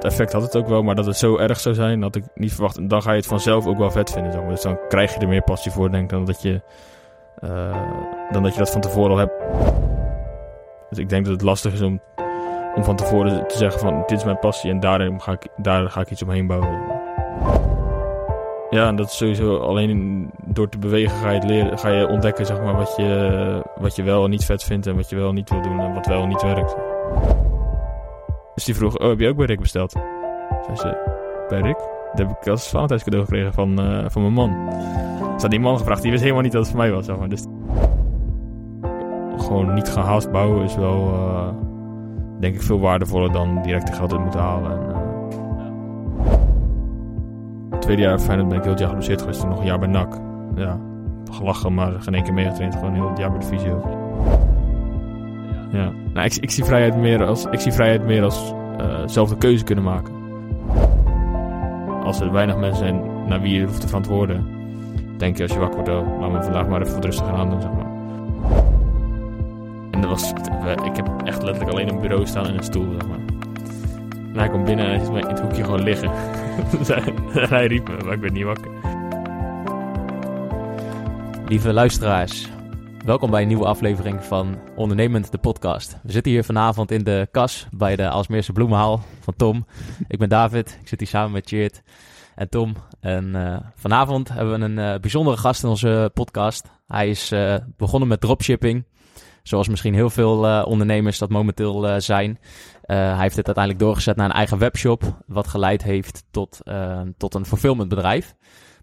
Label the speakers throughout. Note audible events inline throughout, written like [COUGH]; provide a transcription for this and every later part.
Speaker 1: Dat effect had het ook wel, maar dat het zo erg zou zijn, had ik niet verwacht. En dan ga je het vanzelf ook wel vet vinden. Dus dan krijg je er meer passie voor, denk ik, dan dat je, uh, dan dat, je dat van tevoren al hebt. Dus ik denk dat het lastig is om, om van tevoren te zeggen van dit is mijn passie en daarin ga ik, daar ga ik iets omheen bouwen. Ja, en dat is sowieso alleen door te bewegen ga je, leren, ga je ontdekken zeg maar, wat, je, wat je wel en niet vet vindt en wat je wel niet wil doen en wat wel en niet werkt. Dus die vroeg, oh, heb je ook bij Rick besteld? Zei ze, bij Rick? Dat heb ik als Valentijns cadeau gekregen van, uh, van mijn man. Ze had die man gevraagd, die wist helemaal niet dat het voor mij was. Dus gewoon niet gaan haast bouwen is wel, uh, denk ik, veel waardevoller dan direct de geld in moeten halen. En, het tweede jaar Feyenoord ben ik heel het jaar geblesseerd geweest. Toen nog een jaar bij NAC. Ja, gelachen, maar geen één keer meegetraind. Gewoon heel het jaar bij de. Ja. Nou, ik, ik, zie vrijheid meer als, ik zie vrijheid meer als uh, zelf de keuze kunnen maken. Als er weinig mensen zijn naar wie je hoeft te verantwoorden, denk je als je wakker wordt, oh, laat me vandaag maar even wat rustig aan doen, zeg maar. En dat was, ik heb echt letterlijk alleen een bureau staan en een stoel, zeg maar. En hij komt binnen en hij ziet mij in het hoekje gewoon liggen. [LAUGHS] en hij riep me, maar ik ben niet wakker.
Speaker 2: Lieve luisteraars, Welkom bij een nieuwe aflevering van Ondernemend, de podcast. We zitten hier vanavond in de kas bij de Alsmeerse Bloemenhaal van Tom. Ik ben David, ik zit hier samen met Cheert en Tom. En uh, vanavond hebben we een uh, bijzondere gast in onze podcast. Hij is uh, begonnen met dropshipping, zoals misschien heel veel ondernemers dat momenteel zijn. hij heeft het uiteindelijk doorgezet naar een eigen webshop, wat geleid heeft tot, tot een fulfillmentbedrijf.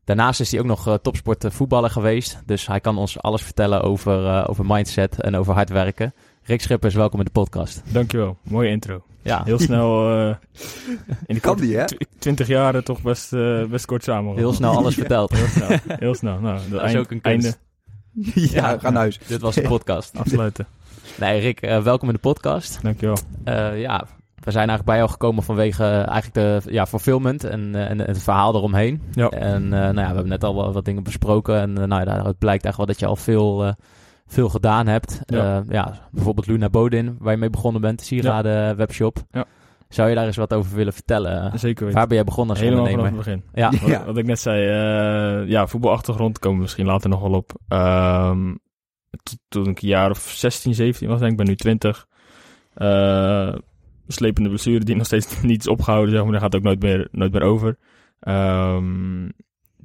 Speaker 2: Daarnaast is hij ook nog uh, topsport voetballer geweest. Dus hij kan ons alles vertellen over, uh, over mindset en over hard werken. Rick Schippers, welkom in de podcast.
Speaker 1: Dankjewel, mooie intro. Ja. Heel snel, uh, [LAUGHS] in de
Speaker 3: kan die, hè?
Speaker 1: 20 jaar toch best, best kort samen.
Speaker 2: Heel snel alles [LAUGHS] verteld.
Speaker 1: Heel snel, heel snel. Nou, dat,
Speaker 2: is ook een einde. [LAUGHS]
Speaker 3: ja, ja, ga naar huis.
Speaker 2: Dit was de podcast.
Speaker 1: Afsluiten.
Speaker 2: Nee, Rick, welkom in de podcast.
Speaker 1: Dankjewel.
Speaker 2: ja, we zijn eigenlijk bij jou gekomen vanwege uh, eigenlijk de ja, fulfillment en, uh, en het verhaal eromheen. Ja. En uh, nou ja, we hebben net al wat, dingen besproken. En nou ja, het blijkt eigenlijk wel dat je al veel, veel gedaan hebt. Ja. ja. bijvoorbeeld Luna Bodin, waar je mee begonnen bent, de sieraden ja. webshop. Ja. Zou je daar eens wat over willen vertellen?
Speaker 1: Zeker
Speaker 2: Waar ben jij begonnen als
Speaker 1: Helemaal
Speaker 2: ondernemer?
Speaker 1: vanaf het begin. Ja. Wat, wat, ik net zei, ja, voetbalachtergrond komen we misschien later nog wel op. Um, toen ik een jaar of 16, 17 was, denk ik, ben nu 20 slepende blessure die [LAUGHS] nog steeds niet is opgehouden, zeg maar. Daar gaat ook nooit meer, nooit meer over. Um,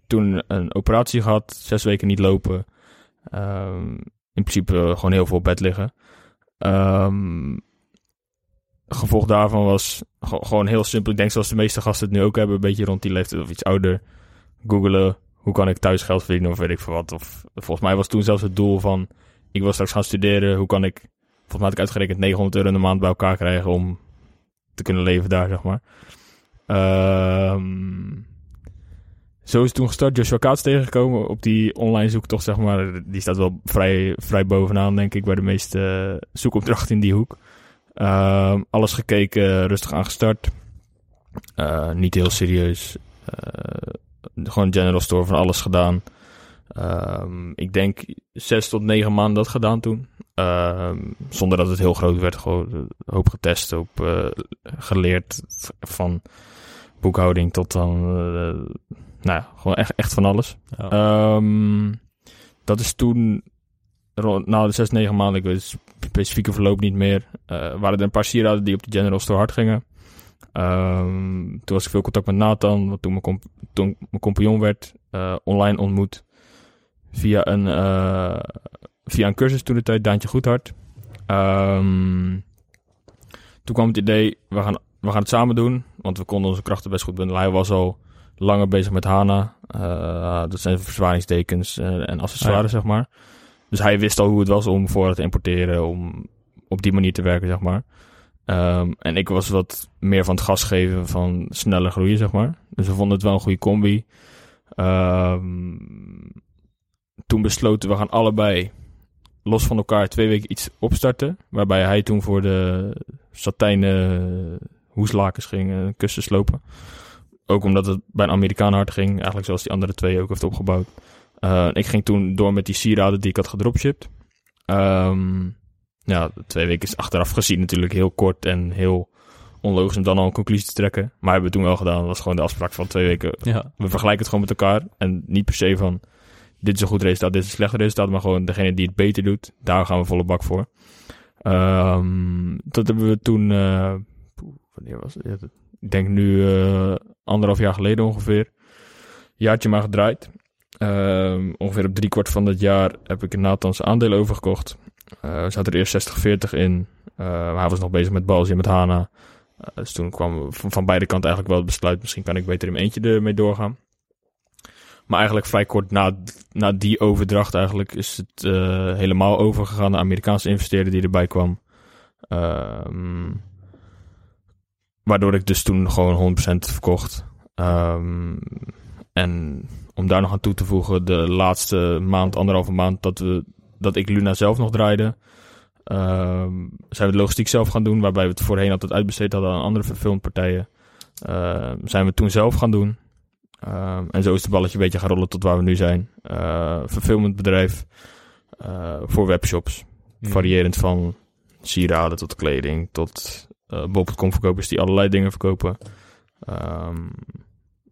Speaker 1: toen een operatie gehad, zes weken niet lopen. Um, in principe gewoon heel veel op bed liggen. Um, gevolg daarvan was gewoon heel simpel. Ik denk zoals de meeste gasten het nu ook hebben, een beetje rond die leeftijd of iets ouder. Googelen, hoe kan ik thuis geld verdienen of weet ik veel wat. Of volgens mij was toen zelfs het doel van, ik wil straks gaan studeren, hoe kan ik, volgens mij had ik uitgerekend 900 euro in de maand bij elkaar krijgen om te kunnen leven daar, zeg maar. Um, zo is toen gestart. Joshua Kaats tegengekomen op die online zoektocht, zeg maar. Die staat wel vrij, vrij bovenaan, denk ik, bij de meeste zoekopdrachten in die hoek. Um, alles gekeken, rustig aangestart. Uh, niet heel serieus. gewoon general store van alles gedaan. Ehm, ik denk zes tot negen maanden dat gedaan toen. Ehm, zonder dat het heel groot werd. Gewoon een hoop getest, hoop eh, geleerd van boekhouding tot dan... eh, nou ja, gewoon echt, echt van alles. Ehm, dat is toen, rond- na de zes, negen maanden, ik weet het specifieke verloop niet meer, eh, waren er een paar sieraden die op de General Store hard gingen. Ehm, toen was ik veel contact met Nathan, wat toen mijn, comp toen mijn compagnon werd, online ontmoet. Via een, eh, via een cursus toen de tijd, Daantje Goedhart. Ehm, toen kwam het idee, we gaan, we gaan het samen doen, want we konden onze krachten best goed bundelen. Hij was al langer bezig met HANA. Eh, dat zijn verzwaringstekens eh, en accessoires,
Speaker 2: Ah, ja.
Speaker 1: zeg maar. Dus hij wist al hoe het was om voor te importeren, om op die manier te werken, zeg maar. Ehm, en ik was wat meer van het gas geven van sneller groeien, zeg maar. Dus we vonden het wel een goede combi. Ehm, toen besloten we gaan allebei los van elkaar twee weken iets opstarten. Waarbij hij toen voor de satijnen hoeslakens ging en kussen slopen. Ook omdat het bij een Amerikaan hard ging. Eigenlijk zoals die andere twee ook heeft opgebouwd. Eh, ik ging toen door met die sieraden die ik had gedropshipped. Ehm ja, twee weken is achteraf gezien natuurlijk heel kort en heel onlogisch om dan al een conclusie te trekken. Maar hebben we toen wel gedaan. Dat was gewoon de afspraak van twee weken.
Speaker 2: ja.
Speaker 1: We vergelijken het gewoon met elkaar. En niet per se van dit is een goed resultaat, dit is een slecht resultaat. Maar gewoon degene die het beter doet, daar gaan we volle bak voor. Ehm, dat hebben we toen, eh, wanneer was het? Ik denk nu eh, anderhalf jaar geleden ongeveer. Jaartje maar gedraaid. Ehm, ongeveer op driekwart van dat jaar heb ik Nathans aandelen overgekocht. Eh we zaten er eerst 60-40 in. Eh, hij was nog bezig met Balzi en met Hana. Eh, dus toen kwam van, van beide kanten eigenlijk wel het besluit... misschien kan ik beter in eentje ermee doorgaan. Maar eigenlijk vrij kort na, na die overdracht eigenlijk... is het eh, helemaal overgegaan. De Amerikaanse investeerder die erbij kwam. Ehm, waardoor ik dus toen gewoon 100% verkocht. Ehm, en om daar nog aan toe te voegen... de laatste maand, anderhalve maand... dat, we, dat ik Luna zelf nog draaide... Ehm, zijn we de logistiek zelf gaan doen, waarbij we het voorheen altijd uitbesteed hadden aan andere verfilmpartijen. Ehm, zijn we toen zelf gaan doen. Ehm, en zo is het balletje een beetje gaan rollen tot waar we nu zijn. Uh, verfilmend bedrijf eh, voor webshops. Variërend van sieraden tot kleding tot uh, bol.com verkopers die allerlei dingen verkopen. Ehm,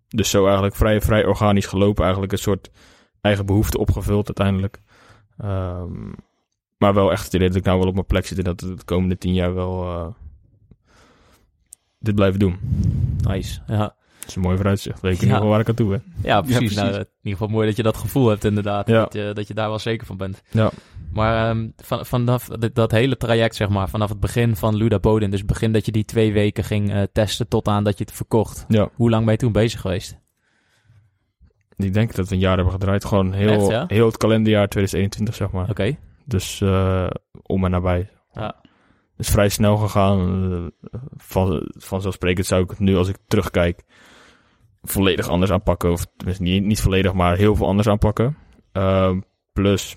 Speaker 1: dus zo eigenlijk vrij, vrij organisch gelopen. Eigenlijk een soort eigen behoefte opgevuld uiteindelijk. Ehm, maar wel echt het idee dat ik nou wel op mijn plek zit en dat we de komende tien jaar wel eh, dit blijven doen.
Speaker 2: Nice. Ja,
Speaker 1: is een mooi vooruitzicht. Weet ik
Speaker 2: Ja.
Speaker 1: in ieder geval waar ik aan toe ben.
Speaker 2: ja precies.
Speaker 3: precies.
Speaker 2: Nou, in ieder geval mooi dat je dat gevoel hebt inderdaad.
Speaker 1: Ja.
Speaker 2: Dat, je, dat je daar wel zeker van bent.
Speaker 1: Ja.
Speaker 2: Maar ehm, van, vanaf dat, dat hele traject, zeg maar, vanaf het begin van Luda Bodin, dus het begin dat je die twee weken ging eh, testen tot aan dat je het verkocht.
Speaker 1: Ja.
Speaker 2: Hoe lang ben je toen bezig geweest?
Speaker 1: Ik denk dat we een jaar hebben gedraaid. Gewoon heel,
Speaker 2: Echt, ja?
Speaker 1: heel het kalenderjaar 2021, zeg maar.
Speaker 2: Oké.
Speaker 1: Dus eh, om en nabij.
Speaker 2: Ja.
Speaker 1: is vrij snel gegaan. Eh, Van, vanzelfsprekend zou ik het nu, als ik terugkijk, volledig anders aanpakken. Of niet, niet volledig, maar heel veel anders aanpakken. Ehm, plus,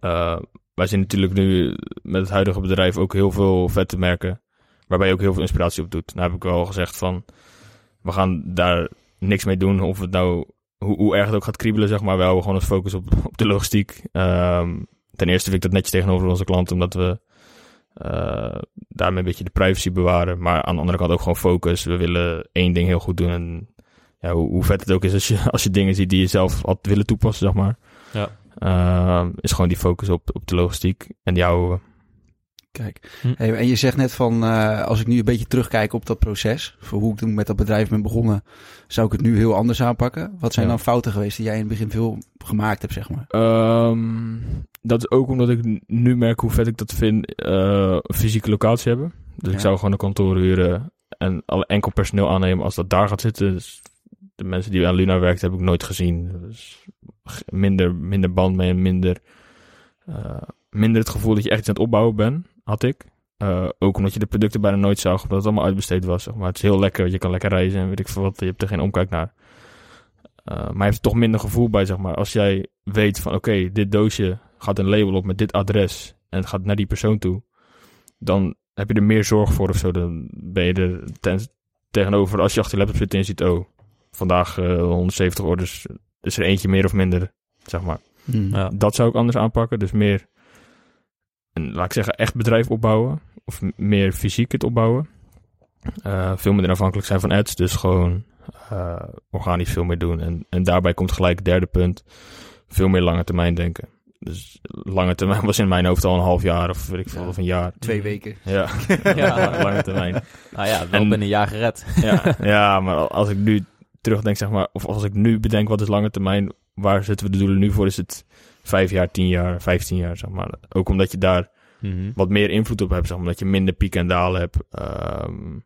Speaker 1: eh, wij zien natuurlijk nu met het huidige bedrijf ook heel veel vette merken. Waarbij je ook heel veel inspiratie op doet. Nou heb ik wel gezegd van, we gaan daar niks mee doen. Of het nou, hoe, hoe erg het ook gaat kriebelen, zeg maar. We gewoon ons focus op, op de logistiek. Ehm, ten eerste vind ik dat netjes tegenover onze klanten, omdat we eh, daarmee een beetje de privacy bewaren. Maar aan de andere kant ook gewoon focus. We willen één ding heel goed doen. En ja, hoe, hoe vet het ook is als je, [LAUGHS] als je dingen ziet die je zelf had willen toepassen, zeg maar.
Speaker 2: Ja.
Speaker 1: Eh, is gewoon die focus op, op de logistiek. En die houden we.
Speaker 3: Kijk,
Speaker 2: Hm.
Speaker 3: hey, en je zegt net van, eh, als ik nu een beetje terugkijk op dat proces, voor hoe ik toen met dat bedrijf ben begonnen, zou ik het nu heel anders aanpakken. Wat zijn
Speaker 1: Ja.
Speaker 3: dan fouten geweest die jij in het begin veel gemaakt hebt, zeg maar?
Speaker 1: Ehm, dat is ook omdat ik nu merk hoe vet ik dat vind, eh, fysieke locatie hebben. Dus ik zou gewoon een kantoor huren en alle enkel personeel aannemen als dat daar gaat zitten. Dus de mensen die aan Luna werkt heb ik nooit gezien. Dus minder, minder band mee en minder, eh, minder het gevoel dat je echt iets aan het opbouwen bent, had ik. Eh, ook omdat je de producten bijna nooit zag, omdat het allemaal uitbesteed was. Zeg maar het is heel lekker, je kan lekker reizen en weet ik veel wat. Je hebt er geen omkijk naar. Eh, maar je hebt er toch minder gevoel bij, zeg maar. Als jij weet van, oké, dit doosje gaat een label op met dit adres en het gaat naar die persoon toe, dan heb je er meer zorg voor of zo. Dan ben je er ten- tegenover als je achter je laptop zit en je ziet, oh, vandaag eh, 170 orders, is er eentje meer of minder, zeg maar.
Speaker 3: Hmm.
Speaker 2: Ja.
Speaker 1: Dat zou ik anders aanpakken. Dus meer, een, laat ik zeggen, echt bedrijf opbouwen. Of meer fysiek het opbouwen. Eh, veel minder afhankelijk zijn van ads. Dus gewoon eh, organisch veel meer doen. En, en daarbij komt gelijk het derde punt. Veel meer lange termijn denken. Dus lange termijn [LAUGHS] was in mijn hoofd al een half jaar of weet ik veel,
Speaker 3: Ja.
Speaker 1: of een jaar.
Speaker 3: Twee weken.
Speaker 1: Ja, [LAUGHS]
Speaker 2: Ja.
Speaker 1: lange termijn.
Speaker 2: Nou ja, wel
Speaker 1: En-
Speaker 2: binnen een jaar gered.
Speaker 1: Ja, [LAUGHS] ja, maar als ik nu terugdenk, zeg maar, of als ik nu bedenk wat is lange termijn, waar zetten we de doelen nu voor? Is het vijf jaar, tien jaar, vijftien jaar, zeg maar. Ook omdat je daar
Speaker 2: Mhm.
Speaker 1: wat meer invloed op hebt, zeg maar, omdat je minder pieken en dalen hebt. Ehm,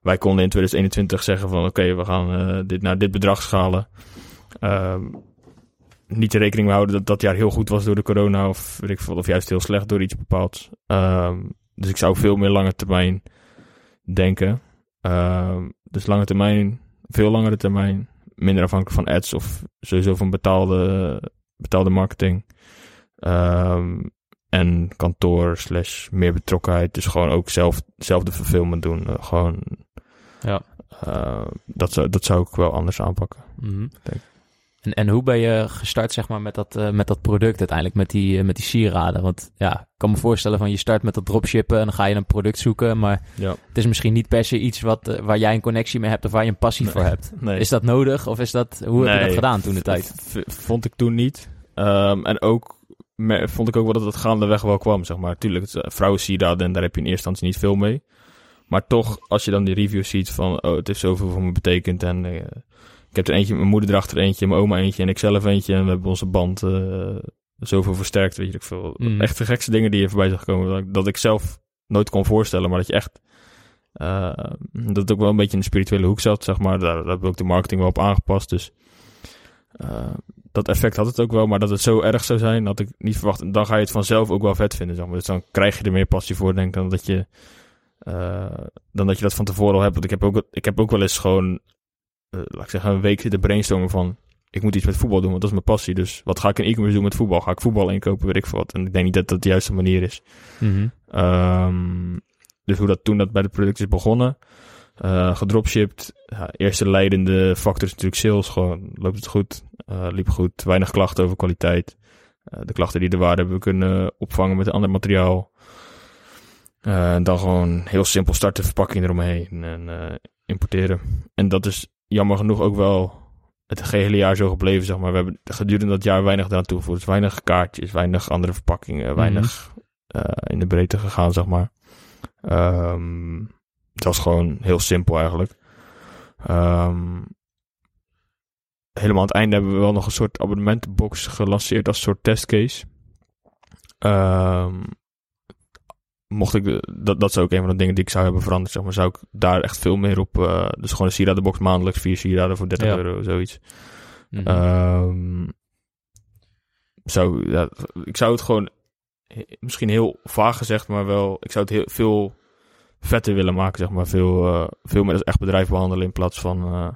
Speaker 1: wij konden in 2021 zeggen van, oké, we gaan eh, dit naar dit bedrag schalen. Ehm, niet rekening mee houden dat dat jaar heel goed was door de corona, of weet ik veel, of juist heel slecht door iets bepaalds. Ehm, dus ik zou veel meer lange termijn denken. Dus lange termijn, veel langere termijn, minder afhankelijk van ads of sowieso van betaalde, betaalde marketing. Ehm, en kantoor slash meer betrokkenheid. Dus gewoon ook zelf, zelf de fulfillment doen. Eh, gewoon,
Speaker 2: Ja.
Speaker 1: eh, dat, zou, dat zou ik wel anders aanpakken.
Speaker 2: Mhm.
Speaker 1: Denk.
Speaker 2: En, en hoe ben je gestart zeg maar, met, dat, eh, met dat product uiteindelijk, met die, eh, met die sieraden? Want ja, ik kan me voorstellen van je start met dat dropshippen en dan ga je een product zoeken. Maar
Speaker 1: Ja.
Speaker 2: het is misschien niet per se iets wat, eh, waar jij een connectie mee hebt of waar je een passie
Speaker 1: Nee.
Speaker 2: voor hebt.
Speaker 1: Nee.
Speaker 2: Is dat nodig of is dat, hoe heb je dat gedaan toen de tijd?
Speaker 1: Vond ik toen niet. Ehm, en ook vond ik ook wel dat het gaandeweg wel kwam, zeg maar. Tuurlijk, vrouwen sieraden en daar heb je in eerste instantie niet veel mee. Maar toch, als je dan die reviews ziet van, oh, het heeft zoveel voor me betekend. En ik heb er eentje, mijn moeder erachter eentje, mijn oma eentje en ik zelf eentje. En we hebben onze band eh, zoveel versterkt, weet je ik veel.
Speaker 2: Mhm.
Speaker 1: Echt de gekste dingen die je voorbij zag komen. Dat, ik- dat ik zelf nooit kon voorstellen, maar dat je echt... eh, dat het ook wel een beetje in de spirituele hoek zat, zeg maar. Daar, daar hebben we ook de marketing wel op aangepast, dus... eh, dat effect had het ook wel, maar dat het zo erg zou zijn, had ik niet verwacht. En dan ga je het vanzelf ook wel vet vinden, zeg maar. Dus dan krijg je er meer passie voor, denk ik, dan dat je, dan dat, je dat van tevoren al hebt. Want ik heb ook, ik heb ook wel eens gewoon, laat ik zeggen, een week zitten brainstormen van, ik moet iets met voetbal doen, want dat is mijn passie. Dus wat ga ik in e-commerce doen met voetbal? Ga ik voetbal inkopen, weet ik veel wat. En ik denk niet dat dat de juiste manier is.
Speaker 2: Mhm.
Speaker 1: Ehm, dus hoe dat toen dat bij de product is begonnen. eh gedropshipped. Ja, eerste leidende factor is natuurlijk sales. Gewoon loopt het goed. eh, liep goed. Weinig klachten over kwaliteit. Eh, de klachten die er waren hebben we kunnen opvangen met ander materiaal. Eh, en dan gewoon heel simpel starten, verpakking eromheen en eh, importeren. En dat is jammer genoeg ook wel het gehele jaar zo gebleven, zeg maar. We hebben gedurende dat jaar weinig eraan toegevoegd. Dus weinig kaartjes, weinig andere verpakkingen, weinig eh, in de breedte gegaan, zeg maar. Ehm, het was gewoon heel simpel eigenlijk. Ehm, helemaal aan het einde hebben we wel nog een soort abonnementenbox gelanceerd als soort testcase. Ehm, mocht ik, de- dat, dat zou ook een van de dingen die ik zou hebben veranderd, zeg maar, zou ik daar echt veel meer op, eh, dus gewoon een sieradenbox maandelijks, vier sieraden voor 30
Speaker 2: Ja.
Speaker 1: euro, zoiets.
Speaker 2: Mhm.
Speaker 1: Ehm, zou, ja, ik zou het gewoon, misschien heel vaag gezegd, maar wel, ik zou het heel veel vetter willen maken, zeg maar. Veel, eh, veel meer als echt bedrijf behandelen in plaats van eh,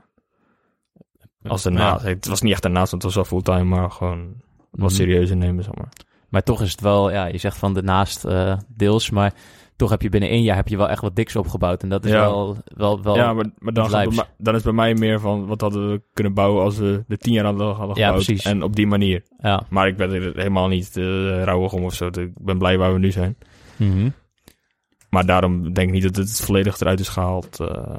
Speaker 1: als daarnaast. Het was niet echt daarnaast, want het was wel fulltime, maar gewoon wat
Speaker 2: Mhm.
Speaker 1: serieuzer nemen, zeg maar.
Speaker 2: Maar toch is het wel, ja, je zegt van daarnaast eh deels, maar toch heb je binnen één jaar heb je wel echt wat diks opgebouwd. En dat is
Speaker 1: Ja.
Speaker 2: wel, wel, wel
Speaker 1: ja, maar, maar dan, het mij- dan is bij mij meer van, wat hadden we kunnen bouwen als we de tien jaar hadden, hadden
Speaker 2: Ja,
Speaker 1: gebouwd.
Speaker 2: precies.
Speaker 1: En op die manier.
Speaker 2: ja.
Speaker 1: Maar ik ben er helemaal niet eh rouwig om of zo. Ik ben blij waar we nu zijn.
Speaker 2: Mhm.
Speaker 1: Maar daarom denk ik niet dat het volledig eruit is gehaald. eh.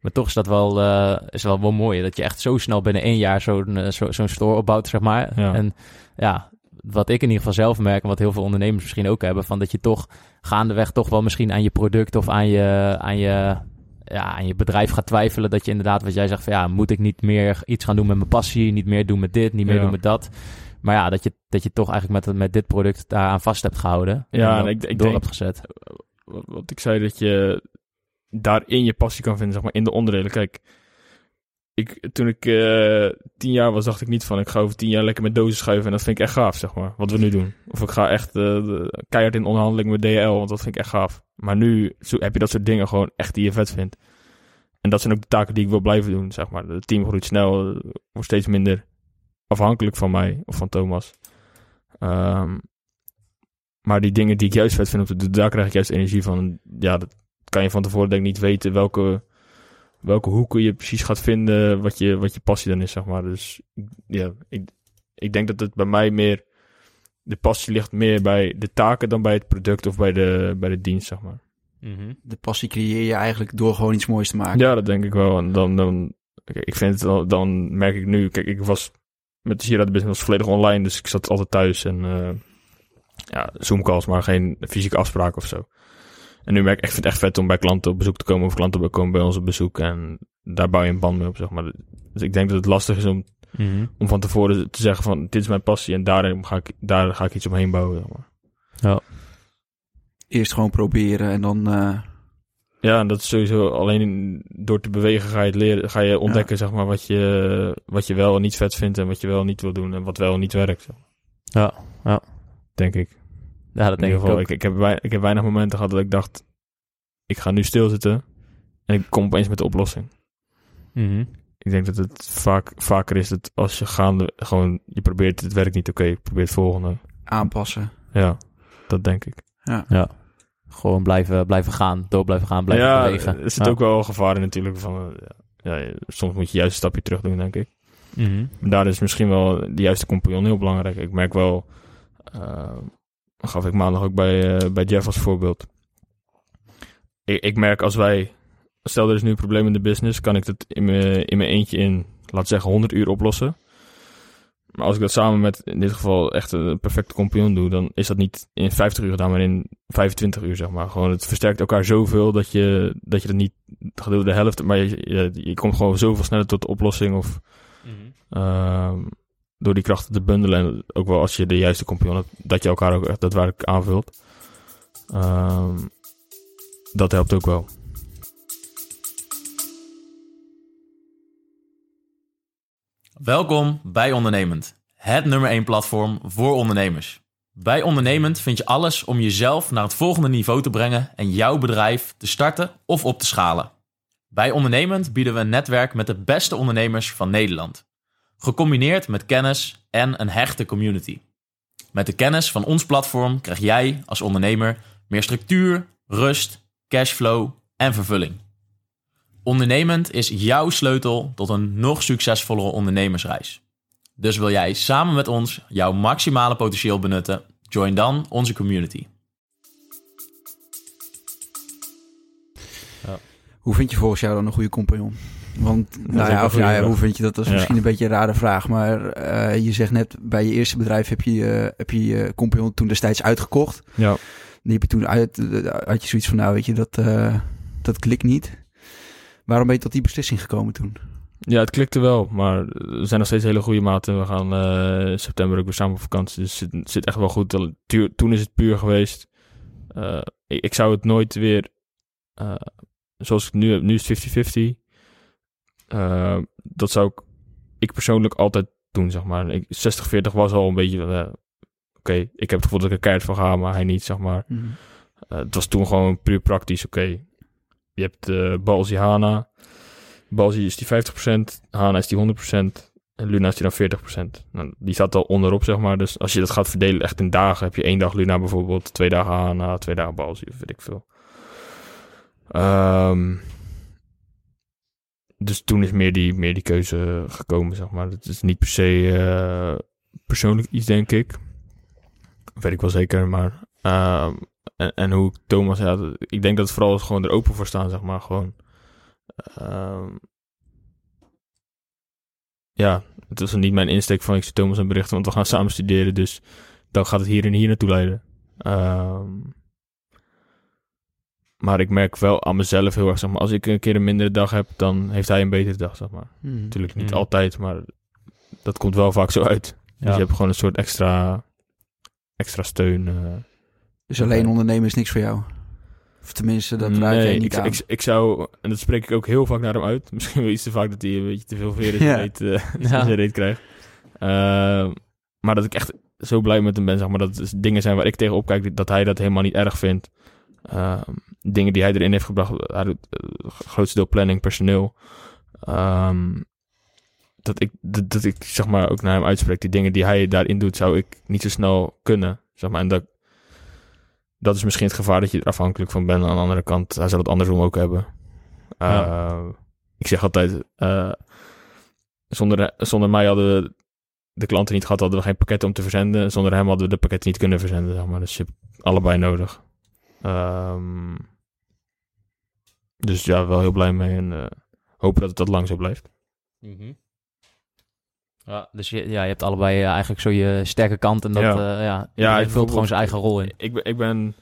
Speaker 2: Maar toch is dat wel, is wel, wel mooi. Dat je echt zo snel binnen één jaar zo'n zo, zo'n store opbouwt, zeg maar.
Speaker 1: Ja.
Speaker 2: En ja, wat ik in ieder geval zelf merk... en wat heel veel ondernemers misschien ook hebben... van dat je toch gaandeweg toch wel misschien aan je product... of aan je, aan je, ja, aan je bedrijf gaat twijfelen. Dat je inderdaad, wat jij zegt... van ja, moet ik niet meer iets gaan doen met mijn passie... niet meer doen met dit, niet meer
Speaker 1: Ja.
Speaker 2: doen met dat... Maar ja, dat je, dat je toch eigenlijk met, met dit product daaraan vast hebt gehouden.
Speaker 1: Ja,
Speaker 2: en
Speaker 1: en
Speaker 2: dat
Speaker 1: ik- ik
Speaker 2: door
Speaker 1: denk-
Speaker 2: hebt gezet.
Speaker 1: wat ik zei, dat je daarin je passie kan vinden, zeg maar, in de onderdelen. Kijk, ik, toen ik eh, tien jaar was, dacht ik niet van, ik ga over tien jaar lekker met dozen schuiven. En dat vind ik echt gaaf, zeg maar, wat we nu doen. Of ik ga echt eh, keihard in onderhandeling met DHL, want dat vind ik echt gaaf. Maar nu zo, heb je dat soort dingen gewoon echt die je vet vindt. En dat zijn ook de taken die ik wil blijven doen, zeg maar. Het team groeit snel, eh, wordt steeds minder afhankelijk van mij of van Thomas. Ehm, maar die dingen die ik juist vet vind daar krijg ik juist energie van. Ja, dat kan je van tevoren denk ik niet weten welke, welke hoeken je precies gaat vinden, wat je, wat je passie dan is, zeg maar. Dus ja, ik, ik denk dat het bij mij meer, de passie ligt meer bij de taken dan bij het product of bij de, bij de dienst, zeg maar.
Speaker 2: Mhm.
Speaker 3: De passie creëer je eigenlijk door gewoon iets moois te maken.
Speaker 1: Ja, dat denk ik wel. En dan, dan ik vind het wel, dan merk ik nu, kijk, ik was met de Sierra Business was volledig online, dus ik zat altijd thuis en eh ja, Zoom calls, maar geen fysieke afspraken of zo. En nu merk ik echt, vind het echt vet om bij klanten op bezoek te komen of klanten komen bij ons op bezoek en daar bouw je een band mee op, zeg maar. Dus ik denk dat het lastig is om,
Speaker 2: Mhm.
Speaker 1: om van tevoren te zeggen van, dit is mijn passie en daarin ga ik, daar ga ik iets omheen bouwen, zeg maar.
Speaker 3: Eerst gewoon proberen en dan... eh,
Speaker 1: Ja, en dat is sowieso alleen door te bewegen ga je het leren, ga je ontdekken zeg maar wat je, wat je wel en niet vet vindt en wat je wel en niet wil doen en wat wel en niet werkt. zeg maar.
Speaker 2: Ja, ja.
Speaker 1: Denk ik.
Speaker 2: Ja, dat denk ik ook.
Speaker 1: ik, ik, heb wei- ik heb weinig momenten gehad dat ik dacht, ik ga nu stilzitten en ik kom opeens met de oplossing.
Speaker 2: Mhm.
Speaker 1: Ik denk dat het vaak, vaker is dat als je gaande gewoon, je probeert het werkt niet oké, probeer het volgende.
Speaker 3: aanpassen.
Speaker 1: Ja, dat denk ik.
Speaker 2: Gewoon blijven, blijven gaan, door blijven gaan, blijven
Speaker 1: ja,
Speaker 2: bewegen.
Speaker 1: er zit
Speaker 2: Ja.
Speaker 1: ook wel gevaar in natuurlijk van, eh, ja, ja, soms moet je juist een stapje terug doen, denk ik.
Speaker 2: Mhm.
Speaker 1: Daar is misschien wel de juiste compagnon heel belangrijk. Ik merk wel, gaf ik maandag ook bij, eh, bij Jeff als voorbeeld. Ik, ik merk als wij, stel er is nu een probleem in de business, kan ik dat in mijn, in mijn eentje in, laat zeggen, 100 uur oplossen. Maar als ik dat samen met, in dit geval, echt een perfecte compagnon doe, dan is dat niet in 50 uur gedaan, maar in 25 uur, zeg maar. Gewoon, het versterkt elkaar zoveel dat je, dat je dat niet, de helft, maar je, je, je komt gewoon zoveel sneller tot de oplossing of Ehm, door die krachten te bundelen. En ook wel als je de juiste compagnon hebt, dat je elkaar ook echt daadwerkelijk aanvult. Ehm, dat helpt ook wel.
Speaker 4: Welkom bij Ondernemend, het nummer 1 platform voor ondernemers. Bij Ondernemend vind je alles om jezelf naar het volgende niveau te brengen en jouw bedrijf te starten of op te schalen. Bij Ondernemend bieden we een netwerk met de beste ondernemers van Nederland. Gecombineerd met kennis en een hechte community. Met de kennis van ons platform krijg jij als ondernemer meer structuur, rust, cashflow en vervulling. Ondernemend is jouw sleutel tot een nog succesvollere ondernemersreis. Dus wil jij samen met ons jouw maximale potentieel benutten? Join dan onze community.
Speaker 3: Hoe vind je volgens jou dan een goede compagnon? Want, nou ja, of ja, hoe vind je dat? Dat is
Speaker 1: Ja.
Speaker 3: misschien een beetje een rare vraag. Maar eh, je zegt net, bij je eerste bedrijf heb je, eh, heb je compagnon toen destijds uitgekocht.
Speaker 1: Ja.
Speaker 3: Die heb je toen uit, eh, had je zoiets van, nou weet je, dat, dat klikt niet. Waarom ben je tot die beslissing gekomen toen?
Speaker 1: ja, het klikte wel, maar we zijn nog steeds hele goede maten. We gaan in september ook weer samen op vakantie, dus het zit, zit echt wel goed. Toen is het puur geweest. Ik, ik zou het nooit weer, zoals ik nu heb, nu is het 50-50. Eh, dat zou ik, ik persoonlijk altijd doen, zeg maar. Ik- 60-40 was al een beetje, eh, oké, ik heb het gevoel dat ik er keihard van ga, maar hij niet, zeg maar. Eh, het was toen gewoon puur praktisch. Oké, je hebt uh, Balzi Hana. Balzi is die 50%, Hana is die 100% en Luna is die dan 40%. Nou, die staat al onderop, zeg maar. Dus als je dat gaat verdelen echt in dagen, heb je één dag Luna bijvoorbeeld, twee dagen Hana, twee dagen Balzi, of weet ik veel. Ehm, dus toen is meer die, meer die keuze gekomen, zeg maar. Het is niet per se eh, persoonlijk iets, denk ik. Weet ik wel zeker, maar... ehm, en, hoe Thomas, ja, dat- ik denk dat het vooral is gewoon er open voor staan, zeg maar. Gewoon. ehm, ja, het was niet mijn insteek van ik zie Thomas een berichten, want we gaan samen studeren, dus dan gaat het hier en hier naartoe leiden. Ehm, maar ik merk wel aan mezelf heel erg, zeg maar, als ik een keer een mindere dag heb, dan heeft hij een betere dag, zeg maar.
Speaker 3: Hmm.
Speaker 1: Natuurlijk niet
Speaker 2: Mm.
Speaker 1: altijd, maar dat komt wel vaak zo uit. Dus je hebt gewoon een soort extra, extra steun. eh.
Speaker 3: Dus alleen ondernemen is niks voor jou? Of tenminste, dat raak
Speaker 1: nee,
Speaker 3: je niet
Speaker 1: ik,
Speaker 3: aan.
Speaker 1: ik, ik zou, en dat spreek ik ook heel vaak naar hem uit. [LAUGHS] Misschien wel iets te vaak dat hij een beetje te veel veren [LAUGHS] in
Speaker 3: Ja. [LAUGHS]
Speaker 1: zijn reet, eh,
Speaker 2: Ja.
Speaker 1: reet krijgt. Ehm, maar dat ik echt zo blij met hem ben, zeg maar. Dat het dingen zijn waar ik tegenop kijk, dat hij dat helemaal niet erg vindt. Ehm, dingen die hij erin heeft gebracht, hij doet uh, grootste deel planning, personeel. Ehm, dat ik, dat, dat ik zeg maar ook naar hem uitspreek, die dingen die hij daarin doet, zou ik niet zo snel kunnen. Zeg maar. En dat, dat is misschien het gevaar dat je er afhankelijk van bent. Aan de andere kant, hij zal het andersom ook hebben.
Speaker 2: Ja.
Speaker 1: Eh, ik zeg altijd, eh, zonder, zonder mij hadden de klanten niet gehad, hadden we geen pakketten om te verzenden. Zonder hem hadden we de pakketten niet kunnen verzenden, zeg maar. Dus je hebt allebei nodig. Ehm, dus ja, wel heel blij mee en eh, hopen dat het dat lang zo blijft.
Speaker 2: Mhm. Ja, dus je, ja, je hebt allebei eh, eigenlijk zo je sterke kant en dat
Speaker 1: Ja.
Speaker 2: ja. ja,
Speaker 1: Ja, ik
Speaker 2: vult gewoon zijn eigen rol in.
Speaker 1: Ik ben, ik ben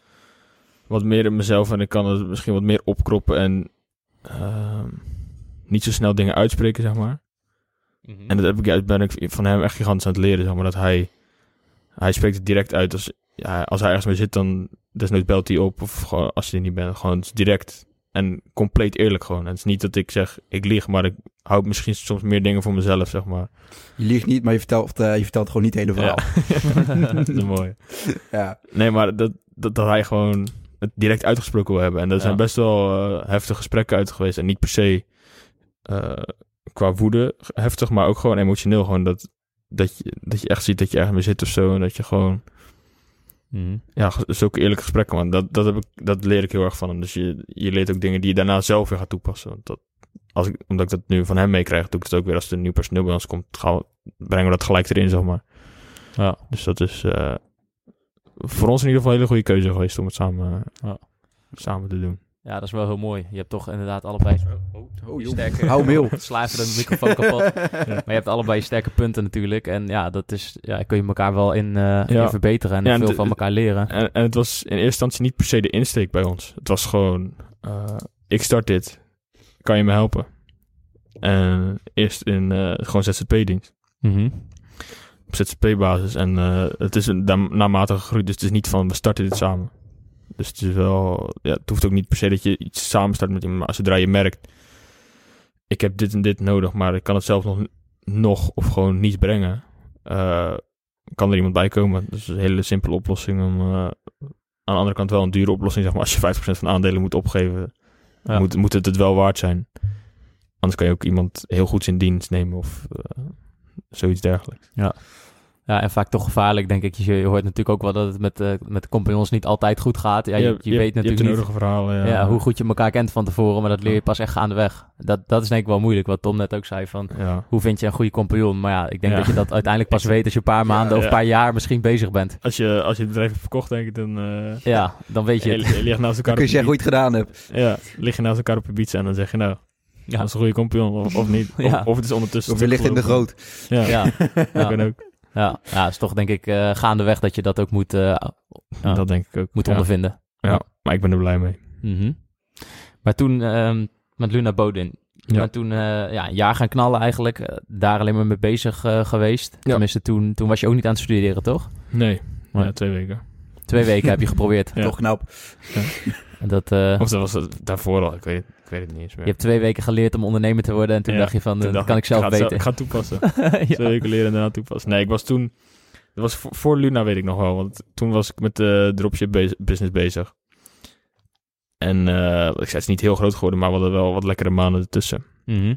Speaker 1: wat meer in mezelf en ik kan het misschien wat meer opkroppen en ehm, niet zo snel dingen uitspreken, zeg maar. En dat heb ik, ben ik van hem echt gigantisch aan het leren, zeg maar. Dat hij, hij spreekt het direct uit. Als, ja, als hij ergens mee zit, dan desnoods belt hij op. Of gewoon, als je er niet bent, gewoon direct. En compleet eerlijk gewoon. En het is niet dat ik zeg, ik lieg, maar ik houd misschien soms meer dingen voor mezelf, zeg maar.
Speaker 3: Je liegt niet, maar je vertelt, eh, je vertelt gewoon niet het hele verhaal. [LAUGHS]
Speaker 1: dat is mooi. [LAUGHS]
Speaker 3: Ja.
Speaker 1: Nee, maar dat, dat, dat hij gewoon het direct uitgesproken wil hebben. En er
Speaker 2: Ja.
Speaker 1: zijn best wel eh, heftige gesprekken uit geweest. En niet per se eh, qua woede heftig, maar ook gewoon emotioneel. Gewoon dat, dat, je, dat je echt ziet dat je ergens mee zit of zo. En dat je gewoon,
Speaker 2: Mhm.
Speaker 1: ja, zulke eerlijke gesprekken, man. Dat, dat, heb ik, dat leer ik heel erg van hem. Dus je, je leert ook dingen die je daarna zelf weer gaat toepassen. Want dat, als ik, omdat ik dat nu van hem meekrijg, doe ik het ook weer als er een nieuw personeel bij ons komt. Gaan brengen we dat gelijk erin, zeg maar.
Speaker 2: Ja.
Speaker 1: Dus dat is eh, voor ons in ieder geval een hele goede keuze geweest om het samen,
Speaker 2: Ja.
Speaker 1: samen te doen.
Speaker 2: Ja, dat is wel heel mooi. Je hebt toch inderdaad allebei
Speaker 3: Oh, joh.
Speaker 2: sterke...
Speaker 3: Hou hem [LAUGHS] heel.
Speaker 2: Sla even de microfoon kapot. [LAUGHS] Maar je hebt allebei sterke punten natuurlijk. En ja, dat is, ja, kun je elkaar wel in, eh, in verbeteren en
Speaker 1: Ja, en
Speaker 2: veel van elkaar leren.
Speaker 1: En, en het was in eerste instantie niet per se de insteek bij ons. Het was gewoon, eh, ik start dit, kan je me helpen? En eerst in eh, gewoon ZZP-dienst.
Speaker 2: Mhm.
Speaker 1: Op ZZP-basis. En eh, het is een, na- naarmate gegroeid, dus het is niet van, we starten dit samen. Dus het is wel, ja, het hoeft ook niet per se dat je iets samen start met iemand. Maar zodra je merkt, ik heb dit en dit nodig, maar ik kan het zelf nog, nog of gewoon niet brengen. eh, kan er iemand bij komen. Dus een hele simpele oplossing. Om, eh, aan de andere kant wel een dure oplossing. Zeg maar, als je 50% van de aandelen moet opgeven,
Speaker 2: Ja.
Speaker 1: moet, moet het het wel waard zijn. Anders kan je ook iemand heel goed in dienst nemen of eh, zoiets dergelijks.
Speaker 2: Ja, en vaak toch gevaarlijk, denk ik. Je, je hoort natuurlijk ook wel dat het met, eh, met de compagnons niet altijd goed gaat. Ja, je, je, weet
Speaker 1: hebt
Speaker 2: natuurlijk niet
Speaker 1: verhalen. Ja,
Speaker 2: ja, hoe goed je elkaar kent van tevoren, maar dat leer je pas echt gaandeweg. Dat, dat is denk ik wel moeilijk, wat Tom net ook zei van...
Speaker 1: Ja.
Speaker 2: Hoe vind je een goede compagnon? Maar ja, ik denk
Speaker 1: Ja.
Speaker 2: dat je dat uiteindelijk pas [LAUGHS] weet als je een paar maanden of
Speaker 1: ja.
Speaker 2: een paar jaar misschien bezig bent.
Speaker 1: Als, je, als je het bedrijf hebt verkocht, denk ik, dan, eh
Speaker 2: Ja, dan weet je
Speaker 1: je, [LAUGHS]
Speaker 2: het.
Speaker 1: je ligt naast elkaar
Speaker 3: Kun je
Speaker 1: op
Speaker 3: zeggen
Speaker 1: je
Speaker 3: hoe je het gedaan hebt.
Speaker 1: pizza. Ja, lig je naast elkaar op je pizza en dan zeg je nou,
Speaker 2: Ja,
Speaker 1: dat is een goede compagnon of, of niet. [LAUGHS] Of,
Speaker 2: Ja.
Speaker 1: of het is ondertussen...
Speaker 3: Of je ligt in de groot.
Speaker 1: Ja,
Speaker 2: ja,
Speaker 1: ik
Speaker 2: ja,
Speaker 1: ben ook.
Speaker 2: Ja. ja, het is toch denk ik eh, gaandeweg dat je dat ook moet, eh,
Speaker 1: Dat denk ik ook.
Speaker 2: moet
Speaker 1: ja.
Speaker 2: ondervinden.
Speaker 1: Ja, maar ik ben er blij mee.
Speaker 2: Mhm. Maar toen ehm, met Luna Bodin, je
Speaker 1: Ja.
Speaker 2: bent toen eh, ja, een jaar gaan knallen eigenlijk. daar alleen maar mee bezig eh, geweest.
Speaker 1: Ja.
Speaker 2: Tenminste, toen, toen was je ook niet aan het studeren, toch?
Speaker 1: Nee. Ja, twee weken.
Speaker 2: Twee weken heb je geprobeerd. [LAUGHS]
Speaker 1: Ja.
Speaker 3: Toch knap. [LAUGHS]
Speaker 2: Dat, eh,
Speaker 1: Of dat was het daarvoor al, ik weet, ik weet het niet eens meer.
Speaker 2: je hebt twee weken geleerd om ondernemer te worden. En toen
Speaker 1: Ja,
Speaker 2: dacht je van, eh, dat kan ik zelf beter.
Speaker 1: Ik ga toepassen. [LAUGHS]
Speaker 2: ja.
Speaker 1: Twee weken leren en daarna toepassen. Nee, ik was toen... Dat was voor, voor Luna, weet ik nog wel. Want toen was ik met de dropship business bezig. En eh, ik zei, het is niet heel groot geworden, maar we hadden wel wat lekkere maanden ertussen.
Speaker 2: Mhm.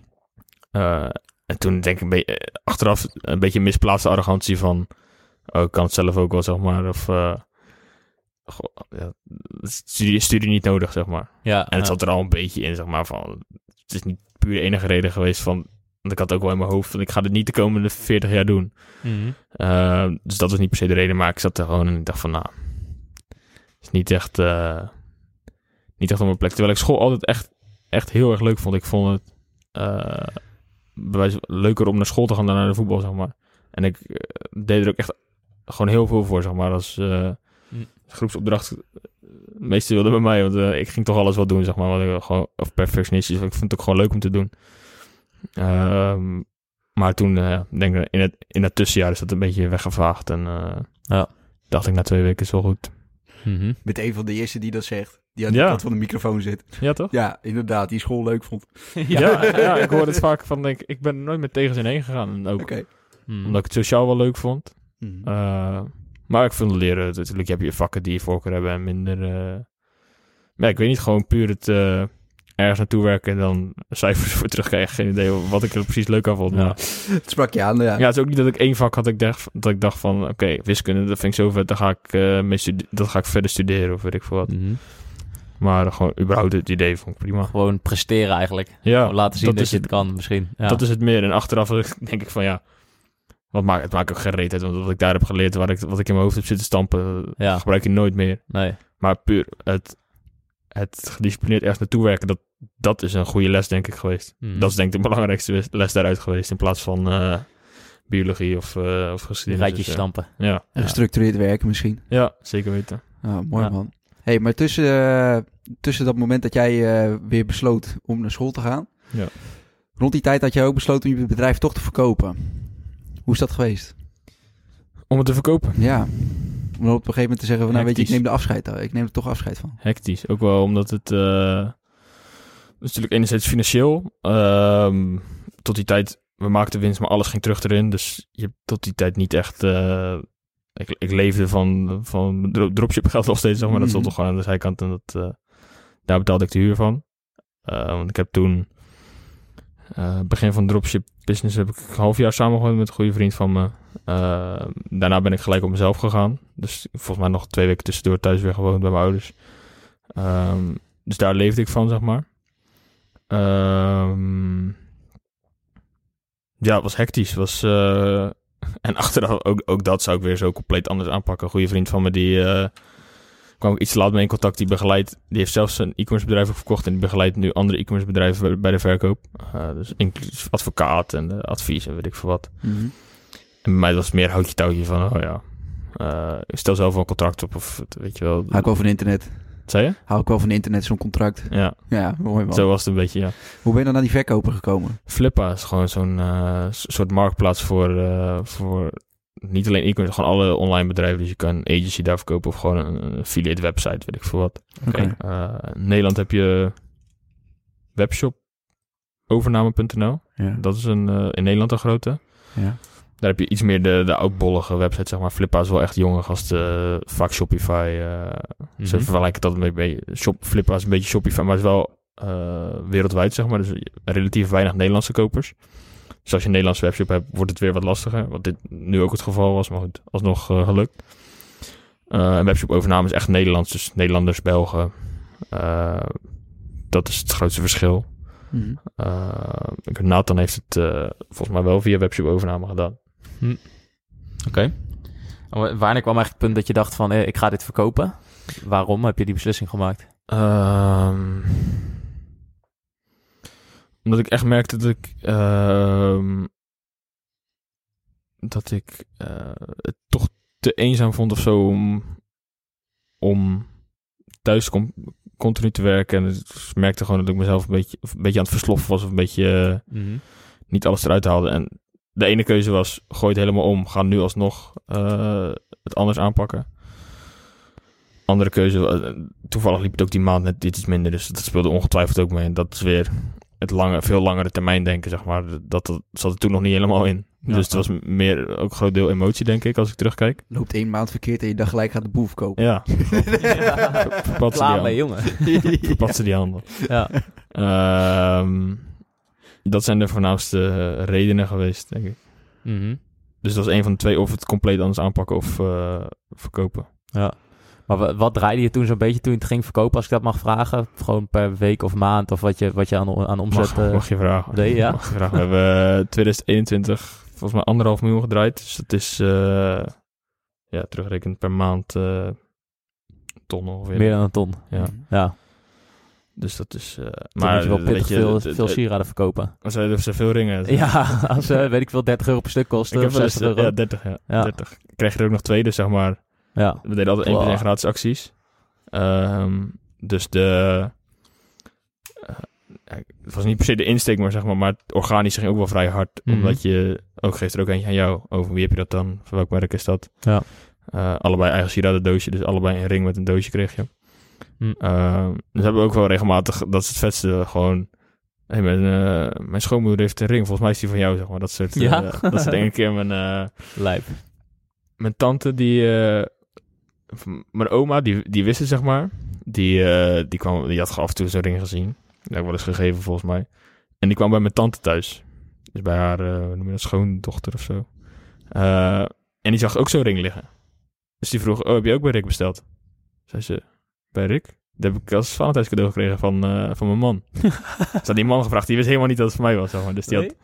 Speaker 1: En toen denk ik een beetje, achteraf een beetje misplaatste arrogantie van... Oh, ik kan het zelf ook wel, zeg maar. Of... eh, ja, studie, studie niet nodig, zeg maar.
Speaker 2: ja,
Speaker 1: En het zat er al een beetje in, zeg maar, van... Het is niet puur de enige reden geweest van... Want ik had ook wel in mijn hoofd van... Ik ga dit niet de komende 40 jaar doen.
Speaker 2: Mhm.
Speaker 1: Uh, dus dat was niet per se de reden, maar ik zat er gewoon en ik dacht van, nou, het is niet echt, uh, niet echt op mijn plek. Terwijl ik school altijd echt, echt heel erg leuk vond. Ik vond het uh, bewijs, leuker om naar school te gaan dan naar de voetbal, zeg maar. En ik uh, deed er ook echt gewoon heel veel voor, zeg maar, als uh. Groepsopdracht. De meeste wilden bij mij, want uh, ik ging toch alles wel doen, zeg maar. Wat ik gewoon, of perfectionistisch, ik vond het ook gewoon leuk om te doen. Uh, maar toen, uh, denk ik, in het, in het tussenjaar is dat een beetje weggevaagd. En uh,
Speaker 2: ja.
Speaker 1: dacht ik na twee weken is wel goed.
Speaker 2: Mm -hmm.
Speaker 3: Met een van de eerste die dat zegt. Die aan de
Speaker 1: Ja.
Speaker 3: kant van de microfoon zit.
Speaker 1: Ja, toch?
Speaker 3: Ja, inderdaad. Die school leuk vond. [LAUGHS]
Speaker 1: Ja, ja, ja, ik hoor het vaak van, denk, ik ben nooit met tegenzin heen gegaan. En ook
Speaker 3: Oké.
Speaker 2: Mhm.
Speaker 1: omdat ik het sociaal wel leuk vond.
Speaker 3: Mhm.
Speaker 1: Uh, maar ik vind het leren, natuurlijk heb je vakken die je voorkeur hebben en minder... Uh... Maar ik weet niet, gewoon puur het uh, ergens naartoe werken en dan [LAUGHS] cijfers voor terugkrijgen. Geen idee wat ik er precies leuk aan vond.
Speaker 2: Ja. [LAUGHS]
Speaker 3: Het sprak je aan, ja.
Speaker 1: ja, het is ook niet dat ik één vak had ik dacht, dat ik dacht van, oké, wiskunde, dat vind ik zo vet, dan ga ik, uh, mee stude- dat ga ik verder studeren of weet ik veel wat.
Speaker 2: Mhm.
Speaker 1: Maar gewoon überhaupt het idee vond ik prima.
Speaker 2: Gewoon presteren eigenlijk.
Speaker 1: Ja,
Speaker 2: Gewoon laten zien dat, je het kan misschien. Ja.
Speaker 1: Dat is het meer. En achteraf [LAUGHS] denk ik van ja, wat maakt, het maakt ook geen reet uit. Want wat ik daar heb geleerd, waar ik, wat ik in mijn hoofd heb zitten stampen,
Speaker 2: Ja.
Speaker 1: gebruik je nooit meer.
Speaker 2: Nee.
Speaker 1: Maar puur het, het gedisciplineerd ergens naartoe werken, dat, dat is een goede les denk ik geweest.
Speaker 2: Mhm.
Speaker 1: Dat is denk ik de belangrijkste les daaruit geweest. In plaats van eh, biologie of, eh of geschiedenis.
Speaker 2: rijtjes
Speaker 1: Dus, ja.
Speaker 2: stampen.
Speaker 1: Ja.
Speaker 3: En gestructureerd werken misschien.
Speaker 1: ja, zeker weten.
Speaker 3: Ah, mooi
Speaker 2: Ja.
Speaker 3: man. hey, maar tussen, eh, tussen dat moment dat jij eh, weer besloot om naar school te gaan...
Speaker 1: Ja.
Speaker 3: Rond die tijd had jij ook besloten om je bedrijf toch te verkopen. Hoe is dat geweest?
Speaker 1: Om het te verkopen.
Speaker 3: Ja. Om op een gegeven moment te zeggen van... Nou weet je, ik neem de afscheid. eh, Ik neem er toch afscheid van.
Speaker 1: Hectisch. Ook wel omdat het... eh, is natuurlijk enerzijds financieel. ehm, tot die tijd, we maakten winst, maar alles ging terug erin. Dus je hebt tot die tijd niet echt... eh, ik, ik leefde van, van dro- dropship geld nog steeds, zeg maar. Dat stond
Speaker 3: Mhm.
Speaker 1: toch gewoon aan de zijkant. En dat, daar betaalde ik de huur van. Want ik heb toen... eh, begin van dropship business heb ik een half jaar samengewoond met een goede vriend van me. Eh, daarna ben ik gelijk op mezelf gegaan. Dus volgens mij nog twee weken tussendoor thuis weer gewoond bij mijn ouders. Ehm, dus daar leefde ik van, zeg maar. Ehm, ja, het was hectisch. Was, eh, [LAUGHS] en achteraf ook, ook dat zou ik weer zo compleet anders aanpakken. Een goede vriend van me, die eh, kwam ik iets te laat mee in contact. Die begeleidt, die heeft zelfs een e-commerce bedrijf ook verkocht. En die begeleidt nu andere e-commerce bedrijven bij- de verkoop. Eh, dus inclusief advocaat en eh, advies en weet ik veel wat.
Speaker 3: Mhm.
Speaker 1: En bij mij was het meer houtje touwtje van, oh ja, ik stel zelf wel een contract op of weet je wel.
Speaker 3: Hou ik wel van internet.
Speaker 1: Zei je?
Speaker 3: Hou ik wel van internet, zo'n contract.
Speaker 1: Ja,
Speaker 3: Ja, mooi man.
Speaker 1: zo was het een beetje, ja.
Speaker 3: Hoe ben je dan naar die verkoper gekomen?
Speaker 1: Flippa is gewoon zo'n soort marktplaats voor, voor niet alleen e-commerce, gewoon alle online bedrijven. Dus je kan een agency daar verkopen of gewoon een, affiliate website, weet ik veel wat.
Speaker 3: Oké.
Speaker 1: Eh, in Nederland heb je webshop overname.nl.
Speaker 3: Ja.
Speaker 1: Dat is een, eh, in Nederland een grote.
Speaker 3: ja.
Speaker 1: Daar heb je iets meer de, de oudbollige website, zeg maar. Flippa is wel echt jonge gasten, eh, vaak Shopify. eh
Speaker 2: Mhm.
Speaker 1: Ze vergelijken dat een beetje. Shop, Flippa is een beetje Shopify, maar is wel eh, wereldwijd, zeg maar. Dus relatief weinig Nederlandse kopers. Dus als je een Nederlandse webshop hebt, wordt het weer wat lastiger. Wat dit nu ook het geval was, maar goed, alsnog eh, gelukt. Eh een webshop overname is echt Nederlands, dus Nederlanders, Belgen. Eh, dat is het grootste verschil.
Speaker 3: Mhm.
Speaker 1: Eh, ik- Nathan heeft het eh, volgens mij wel via webshop overname gedaan.
Speaker 2: Oké. En wa- Wanneer kwam eigenlijk het punt dat je dacht van, eh, ik ga dit verkopen? Waarom heb je die beslissing gemaakt?
Speaker 1: Ehm, omdat ik echt merkte dat ik... ehm, dat ik eh, het toch te eenzaam vond of zo om, om thuis continu te werken. En ik merkte gewoon dat ik mezelf een beetje, een beetje aan het versloffen was. Of een beetje eh, niet alles eruit haalde. En de ene keuze was, gooi het helemaal om. Ga nu alsnog eh, het anders aanpakken. Andere keuze, toevallig liep het ook die maand net iets minder. Dus dat speelde ongetwijfeld ook mee. En dat is weer het lange, veel langere termijn denken, zeg maar. Dat, dat zat er toen nog niet helemaal in.
Speaker 3: Ja.
Speaker 1: dus het was meer ook een groot deel emotie, denk ik, als ik terugkijk.
Speaker 3: Loopt één maand verkeerd en je dacht gelijk gaat de boel verkopen.
Speaker 1: Ja, [LAUGHS]
Speaker 2: Ja.
Speaker 1: verpatste
Speaker 2: Klaar
Speaker 1: die,
Speaker 2: mee, jongen. [LAUGHS]
Speaker 1: verpatste die handel.
Speaker 2: Ja.
Speaker 1: Ehm, dat zijn de voornaamste eh, redenen geweest, denk ik.
Speaker 2: Mhm.
Speaker 1: Dus dat was een van de twee, of het compleet anders aanpakken of eh, verkopen.
Speaker 2: Ja. Maar wa- wat draaide je toen zo'n beetje toen je het ging verkopen, als ik dat mag vragen? Gewoon per week of maand of wat je, wat je aan, aan omzet...
Speaker 1: Mag,
Speaker 2: eh,
Speaker 1: mag je vragen?
Speaker 2: deed, ja?
Speaker 1: Mag je vragen. We hebben eh, 2021 volgens mij anderhalf miljoen gedraaid. Dus dat is, eh, ja, terugrekend per maand eh ton ongeveer.
Speaker 2: meer dan een ton.
Speaker 1: Ja,
Speaker 2: Ja,
Speaker 1: dus dat is... eh,
Speaker 2: maar je wel pittig
Speaker 1: je,
Speaker 2: veel, veel sieraden verkopen.
Speaker 1: Er er zijn veel ringen.
Speaker 2: Ja, als eh, weet ik veel 30 euro per stuk kost,
Speaker 1: Ik heb
Speaker 2: of
Speaker 1: wel eens,
Speaker 2: 60 euro.
Speaker 1: ja, 30, ja.
Speaker 2: Ja.
Speaker 1: 30. Krijg je er ook nog twee, dus zeg maar...
Speaker 2: Ja,
Speaker 1: We deden altijd één
Speaker 2: Wow.
Speaker 1: gratis acties. Ehm, dus de... eh, het was niet per se de insteek, maar zeg maar, maar het organische ging ook wel vrij hard.
Speaker 2: Mhm.
Speaker 1: Omdat je, ook geeft er ook eentje aan jou. Over wie heb je dat dan? Van welk merk is dat?
Speaker 2: Ja.
Speaker 1: Eh, allebei eigen sieraden doosje, dus allebei een ring met een doosje kreeg je.
Speaker 2: Hm.
Speaker 1: Ehm, dus hebben we ook wel regelmatig, dat is het vetste, gewoon... Hey, mijn, eh, mijn schoonmoeder heeft een ring, volgens mij is die van jou, zeg maar. Dat soort,
Speaker 2: Ja?
Speaker 1: dat soort dingen. Een keer mijn... [LAUGHS]
Speaker 2: lijp.
Speaker 1: mijn tante, die, mijn oma, die, die wist het, zeg maar. Die, eh, die, kwam, die had af en toe zo'n ring gezien. Die heb wel eens gegeven, volgens mij. En die kwam bij mijn tante thuis. Dus bij haar, eh, noem je dat, schoondochter of zo. Eh, en die zag ook zo'n ring liggen. Dus die vroeg, oh, heb je ook bij Rick besteld? Zei ze, bij Rick? Dat heb ik als Valentijns cadeau gekregen van, van mijn man. [LAUGHS] dus had die man gevraagd, die wist helemaal niet dat het voor mij was. Zeg maar. Dus die had,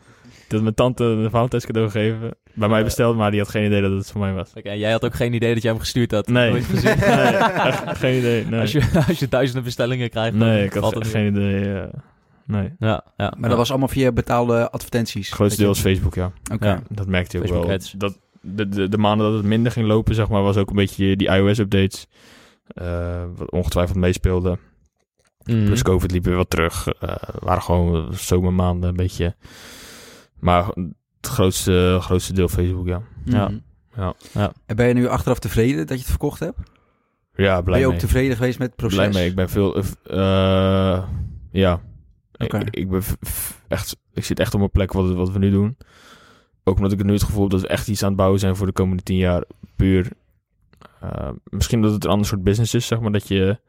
Speaker 1: had mijn tante een Valentijns cadeau gegeven. Bij mij besteld, maar die had geen idee dat het voor mij was.
Speaker 2: Oké, en jij had ook geen idee dat jij hem gestuurd had?
Speaker 1: Nee, [LAUGHS] [LAUGHS] geen idee. Nee,
Speaker 2: Als, je, als je duizenden bestellingen krijgt, dan
Speaker 1: nee ik had
Speaker 2: het
Speaker 1: geen idee. eh, nee.
Speaker 2: Ja, ja.
Speaker 3: Maar dat was allemaal via betaalde advertenties.
Speaker 1: Grootste deel was Facebook, ja.
Speaker 3: Oké.
Speaker 2: Ja.
Speaker 1: Dat merkte je ook
Speaker 2: Facebook
Speaker 1: wel.
Speaker 2: ads.
Speaker 1: Dat, de, de, de maanden dat het minder ging lopen, zeg maar, was ook een beetje die iOS-updates. eh, wat ongetwijfeld meespeelde.
Speaker 2: Mhm.
Speaker 1: Plus COVID liep weer wat terug. eh waren gewoon zomermaanden een beetje. Maar het grootste, grootste deel Facebook, ja.
Speaker 2: Ja.
Speaker 3: Mhm.
Speaker 1: Ja.
Speaker 2: Ja.
Speaker 3: En ben je nu achteraf tevreden dat je het verkocht hebt?
Speaker 1: Ja,
Speaker 3: Ben
Speaker 1: blij
Speaker 3: je ook
Speaker 1: mee.
Speaker 3: tevreden geweest met het proces?
Speaker 1: Blij mee. Ik ben veel... eh, eh, ja.
Speaker 3: Oké.
Speaker 1: Ik, ik ben echt... Ik zit echt op mijn plek wat, wat we nu doen. Ook omdat ik nu het gevoel heb dat we echt iets aan het bouwen zijn voor de komende tien jaar. Puur... eh, misschien dat het een ander soort business is, zeg maar. Dat je...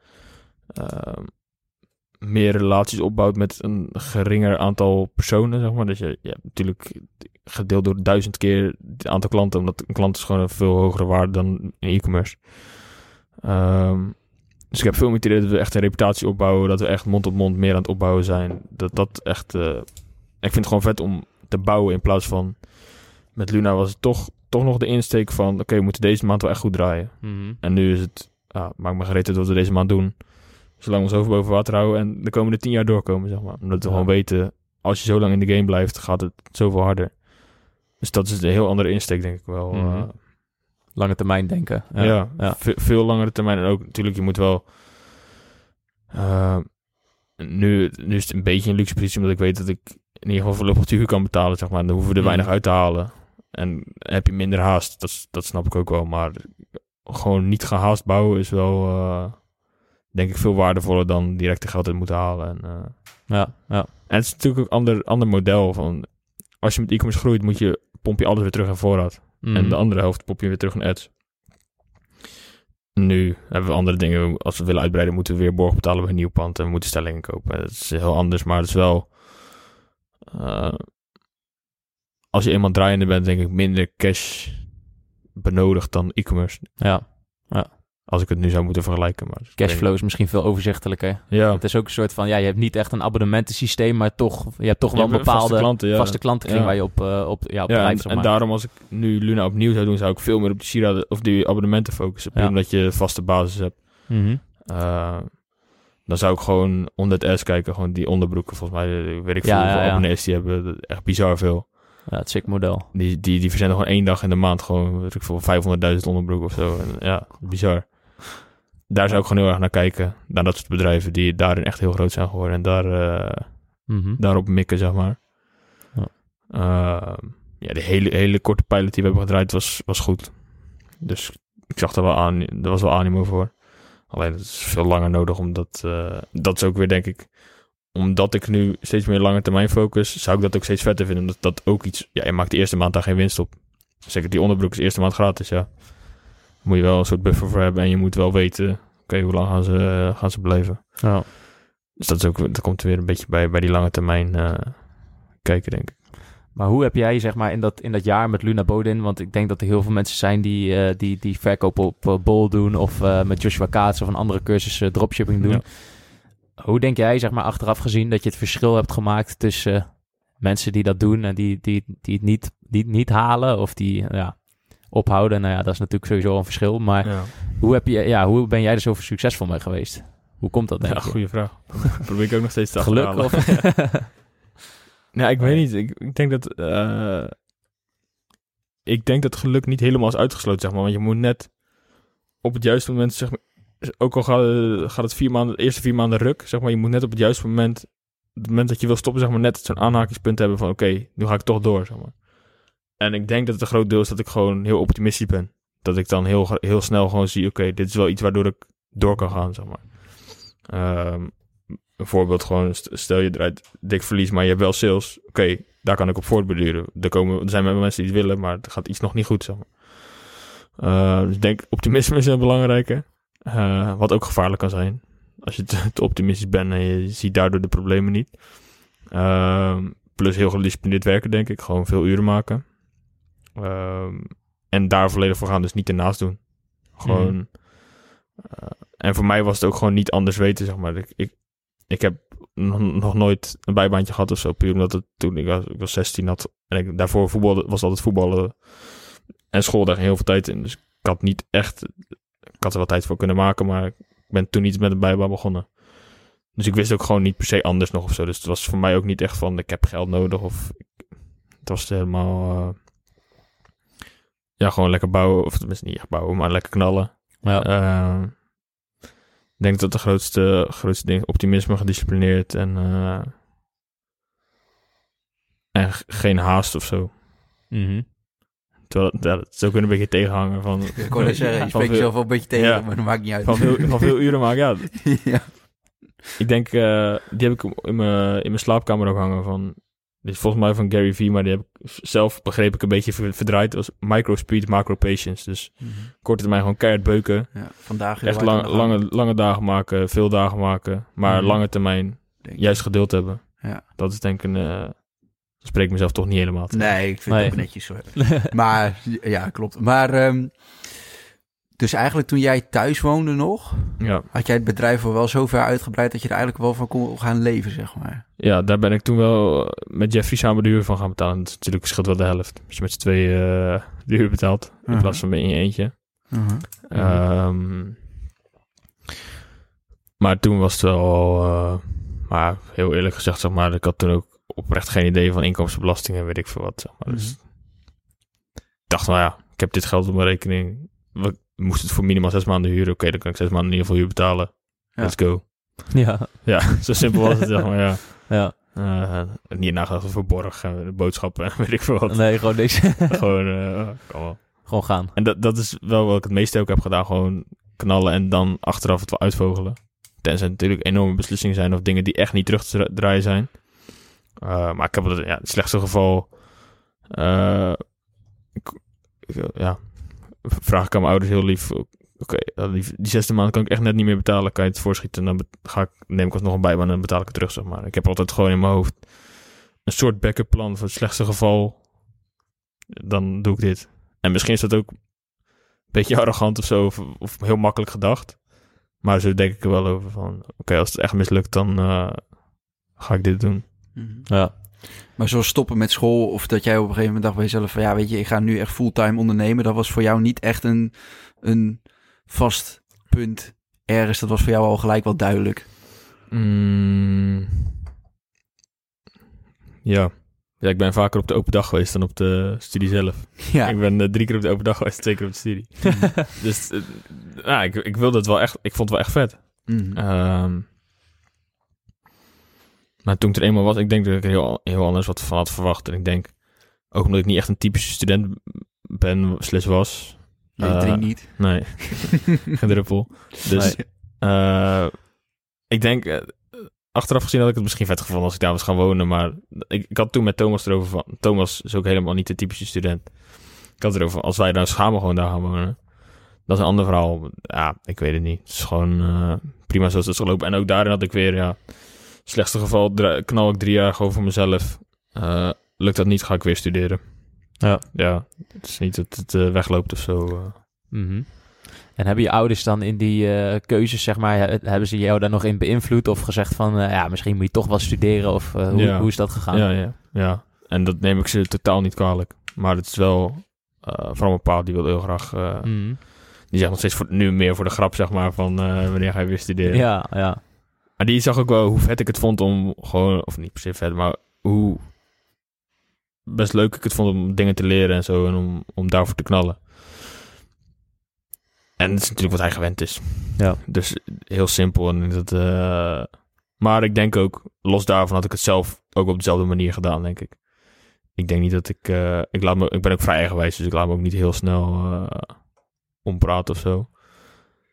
Speaker 1: meer relaties opbouwt met een geringer aantal personen, zeg maar. Dat je, ja, natuurlijk gedeeld door duizend keer het aantal klanten, omdat een klant is gewoon een veel hogere waarde dan in e-commerce. Ehm, dus ik heb veel meer het idee dat we echt een reputatie opbouwen, dat we echt mond op mond meer aan het opbouwen zijn. Dat dat echt, eh, ik vind het gewoon vet om te bouwen in plaats van, met Luna was het toch, toch nog de insteek van, oké, we moeten deze maand wel echt goed draaien.
Speaker 2: Mhm.
Speaker 1: En nu is het, ah, maak me gereed uit wat we deze maand doen. Zolang we ons hoofd boven water houden en de komende tien jaar doorkomen, zeg maar. Omdat we
Speaker 2: Ja.
Speaker 1: gewoon weten, als je zo lang in de game blijft, gaat het zoveel harder. Dus dat is een heel andere insteek, denk ik wel. Eh.
Speaker 2: Lange termijn denken.
Speaker 1: ja,
Speaker 2: Ja. ja.
Speaker 1: ve- veel langere termijn. En ook natuurlijk, je moet wel... eh, nu, nu is het een beetje een luxe positie, omdat ik weet dat ik in ieder geval voorlopig de huur kan betalen, zeg maar. Dan hoeven we er
Speaker 2: Mhm.
Speaker 1: weinig uit te halen. En heb je minder haast, dat, dat snap ik ook wel. Maar gewoon niet gehaast bouwen is wel, eh, denk ik, veel waardevoller dan direct de geld uit moeten halen. En, eh,
Speaker 2: Ja, ja.
Speaker 1: en het is natuurlijk ook een ander, ander model van... Als je met e-commerce groeit, moet je, pomp je alles weer terug in voorraad.
Speaker 2: Mhm.
Speaker 1: En de andere helft pop je weer terug in ads. Nu hebben we andere dingen. Als we willen uitbreiden, moeten we weer borg betalen bij een nieuw pand. En moeten stellingen kopen. Dat is heel anders, maar het is wel... eh, als je eenmaal draaiende bent, denk ik minder cash benodigd dan e-commerce.
Speaker 2: ja.
Speaker 1: Als ik het nu zou moeten vergelijken. Maar
Speaker 2: Cashflow is misschien veel overzichtelijker.
Speaker 1: Ja,
Speaker 2: Het is ook een soort van, ja, je hebt niet echt een abonnementensysteem, maar toch, je hebt toch wel een
Speaker 1: vaste
Speaker 2: bepaalde vaste,
Speaker 1: klanten, ja.
Speaker 2: klantenkring
Speaker 1: Ja.
Speaker 2: waar je op, eh, op, ja, op
Speaker 1: ja en, en daarom als ik nu Luna opnieuw zou doen, zou ik veel meer op die sieraden of die abonnementen focussen.
Speaker 2: Ja.
Speaker 1: Omdat je vaste basis hebt.
Speaker 2: Mhm.
Speaker 1: Eh, dan zou ik gewoon onder het S kijken. Gewoon die onderbroeken. Volgens mij eh, weet ik veel hoeveel abonnees die hebben. Echt bizar veel.
Speaker 2: Ja, het sick model.
Speaker 1: Die, die, die verzenden gewoon één dag in de maand. Gewoon, weet ik veel, 500.000 onderbroeken of zo. En, ja, bizar. Daar zou ik gewoon heel erg naar kijken. Naar dat soort bedrijven die daarin echt heel groot zijn geworden. En daar, eh,
Speaker 2: Mhm.
Speaker 1: daarop mikken, zeg maar.
Speaker 2: Ja.
Speaker 1: Ehm, ja, de hele, hele korte pilot die we hebben gedraaid was, was goed. Dus ik zag er wel aan, er was wel animo voor. Alleen het is veel langer nodig, omdat eh, dat is ook weer, denk ik, omdat ik nu steeds meer lange termijn focus, zou ik dat ook steeds vetter vinden. Omdat dat ook iets, ja, je maakt de eerste maand daar geen winst op. Zeker die onderbroek is de eerste maand gratis, ja. Moet je wel een soort buffer voor hebben en je moet wel weten, oké, hoe lang gaan ze, eh, gaan ze blijven.
Speaker 2: Ja.
Speaker 1: Dus dat, is ook, dat komt er weer een beetje bij, bij die lange termijn eh, kijken, denk ik.
Speaker 2: Maar hoe heb jij, zeg maar, in dat, in dat jaar met Luna Bodin, want ik denk dat er heel veel mensen zijn die, eh, die, die verkoop op Bol doen of met Joshua Kaats of een andere cursus dropshipping doen.
Speaker 1: Ja.
Speaker 2: Hoe denk jij, zeg maar, achteraf gezien dat je het verschil hebt gemaakt tussen mensen die dat doen en die, die, die het niet, die het niet halen of die ja, ophouden? Nou ja, dat is natuurlijk sowieso een verschil. Maar
Speaker 1: Ja,
Speaker 2: hoe, heb je, ja, hoe ben jij er zo succesvol mee geweest? Hoe komt dat, denk
Speaker 1: ja
Speaker 2: je?
Speaker 1: goede vraag. [LAUGHS] Probeer ik ook nog steeds te
Speaker 2: Geluk of... [LAUGHS]
Speaker 1: Nee, ik weet niet. Ik, ik denk dat... eh, ik denk dat geluk niet helemaal is uitgesloten, zeg maar. Want je moet net op het juiste moment, zeg maar... Ook al gaat, gaat het vier maanden, de eerste vier maanden ruk, zeg maar. Je moet net op het juiste moment... Het moment dat je wil stoppen, zeg maar, net zo'n aanhakingspunt hebben van... Oké, nu ga ik toch door, zeg maar. En ik denk dat het een groot deel is dat ik gewoon heel optimistisch ben. Dat ik dan heel, heel snel gewoon zie... Oké, dit is wel iets waardoor ik door kan gaan, zeg maar. Ehm, een voorbeeld gewoon, st- stel je draait dik verlies, maar je hebt wel sales. Oké, daar kan ik op voortbeduren. Er, komen, er zijn mensen die willen, maar het gaat iets nog niet goed. Zeg maar. Eh, dus ik denk, optimisme is een belangrijke. Eh, wat ook gevaarlijk kan zijn. Als je te, [LAUGHS] te optimistisch bent en je ziet daardoor de problemen niet. Ehm, plus heel gedisciplineerd werken, denk ik. Gewoon veel uren maken. Ehm, en daar volledig voor gaan, dus niet ernaast doen. Gewoon... eh, en voor mij was het ook gewoon niet anders weten, zeg maar. Ik, ik, ik heb nog, nooit een bijbaantje gehad of zo. Puur omdat het toen ik was, ik was 16 had. En ik, daarvoor voetbalde, was altijd voetballen. En school, daar heel veel tijd in. Dus ik had niet echt... Ik had er wel tijd voor kunnen maken, maar ik ben toen niet met een bijbaan begonnen. Dus ik wist ook gewoon niet per se anders nog of zo. Dus het was voor mij ook niet echt van, ik heb geld nodig of... Het was helemaal... eh, ja, gewoon lekker bouwen. Of tenminste niet echt bouwen, maar lekker knallen.
Speaker 2: Ja.
Speaker 1: Eh, ik denk dat de grootste, grootste ding optimisme, gedisciplineerd en, eh, en geen haast of zo.
Speaker 2: Mhm.
Speaker 1: Terwijl ja, dat is ook een beetje tegenhangen van, [LAUGHS]
Speaker 3: Ik kon net zeggen, je spreekt jezelf wel een beetje tegen,
Speaker 1: Ja.
Speaker 3: maar dat maakt niet uit.
Speaker 1: van, veel, van veel uren maken. Ja, [LAUGHS]
Speaker 3: ja.
Speaker 1: ik denk, eh, die heb ik in mijn, in mijn slaapkamer ook hangen van, dit is volgens mij van Gary Vee, maar die heb ik zelf begreep ik een beetje ver- verdraaid als micro speed, macro patience. Dus korte termijn gewoon keihard beuken.
Speaker 3: Ja, vandaag
Speaker 1: Echt lang, lange, lange dagen maken, veel dagen maken. Maar
Speaker 3: Mhm.
Speaker 1: lange termijn
Speaker 3: denk ik.
Speaker 1: juist geduld hebben.
Speaker 3: Ja.
Speaker 1: Dat is denk ik een... dat spreekt mezelf toch niet helemaal te.
Speaker 3: Nee, ik vind
Speaker 2: Nee.
Speaker 3: het ook netjes hoor. [LAUGHS] Maar, ja, klopt. Maar, ehm, dus eigenlijk toen jij thuis woonde nog,
Speaker 1: Ja.
Speaker 3: had jij het bedrijf al wel zo ver uitgebreid dat je er eigenlijk wel van kon gaan leven, zeg maar.
Speaker 1: ja, daar ben ik toen wel met Jeffrey samen de huur van gaan betalen. Dat natuurlijk scheelt wel de helft. Als je met z'n tweeën eh, de huur betaalt. In
Speaker 3: Mhm.
Speaker 1: plaats van in je eentje. Ehm, maar toen was het wel... eh, maar heel eerlijk gezegd, zeg maar... Ik had toen ook oprecht geen idee van inkomstenbelasting en weet ik veel wat. Zeg maar. Dus ik dacht, nou ja, ik heb dit geld op mijn rekening. We moesten het voor minimaal zes maanden huren. Oké, dan kan ik zes maanden in ieder geval huur betalen.
Speaker 3: Ja.
Speaker 1: Let's go.
Speaker 2: Ja.
Speaker 1: Ja, [LAUGHS] zo simpel was het, zeg maar, ja.
Speaker 2: Ja.
Speaker 1: Eh, niet nagedacht over borg en boodschappen en [LAUGHS] weet ik veel wat.
Speaker 2: Nee, gewoon niks. [LAUGHS]
Speaker 1: Gewoon, eh, wel.
Speaker 2: gewoon gaan.
Speaker 1: En dat, dat is wel wat ik het meeste ook heb gedaan. Gewoon knallen en dan achteraf het wel uitvogelen. Tenzij het natuurlijk enorme beslissingen zijn of dingen die echt niet terug te draaien zijn. Eh, maar ik heb het, ja, het slechtste geval. eh, ik, ik, ja, vraag ik aan mijn ouders heel lief. Oké, die, die zesde maand kan ik echt net niet meer betalen. Kan je het voorschieten? Dan ga ik, neem ik alsnog een bijbaan en dan betaal ik het terug. Zeg maar. Ik heb altijd gewoon in mijn hoofd een soort backup plan voor het slechtste geval. Dan doe ik dit. En misschien is dat ook een beetje arrogant of zo, of, of heel makkelijk gedacht. Maar zo denk ik er wel over van, oké, als het echt mislukt, dan eh, ga ik dit doen.
Speaker 2: Ja.
Speaker 3: Maar zoals stoppen met school of dat jij op een gegeven moment dacht bij jezelf van ja, weet je, ik ga nu echt fulltime ondernemen. Dat was voor jou niet echt een, een vast punt ergens. Dat was voor jou al gelijk wel duidelijk.
Speaker 1: Mm, ja. ja, ik ben vaker op de open dag geweest dan op de studie zelf. [LAUGHS]
Speaker 3: Ja,
Speaker 1: Ik ben eh, drie keer op de open dag geweest, twee keer op de studie. [LAUGHS] dus nou, ik, ik wilde het wel echt, ik vond het wel echt vet.
Speaker 3: Mhm.
Speaker 1: Ehm, maar toen ik er eenmaal was, ik denk dat ik er heel, heel anders wat van had verwacht. En ik denk, ook omdat ik niet echt een typische student ben, slechts was.
Speaker 3: nee, drink niet.
Speaker 1: Nee, [LAUGHS] geen druppel. Dus
Speaker 3: Nee.
Speaker 1: eh, ik denk, eh, achteraf gezien had ik het misschien vet gevonden als ik daar was gaan wonen. Maar ik, ik had toen met Thomas erover van, Thomas is ook helemaal niet de typische student. Ik had erover, als wij nou samen gewoon daar gaan wonen. Dat is een ander verhaal. Ja, ik weet het niet. Het is gewoon prima zoals het is gelopen. En ook daarin had ik weer, ja, slechtste geval knal ik drie jaar gewoon voor mezelf. Eh, lukt dat niet, ga ik weer studeren.
Speaker 2: Ja.
Speaker 1: Ja, het is niet dat het eh, wegloopt of zo. eh.
Speaker 2: Mhm. En hebben je ouders dan in die keuzes, zeg maar, he- hebben ze jou daar nog in beïnvloed of gezegd van, ja, misschien moet je toch wel studeren of hoe,
Speaker 1: Ja.
Speaker 2: hoe is dat gegaan?
Speaker 1: Ja, ja, ja. En dat neem ik ze totaal niet kwalijk. Maar het is wel, vooral mijn pa, die wil heel graag,
Speaker 2: Mhm.
Speaker 1: die zegt nog steeds voor, nu meer voor de grap, zeg maar, van wanneer ga je weer studeren.
Speaker 2: ja, ja.
Speaker 1: Maar die zag ook wel hoe vet ik het vond om gewoon, of niet per se vet, maar hoe best leuk ik het vond om dingen te leren en zo en om, om daarvoor te knallen. En het is natuurlijk wat hij gewend is.
Speaker 2: Ja.
Speaker 1: Dus heel simpel. En dat, eh, maar ik denk ook, los daarvan had ik het zelf ook op dezelfde manier gedaan, denk ik. Ik denk niet dat ik, eh, ik, laat me, ik ben ook vrij eigenwijs, dus ik laat me ook niet heel snel eh, ompraten of zo.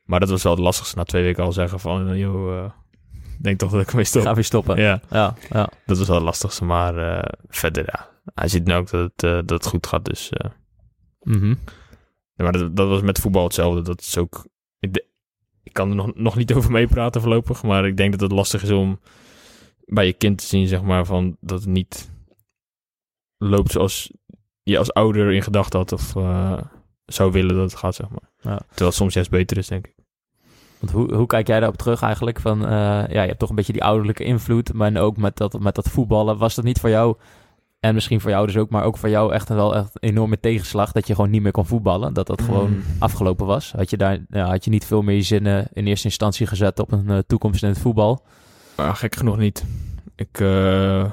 Speaker 1: Maar dat was wel het lastigste na twee weken al zeggen van, joh, denk toch dat ik ermee stop.
Speaker 2: Ga weer stoppen.
Speaker 1: Ja,
Speaker 2: Ja, ja.
Speaker 1: dat was wel het lastigste, maar eh, verder, ja. Hij ziet nu ook dat het, eh, dat het goed gaat, dus... ja, maar dat, dat was met voetbal hetzelfde. Dat is ook. Ik, de- ik kan er nog, nog niet over meepraten voorlopig. Maar ik denk dat het lastig is om bij je kind te zien, zeg maar, van dat het niet loopt zoals je als ouder in gedachten had of zou willen dat het gaat, zeg maar.
Speaker 2: Ja.
Speaker 1: Terwijl het soms juist beter is, denk ik.
Speaker 2: Want hoe, hoe kijk jij daarop terug eigenlijk? Van, eh, ja, je hebt toch een beetje die ouderlijke invloed, maar ook met dat, met dat voetballen. Was dat niet voor jou, en misschien voor jou dus ook, maar ook voor jou echt wel echt een enorme tegenslag dat je gewoon niet meer kon voetballen? Dat dat gewoon
Speaker 1: Mm.
Speaker 2: afgelopen was? Had je daar ja, had je niet veel meer je zinnen in eerste instantie gezet op een eh, toekomst in het voetbal?
Speaker 1: Gek genoeg niet. Ik, eh,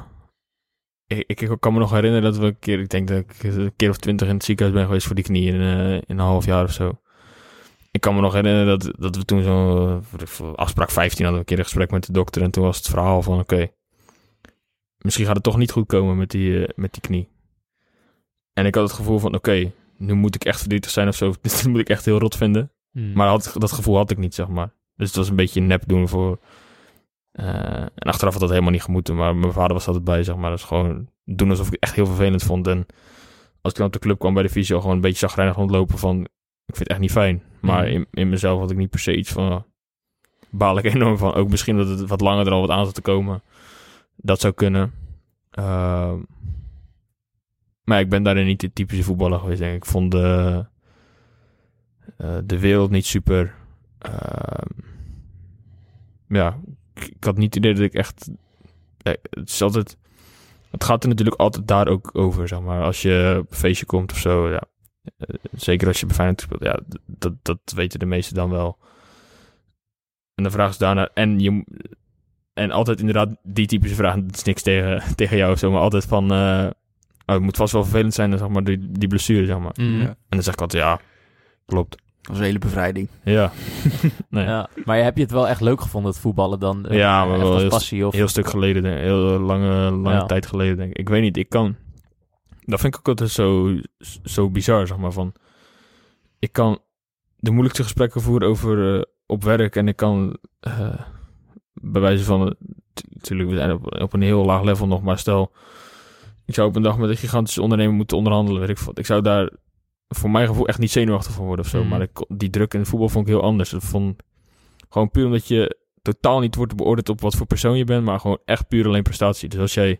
Speaker 1: ik, ik, ik kan me nog herinneren dat we een keer, ik denk dat ik een keer of twintig in het ziekenhuis ben geweest voor die knie in, eh, in een half jaar of zo. Ik kan me nog herinneren dat, dat we toen zo, voor- voor afspraak 15 hadden we een keer een gesprek met de dokter. En toen was het verhaal van, oké, misschien gaat het toch niet goed komen met die, eh, met die knie. En ik had het gevoel van, oké, nu moet ik echt verdrietig zijn of zo. [LAUGHS] Dit moet ik echt heel rot vinden.
Speaker 2: Hmm.
Speaker 1: Maar had, dat gevoel had ik niet, zeg maar. Dus het was een beetje nep doen voor... eh, en achteraf had dat helemaal niet gemoeten, maar mijn vader was altijd bij, zeg maar. Dus gewoon doen alsof ik het echt heel vervelend vond. En als ik dan op de club kwam bij de visio, gewoon een beetje zagrijnig rondlopen van... Ik vind het echt niet fijn. Maar
Speaker 2: Mhm.
Speaker 1: in, in mezelf had ik niet per se iets van... Baal ik enorm van. Ook misschien dat het wat langer er al wat aan zat te komen. Dat zou kunnen. Ehm, maar ik ben daarin niet de typische voetballer geweest, denk ik. Ik vond de, eh, de wereld niet super. Ehm, ja, ik, ik had niet het idee dat ik echt. eh, het is altijd. Het gaat er natuurlijk altijd daar ook over, zeg maar. Als je op een feestje komt of zo, ja. Eh, zeker als je bij Feyenoord speelt, ja, dat, dat weten de meesten dan wel. En de vraag is daarna, en je, en altijd inderdaad die typische vraag, het is niks tegen, [LAUGHS] tegen jou of zo, maar altijd van, eh, oh, het moet vast wel vervelend zijn, zeg maar, die, die blessure, zeg maar.
Speaker 2: Hmm.
Speaker 3: Ja.
Speaker 1: En dan zeg ik altijd, ja, klopt.
Speaker 3: Dat was een hele bevrijding.
Speaker 1: Ja. [LAUGHS] nee.
Speaker 2: Ja, maar heb je het wel echt leuk gevonden, het voetballen dan? Eh,
Speaker 1: Ja, maar
Speaker 2: echt
Speaker 1: wel
Speaker 2: als
Speaker 1: heel-
Speaker 2: passie? Of...
Speaker 1: Heel stuk geleden, denk ik. heel lange, lange
Speaker 2: Ja.
Speaker 1: tijd geleden, denk ik. Ik weet niet, ik kan... Dat vind ik ook altijd zo, zo bizar, zeg maar, van... Ik kan de moeilijkste gesprekken voeren over eh, op werk en ik kan eh, bij wijze van... Natuurlijk, we zijn op, op een heel laag level nog, maar stel... Ik zou op een dag met een gigantische ondernemer moeten onderhandelen, weet ik wat. Ik zou daar voor mijn gevoel echt niet zenuwachtig van worden of zo.
Speaker 2: Mhm.
Speaker 1: Maar ik, die druk in het voetbal vond ik heel anders. Dat vond, gewoon puur omdat je totaal niet wordt beoordeeld op wat voor persoon je bent, maar gewoon echt puur alleen prestatie. Dus als jij in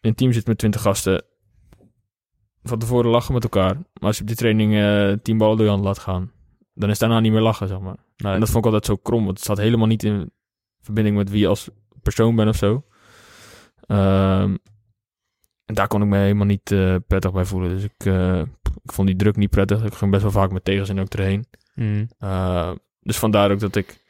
Speaker 1: een team zit met 20 gasten, van tevoren lachen met elkaar. Maar als je op die training eh tien ballen door je hand laat gaan, dan is daarna niet meer lachen, zeg maar.
Speaker 2: Nee.
Speaker 1: En dat vond ik altijd zo krom, want het staat helemaal niet in verbinding met wie je als persoon bent of zo. Ehm, en daar kon ik me helemaal niet eh, prettig bij voelen. Dus ik, eh, ik vond die druk niet prettig. Ik ging best wel vaak met tegenzin ook erheen. Uh, dus vandaar ook dat ik...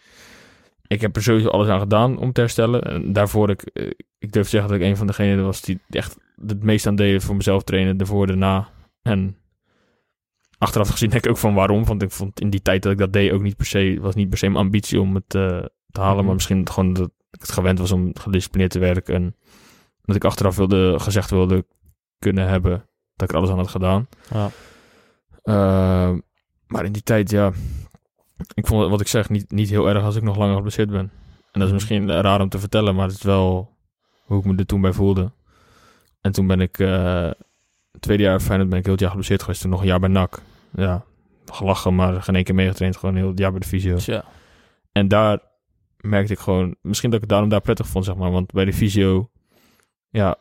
Speaker 1: Ik heb er sowieso alles aan gedaan om te herstellen. En daarvoor, ik, eh, ik durf te zeggen dat ik een van degenen was die echt het meest aan deed voor mezelf trainen. Daarvoor, daarna. En achteraf gezien denk ik ook van waarom. Want ik vond in die tijd dat ik dat deed ook niet per se... was niet per se mijn ambitie om het eh, te halen.
Speaker 2: Mhm.
Speaker 1: Maar misschien gewoon dat ik het gewend was om gedisciplineerd te werken. En dat ik achteraf wilde, gezegd wilde kunnen hebben dat ik er alles aan had gedaan.
Speaker 2: Ja.
Speaker 1: Uh, maar in die tijd, ja, ik vond het, wat ik zeg, niet, niet heel erg als ik nog langer geblesseerd ben. En dat is misschien raar om te vertellen, maar het is wel hoe ik me er toen bij voelde. En toen ben ik, uh, tweede jaar Feyenoord ben ik heel het jaar geblesseerd geweest. Toen nog een jaar bij NAC. Ja, gelachen, maar geen één keer meegetraind. Gewoon heel het jaar bij de fysio. En daar merkte ik gewoon, misschien dat ik het daarom daar prettig vond, zeg maar. Want bij de fysio, ja,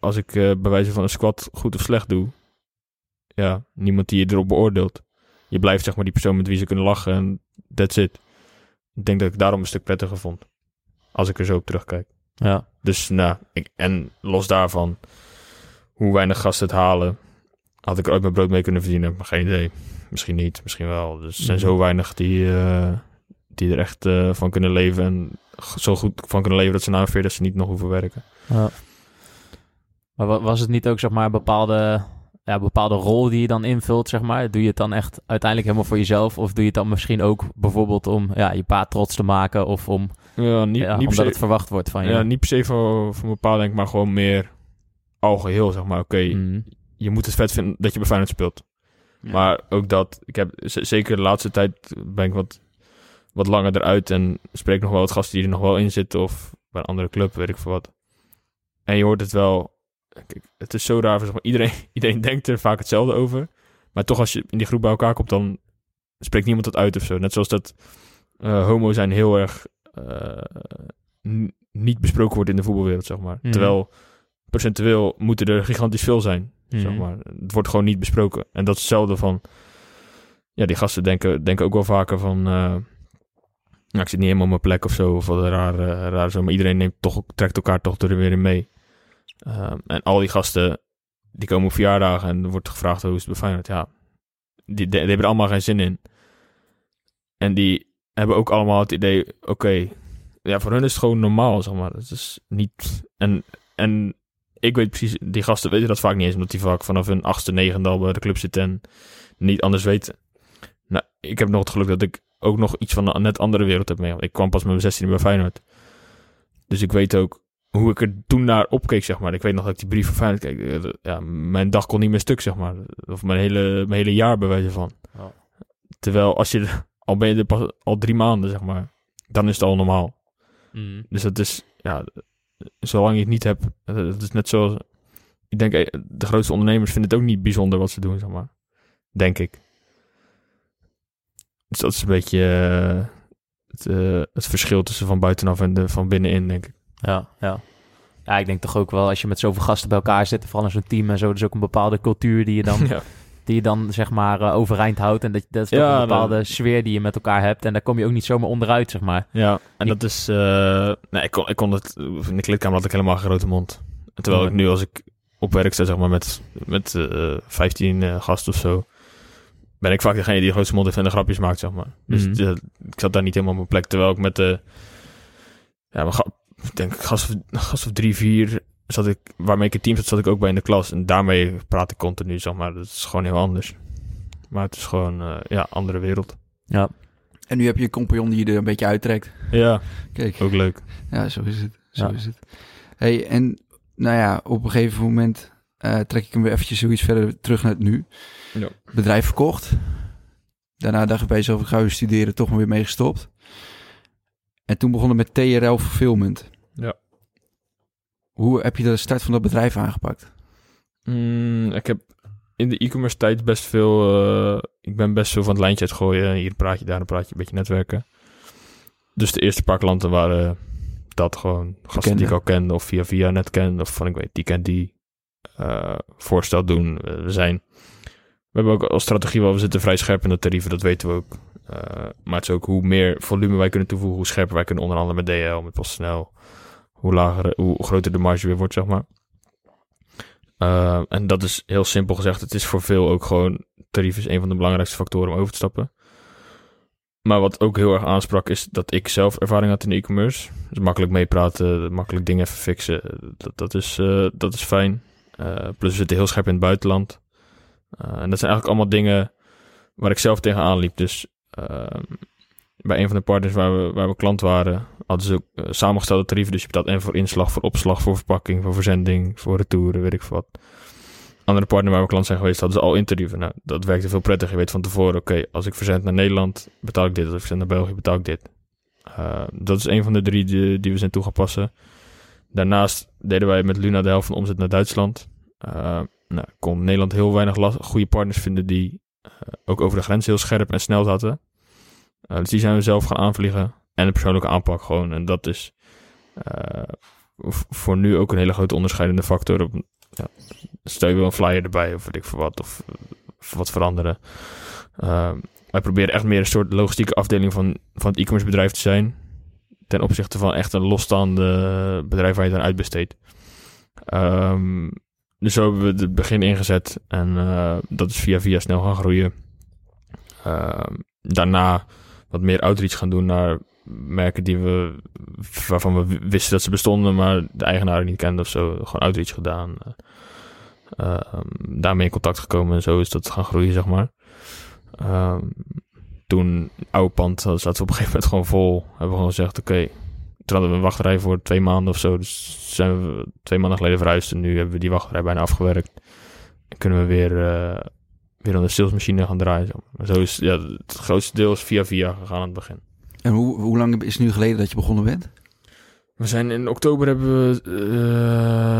Speaker 1: als ik uh, bij wijze van een squat goed of slecht doe, ja, niemand die je erop beoordeelt. Je blijft zeg maar die persoon met wie ze kunnen lachen en that's it. Ik denk dat ik daarom een stuk prettiger vond. Als ik er zo op terugkijk.
Speaker 2: Ja.
Speaker 1: Dus nou, ik, en los daarvan, hoe weinig gasten het halen, had ik er ooit mijn brood mee kunnen verdienen. Maar geen idee. Misschien niet, misschien wel. Dus er zijn zo weinig die, uh, die er echt uh, van kunnen leven en zo goed van kunnen leven dat ze na een 40 niet nog hoeven werken.
Speaker 2: Ja. Maar was het niet ook zeg maar een bepaalde ja, bepaalde rol die je dan invult, zeg maar? Doe je het dan echt uiteindelijk helemaal voor jezelf? Of doe je het dan misschien ook bijvoorbeeld om ja, je pa trots te maken? Of om,
Speaker 1: ja, niet,
Speaker 2: ja,
Speaker 1: niet
Speaker 2: omdat
Speaker 1: se,
Speaker 2: het verwacht wordt van je?
Speaker 1: Ja, niet per se voor, voor mijn pa, denk ik, maar gewoon meer algeheel, zeg maar. Oké, okay,
Speaker 2: mm.
Speaker 1: je moet het vet vinden dat je bij Feyenoord speelt. Ja. Maar ook dat, ik heb zeker de laatste tijd ben ik wat, wat langer eruit en spreek nog wel wat gasten die er nog wel in zitten of bij een andere club, weet ik veel wat. En je hoort het wel, Kijk, het is zo raar. Zeg maar, iedereen, [LAUGHS] iedereen denkt er vaak hetzelfde over. Maar toch, als je in die groep bij elkaar komt, dan spreekt niemand dat uit of zo. Net zoals dat uh, homo zijn heel erg uh, niet besproken wordt in de voetbalwereld, zeg maar. Mm. Terwijl procentueel moeten er gigantisch veel zijn, mm. zeg maar. Het wordt gewoon niet besproken. En dat is hetzelfde van... Ja, die gasten denken, denken ook wel vaker van... Uh, Nou, ik zit niet helemaal op mijn plek of zo, of wat raar, eh, raar zo. Maar iedereen neemt toch, trekt elkaar toch er weer in mee. Ehm, en al die gasten, die komen op verjaardagen en er wordt gevraagd hoe is het bij Feyenoord. Ja, die, die, die hebben er allemaal geen zin in. En die hebben ook allemaal het idee, oké, ja, voor hun is het gewoon normaal, zeg maar. Het is niet... En, en ik weet precies, die gasten weten dat vaak niet eens, omdat die vaak vanaf hun achtste, negende al bij de club zitten en niet anders weten. Nou, ik heb nog het geluk dat ik ook nog iets van een net andere wereld heb meegemaakt. Ik kwam pas met mijn 16 bij Feyenoord. Dus ik weet ook hoe ik er toen naar opkeek, zeg maar. Ik weet nog dat ik die brief van Feyenoord keek. Eh, Ja, mijn dag kon niet meer stuk, zeg maar. Of mijn hele, mijn hele jaar bij wijze van.
Speaker 2: Ja.
Speaker 1: Terwijl als je, al ben je er pas al drie maanden, zeg maar, dan is het al normaal.
Speaker 2: Mm.
Speaker 1: Dus dat is, ja, zolang je het niet hebt, eh, het is net zoals, ik denk, eh, de grootste ondernemers vinden het ook niet bijzonder wat ze doen, zeg maar. Denk ik. Dus dat is een beetje eh, het, eh, het verschil tussen van buitenaf en de, van binnenin, denk ik.
Speaker 2: Ja, ja. Ja, ik denk toch ook wel als je met zoveel gasten bij elkaar zit, vooral in zo'n team en zo, dus ook een bepaalde cultuur die je dan, [LAUGHS]
Speaker 1: Ja,
Speaker 2: die je dan zeg maar eh, overeind houdt. En dat, dat is toch
Speaker 1: Ja,
Speaker 2: een bepaalde sfeer die je met elkaar hebt. En daar kom je ook niet zomaar onderuit, zeg maar.
Speaker 1: ja en
Speaker 2: Ik-
Speaker 1: dat is, eh, nee, ik kon, ik kon het, in de kleedkamer had ik helemaal geen grote mond. En terwijl ik nu, als ik op werk sta, zeg maar, met, met eh 15 eh, gasten of zo, ben ik vaak degene die de grootste mond heeft en de grapjes maakt, zeg maar. Dus
Speaker 2: Mhm.
Speaker 1: ik zat daar niet helemaal op mijn plek. Terwijl ik met de, ja, mijn ik denk gast of, gast of drie, vier, zat ik, waarmee ik het team zat, zat ik ook bij in de klas. En daarmee praat ik continu, zeg maar. Dat is gewoon heel anders. Maar het is gewoon, eh, ja, andere wereld.
Speaker 2: Ja.
Speaker 3: En nu heb je een compagnon die je er een beetje uittrekt.
Speaker 1: Ja,
Speaker 3: Kijk,
Speaker 1: ook leuk.
Speaker 3: ja, zo is het. Zo
Speaker 2: Ja.
Speaker 3: is het. Hey, en nou ja, op een gegeven moment eh, trek ik hem weer eventjes zoiets verder terug naar het nu.
Speaker 1: Ja.
Speaker 3: Bedrijf verkocht. Daarna dacht ik bij jezelf, ik ga weer studeren, toch maar weer mee gestopt. En toen begonnen met TRL Fulfillment.
Speaker 1: Ja.
Speaker 3: Hoe heb je de start van dat bedrijf aangepakt?
Speaker 1: Mm, ik heb in de e-commerce tijd best veel... eh, ik ben best veel van het lijntje uitgooien. Hier een praatje, daar een praatje, een beetje netwerken. Dus de eerste paar klanten waren dat gewoon gasten die ik al kende of via via net kende. Of van ik weet, die kent die. eh, voorstel doen. Eh, we zijn... We hebben ook als strategie wel, we zitten vrij scherp in de tarieven, dat weten we ook. Eh, maar het is ook hoe meer volume wij kunnen toevoegen, hoe scherper wij kunnen onderhandelen met DL, met PostNL. Hoe lager, hoe groter de marge weer wordt, zeg maar. Uh, en dat is heel simpel gezegd. Het is voor veel ook gewoon... Tarief is een van de belangrijkste factoren om over te stappen. Maar wat ook heel erg aansprak is dat ik zelf ervaring had in e-commerce. Dus makkelijk meepraten, makkelijk dingen even fixen. Dat, dat, is, uh, dat is fijn. Plus we zitten heel scherp in het buitenland. En dat zijn eigenlijk allemaal dingen waar ik zelf tegenaan liep. Dus bij een van de partners waar we, waar we klant waren, hadden ze ook uh, samengestelde tarieven. Dus je betaalt en voor inslag, voor opslag, voor verpakking, voor verzending, voor retouren, weet ik wat. Andere partner waar we klant zijn geweest, hadden ze al in tarieven. Nou, dat werkte veel prettiger. Je weet van tevoren, oké, als ik verzend naar Nederland, betaal ik dit. Als ik verzend naar België, betaal ik dit. Uh, dat is een van de drie die, we zijn toe. Daarnaast deden wij met Luna de helft van de omzet naar Duitsland. Uh, nou, kon Nederland heel weinig goede partners vinden die uh, ook over de grens heel scherp en snel zaten. Uh, dus die zijn we zelf gaan aanvliegen. En een persoonlijke aanpak gewoon. En dat is uh, voor nu ook een hele grote onderscheidende factor. Op, ja, stel je wel een flyer erbij of weet ik voor wat. Of, wat veranderen. Uh, wij proberen echt meer een soort logistieke afdeling van, van het e-commerce bedrijf te zijn. Ten opzichte van echt een losstaande bedrijf waar je dan uitbesteedt. Um, dus zo hebben we het begin ingezet. En uh, dat is via via snel gaan groeien. Uh, daarna wat meer outreach gaan doen naar merken die we, waarvan we wisten dat ze bestonden, maar de eigenaren niet kenden of zo. Gewoon outreach gedaan. Uh, daarmee in contact gekomen en zo is dat gaan groeien, zeg maar. toen, oude pand, zaten we op een gegeven moment gewoon vol. Hebben we gewoon gezegd, oké, okay, toen hadden we een wachtrij voor twee maanden of zo. Dus zijn we twee maanden geleden verhuisd. En nu hebben we die wachtrij bijna afgewerkt. En kunnen we weer, weer aan de salesmachine gaan draaien. Zo. Maar zo is ja, het grootste deel is via via gegaan aan het begin.
Speaker 3: En hoe, hoe lang is het nu geleden dat je begonnen bent?
Speaker 1: We zijn in oktober hebben we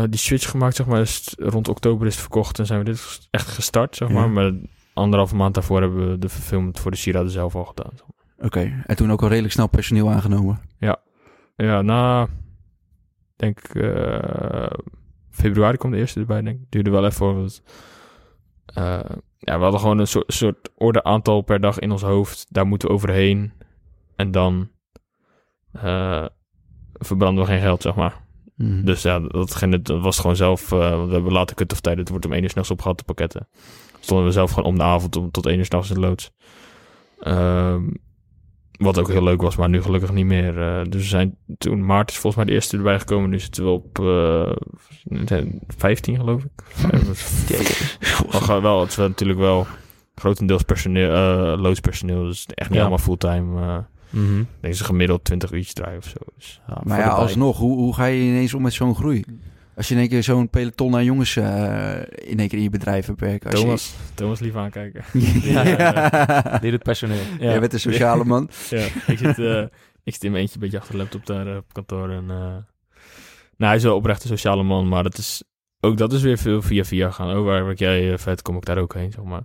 Speaker 1: uh, die switch gemaakt, zeg maar. Dus rond oktober is het verkocht en zijn we dit echt gestart, zeg maar. Ja. Maar anderhalve maand daarvoor hebben we de verfilmd voor de sieraden zelf al gedaan. Zeg maar.
Speaker 3: Oké, okay. en toen ook al redelijk snel personeel aangenomen?
Speaker 1: Ja, ja, na, denk uh, februari kwam de eerste erbij, denk ik. Duurde wel even, want, uh, ja, we hadden gewoon een soort, soort orde aantal per dag in ons hoofd. Daar moeten we overheen. En dan eh, verbranden we geen geld, zeg maar.
Speaker 3: Mhm.
Speaker 1: Dus ja, dat, dat was gewoon zelf. eh, we hebben later cut-off tijden. Het wordt om één uur s'nachts opgehaald, de pakketten. Stonden we zelf gewoon om de avond om, tot één uur s'nachts in de loods. Ehm, wat ook heel leuk was, maar nu gelukkig niet meer. Eh, dus we zijn toen maart is volgens mij de eerste erbij gekomen. Nu zitten we op eh 15, geloof ik. Wel, gewoon wel, het is natuurlijk wel grotendeels personeel, eh loodspersoneel. Dus echt niet
Speaker 2: Ja.
Speaker 1: allemaal fulltime. eh ik denk ze gemiddeld 20 uurtjes draaien of zo. Dus,
Speaker 2: Ja,
Speaker 3: Maar ja, alsnog, hoe, hoe ga je ineens om met zo'n groei? Als je in één keer zo'n peloton aan jongens eh, in één keer in je bedrijf hebt werken. Als
Speaker 1: Thomas, Thomas lief aankijken. [LAUGHS]
Speaker 2: Ja,
Speaker 3: ja,
Speaker 2: het personeel.
Speaker 1: Ja. [LAUGHS]
Speaker 3: Jij bent een sociale man. [LAUGHS]
Speaker 1: Ja, ik zit, eh, ik zit in mijn eentje een beetje achter de laptop daar eh, op kantoor. En, eh, nou, hij is wel oprecht een sociale man, maar dat is, ook dat is weer veel via via gaan. Oh, waar word jij eh, vet, kom ik daar ook heen, zeg maar.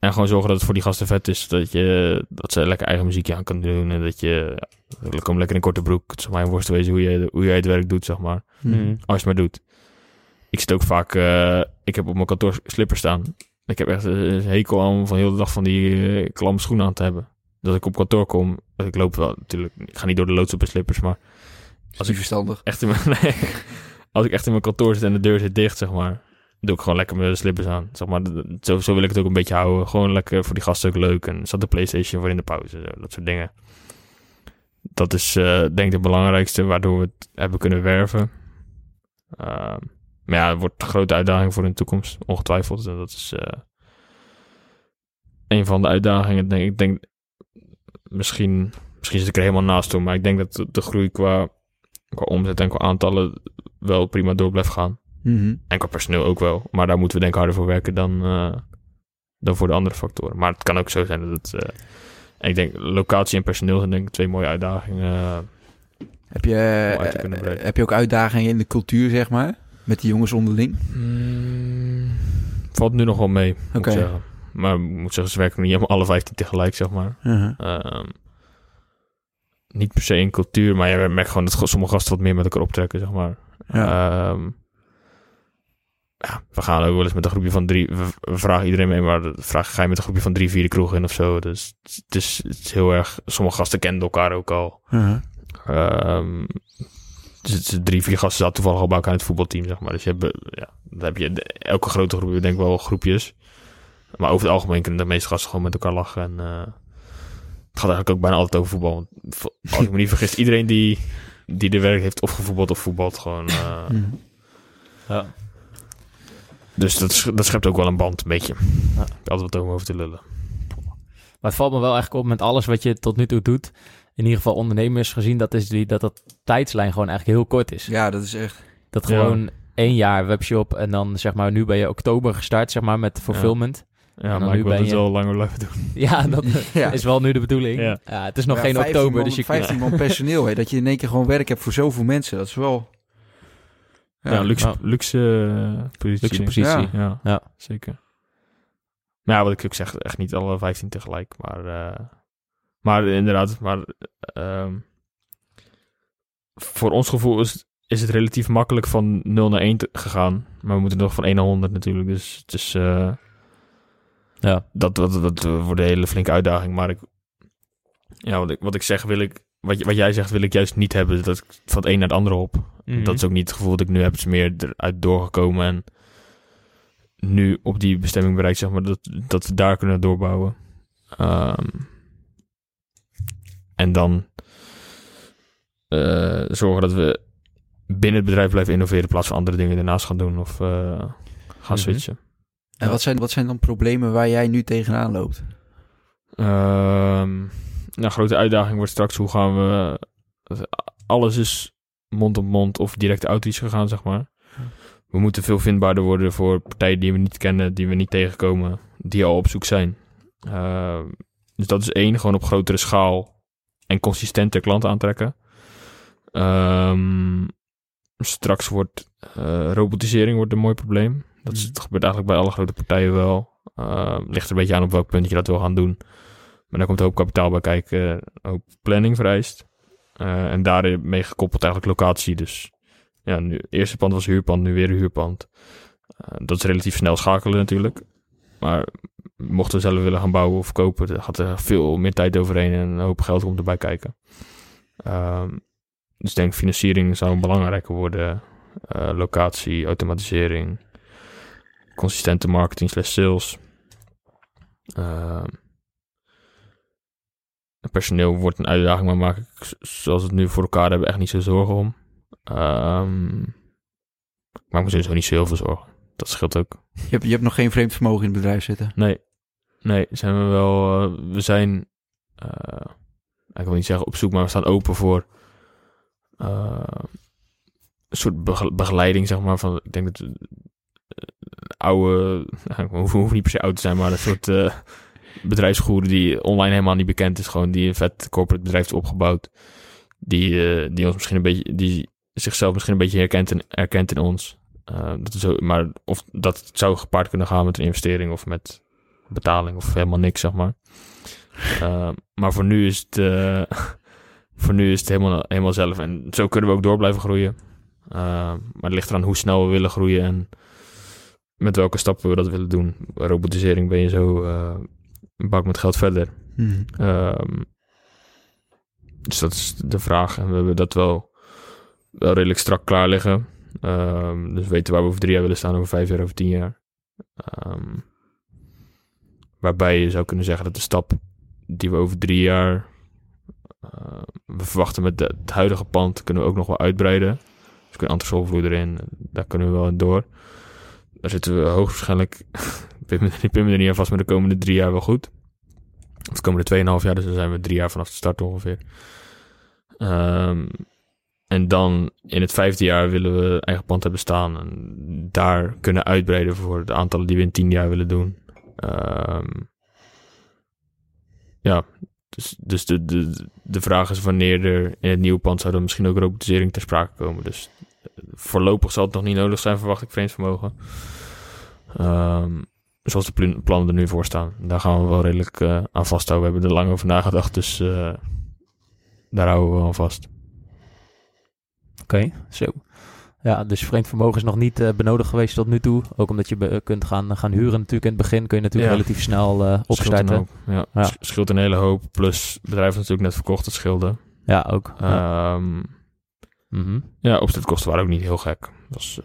Speaker 1: En gewoon zorgen dat het voor die gasten vet is. Dat, je, dat ze lekker eigen muziekje aan kan doen. En dat je, ja, kom lekker in korte broek. Het is mij een worst wezen hoe, je, hoe jij het werk doet, zeg maar.
Speaker 3: Mhm.
Speaker 2: Mhm.
Speaker 1: Als je het maar doet. Ik zit ook vaak, eh, ik heb op mijn kantoor slippers staan. Ik heb echt een hekel aan om van de hele dag van die eh, klamme schoenen aan te hebben. Dat ik op kantoor kom, ik loop wel natuurlijk, ik ga niet door de loods op mijn slippers, maar
Speaker 3: Als ik verstandig.
Speaker 1: echt in mijn, [LAUGHS] nee, als ik echt in mijn kantoor zit en de deur zit dicht, zeg maar, doe ik gewoon lekker mijn slippers aan. Zeg maar, zo, wil ik het ook een beetje houden. Gewoon lekker voor die gasten ook leuk. En zat de Playstation voor in de pauze, zo, dat soort dingen. Dat is eh, denk ik het belangrijkste waardoor we het hebben kunnen werven. Ehm, maar ja, het wordt een grote uitdaging voor in de toekomst, ongetwijfeld. En dat is eh, een van de uitdagingen. Denk, ik denk, misschien, misschien zit ik er helemaal naast toe, maar ik denk dat de, de groei qua, qua omzet en qua aantallen wel prima door blijft gaan.
Speaker 3: Mhm.
Speaker 1: En qua personeel ook wel. Maar daar moeten we denk ik harder voor werken dan, eh, dan voor de andere factoren. Maar het kan ook zo zijn dat het... eh, en ik denk, locatie en personeel zijn denk ik twee mooie uitdagingen. eh,
Speaker 3: Heb, je, heb je ook uitdagingen in de cultuur, zeg maar? Met die jongens onderling?
Speaker 1: Mm, valt nu nog wel mee,
Speaker 3: Oké.
Speaker 1: Maar ik moet zeggen, ze werken niet helemaal alle 15 tegelijk, zeg maar.
Speaker 3: Mhm.
Speaker 1: Ehm, niet per se in cultuur, maar je merkt gewoon dat sommige gasten wat meer met elkaar optrekken, zeg maar.
Speaker 3: Ja.
Speaker 1: Ehm, ja, we gaan ook wel eens met een groepje van drie. We, vragen iedereen mee, maar de vraag ga je met een groepje van drie, vier de kroeg in of zo. Dus het is, het is heel erg. Sommige gasten kenden elkaar ook al.
Speaker 3: Mhm.
Speaker 1: Ehm, dus drie, vier gasten zaten toevallig al bij elkaar in het voetbalteam, zeg maar. Dus je hebt, ja, dan heb je de- elke grote groep, denk ik wel groepjes. Maar over het algemeen kunnen de meeste gasten gewoon met elkaar lachen. En eh, het gaat eigenlijk ook bijna altijd over voetbal. Als ik me niet vergis, iedereen die, die de werk heeft of gevoetbald of voetbalt gewoon. eh.
Speaker 2: Ja.
Speaker 1: Dus dat, sch- dat schept ook wel een band, een beetje.
Speaker 2: Ja.
Speaker 1: Altijd wat om over te lullen.
Speaker 2: Maar het valt me wel eigenlijk op met alles wat je tot nu toe doet. In ieder geval ondernemers gezien, dat is die, dat dat tijdslijn gewoon eigenlijk heel kort is.
Speaker 3: Ja, dat is echt...
Speaker 2: Dat
Speaker 1: Ja.
Speaker 2: gewoon één jaar webshop en dan zeg maar, nu ben je oktober gestart zeg maar met fulfillment.
Speaker 1: Ja, maar
Speaker 2: nu
Speaker 1: ik wil
Speaker 2: ben
Speaker 1: het
Speaker 2: je-
Speaker 1: wel langer blijven doen. [LAUGHS]
Speaker 2: Ja, dat [LAUGHS]
Speaker 3: Ja.
Speaker 2: is wel nu de bedoeling.
Speaker 1: Ja.
Speaker 2: Ja. het is nog
Speaker 3: Ja,
Speaker 2: geen
Speaker 3: 15
Speaker 2: oktober,
Speaker 3: man,
Speaker 2: dus je
Speaker 3: 15 man personeel, hè. Dat je in één keer gewoon werk hebt voor zoveel mensen. Dat is wel...
Speaker 1: Ja, luxe, luxe eh, positie.
Speaker 2: luxe positie.
Speaker 3: Ja.
Speaker 1: Ja, zeker. Maar ja, wat ik ook zeg, echt niet alle 15 tegelijk. Maar, eh, maar inderdaad, maar ehm, voor ons gevoel is, is het relatief makkelijk van 0 naar 1 te- gegaan. Maar we moeten nog van 1 naar 100 natuurlijk. Dus het is, eh,
Speaker 2: Ja.
Speaker 1: dat, dat, dat wordt een hele flinke uitdaging. Maar ik, ja, wat, ik, wat ik zeg, wil ik, wat, wat jij zegt, wil ik juist niet hebben. Dat ik van het een naar het andere op.
Speaker 2: Mhm.
Speaker 1: Dat is ook niet het gevoel dat ik nu heb. Het is meer eruit doorgekomen en nu op die bestemming bereikt, zeg maar, dat, dat we daar kunnen doorbouwen. Ehm, en dan eh, zorgen dat we binnen het bedrijf blijven innoveren in plaats van andere dingen ernaast gaan doen of eh, gaan
Speaker 2: Mhm.
Speaker 1: switchen.
Speaker 3: En wat zijn, wat zijn dan problemen waar jij nu tegenaan loopt?
Speaker 1: Ehm nou, grote uitdaging wordt straks hoe gaan we. Alles is mond op mond of directe outreach gegaan, zeg maar. We moeten veel vindbaarder worden voor partijen die we niet kennen, die we niet tegenkomen, die al op zoek zijn. Ehm, dus dat is één, gewoon op grotere schaal en consistenter klanten aantrekken. Ehm, straks wordt eh, robotisering wordt een mooi probleem. Dat, is,
Speaker 3: Mhm.
Speaker 1: dat gebeurt eigenlijk bij alle grote partijen wel. Ehm, ligt er een beetje aan op welk punt je dat wil gaan doen. Maar daar komt een hoop kapitaal bij kijken, een hoop planning vereist. Eh, en daarmee gekoppeld eigenlijk locatie. Dus ja, nu, eerste pand was huurpand, nu weer een huurpand. Eh, dat is relatief snel schakelen natuurlijk. Maar mochten we zelf willen gaan bouwen of kopen, dan gaat er veel meer tijd overheen en een hoop geld komt erbij kijken. Ehm, dus ik denk financiering zou belangrijker worden. Eh, locatie, automatisering, consistente marketing slash sales. Personeel wordt een uitdaging, maar maak ik zoals we het nu voor elkaar hebben echt niet zo zorgen om. Ehm, ik maak me sowieso niet zo heel veel zorgen. Dat scheelt ook.
Speaker 3: Je hebt, je hebt nog geen vreemd vermogen in het bedrijf zitten.
Speaker 1: Nee, nee, zijn we wel. eh, we zijn, eh, ik wil niet zeggen op zoek, maar we staan open voor eh, een soort bege- begeleiding, zeg maar. Van, ik denk dat we, oude, we hoeven, hoeven niet per se oud te zijn, maar een soort bedrijfsgoeren die online helemaal niet bekend is, gewoon die een vet corporate bedrijf heeft opgebouwd, die, eh, die ons misschien een beetje, die zichzelf misschien een beetje herkent in, herkent in ons. Eh, dat is maar of dat zou gepaard kunnen gaan met een investering of met betaling of helemaal niks, zeg maar. Eh, maar voor nu is het, [LAUGHS] voor nu is het helemaal, helemaal zelf. En zo kunnen we ook door blijven groeien. Maar het ligt eraan hoe snel we willen groeien en met welke stappen we dat willen doen. Robotisering ben je zo een bak met geld verder.
Speaker 3: Mhm.
Speaker 1: Ehm, dus dat is de vraag. En we hebben dat wel, wel redelijk strak klaar liggen. Ehm, dus we weten waar we over drie jaar willen staan, over vijf jaar, over tien jaar. Ehm, waarbij je zou kunnen zeggen dat de stap die we over drie jaar... we verwachten met de- het huidige pand kunnen we ook nog wel uitbreiden. Dus kunnen antrosolvloer erin, daar kunnen we wel in door. Daar zitten we hoogstwaarschijnlijk, ik me [LAUGHS] er niet aan vast, maar de komende drie jaar wel goed. Of de komende 2,5 jaar, dus dan zijn we drie jaar vanaf de start ongeveer. Ehm, en dan in het vijfde jaar willen we eigen pand hebben staan. En daar kunnen uitbreiden voor de aantallen die we in tien jaar willen doen. Ehm, ja, dus, dus de, de, de vraag is wanneer er in het nieuwe pand zou dan misschien ook robotisering ter sprake komen. Dus eh, voorlopig zal het nog niet nodig zijn, verwacht ik, vermogen. Ehm, zoals de pl- plannen er nu voor staan. Daar gaan we wel redelijk eh, aan vasthouden. We hebben er lang over nagedacht, dus eh, daar houden we wel aan vast.
Speaker 2: Oké, zo. Ja, dus vreemd vermogen is nog niet eh, benodigd geweest tot nu toe. Ook omdat je kunt gaan, gaan huren natuurlijk in het begin. Kun je natuurlijk
Speaker 1: Ja.
Speaker 2: relatief snel
Speaker 1: een
Speaker 2: opstarten.
Speaker 1: hoop, Ja,
Speaker 2: Ja.
Speaker 1: sch- scheelt een hele hoop. Plus, het bedrijf natuurlijk net verkocht, dat scheelde.
Speaker 2: Ja, ook. Ja.
Speaker 1: Ehm,
Speaker 2: Mhm.
Speaker 1: ja, opstartkosten waren ook niet heel gek. Dat was.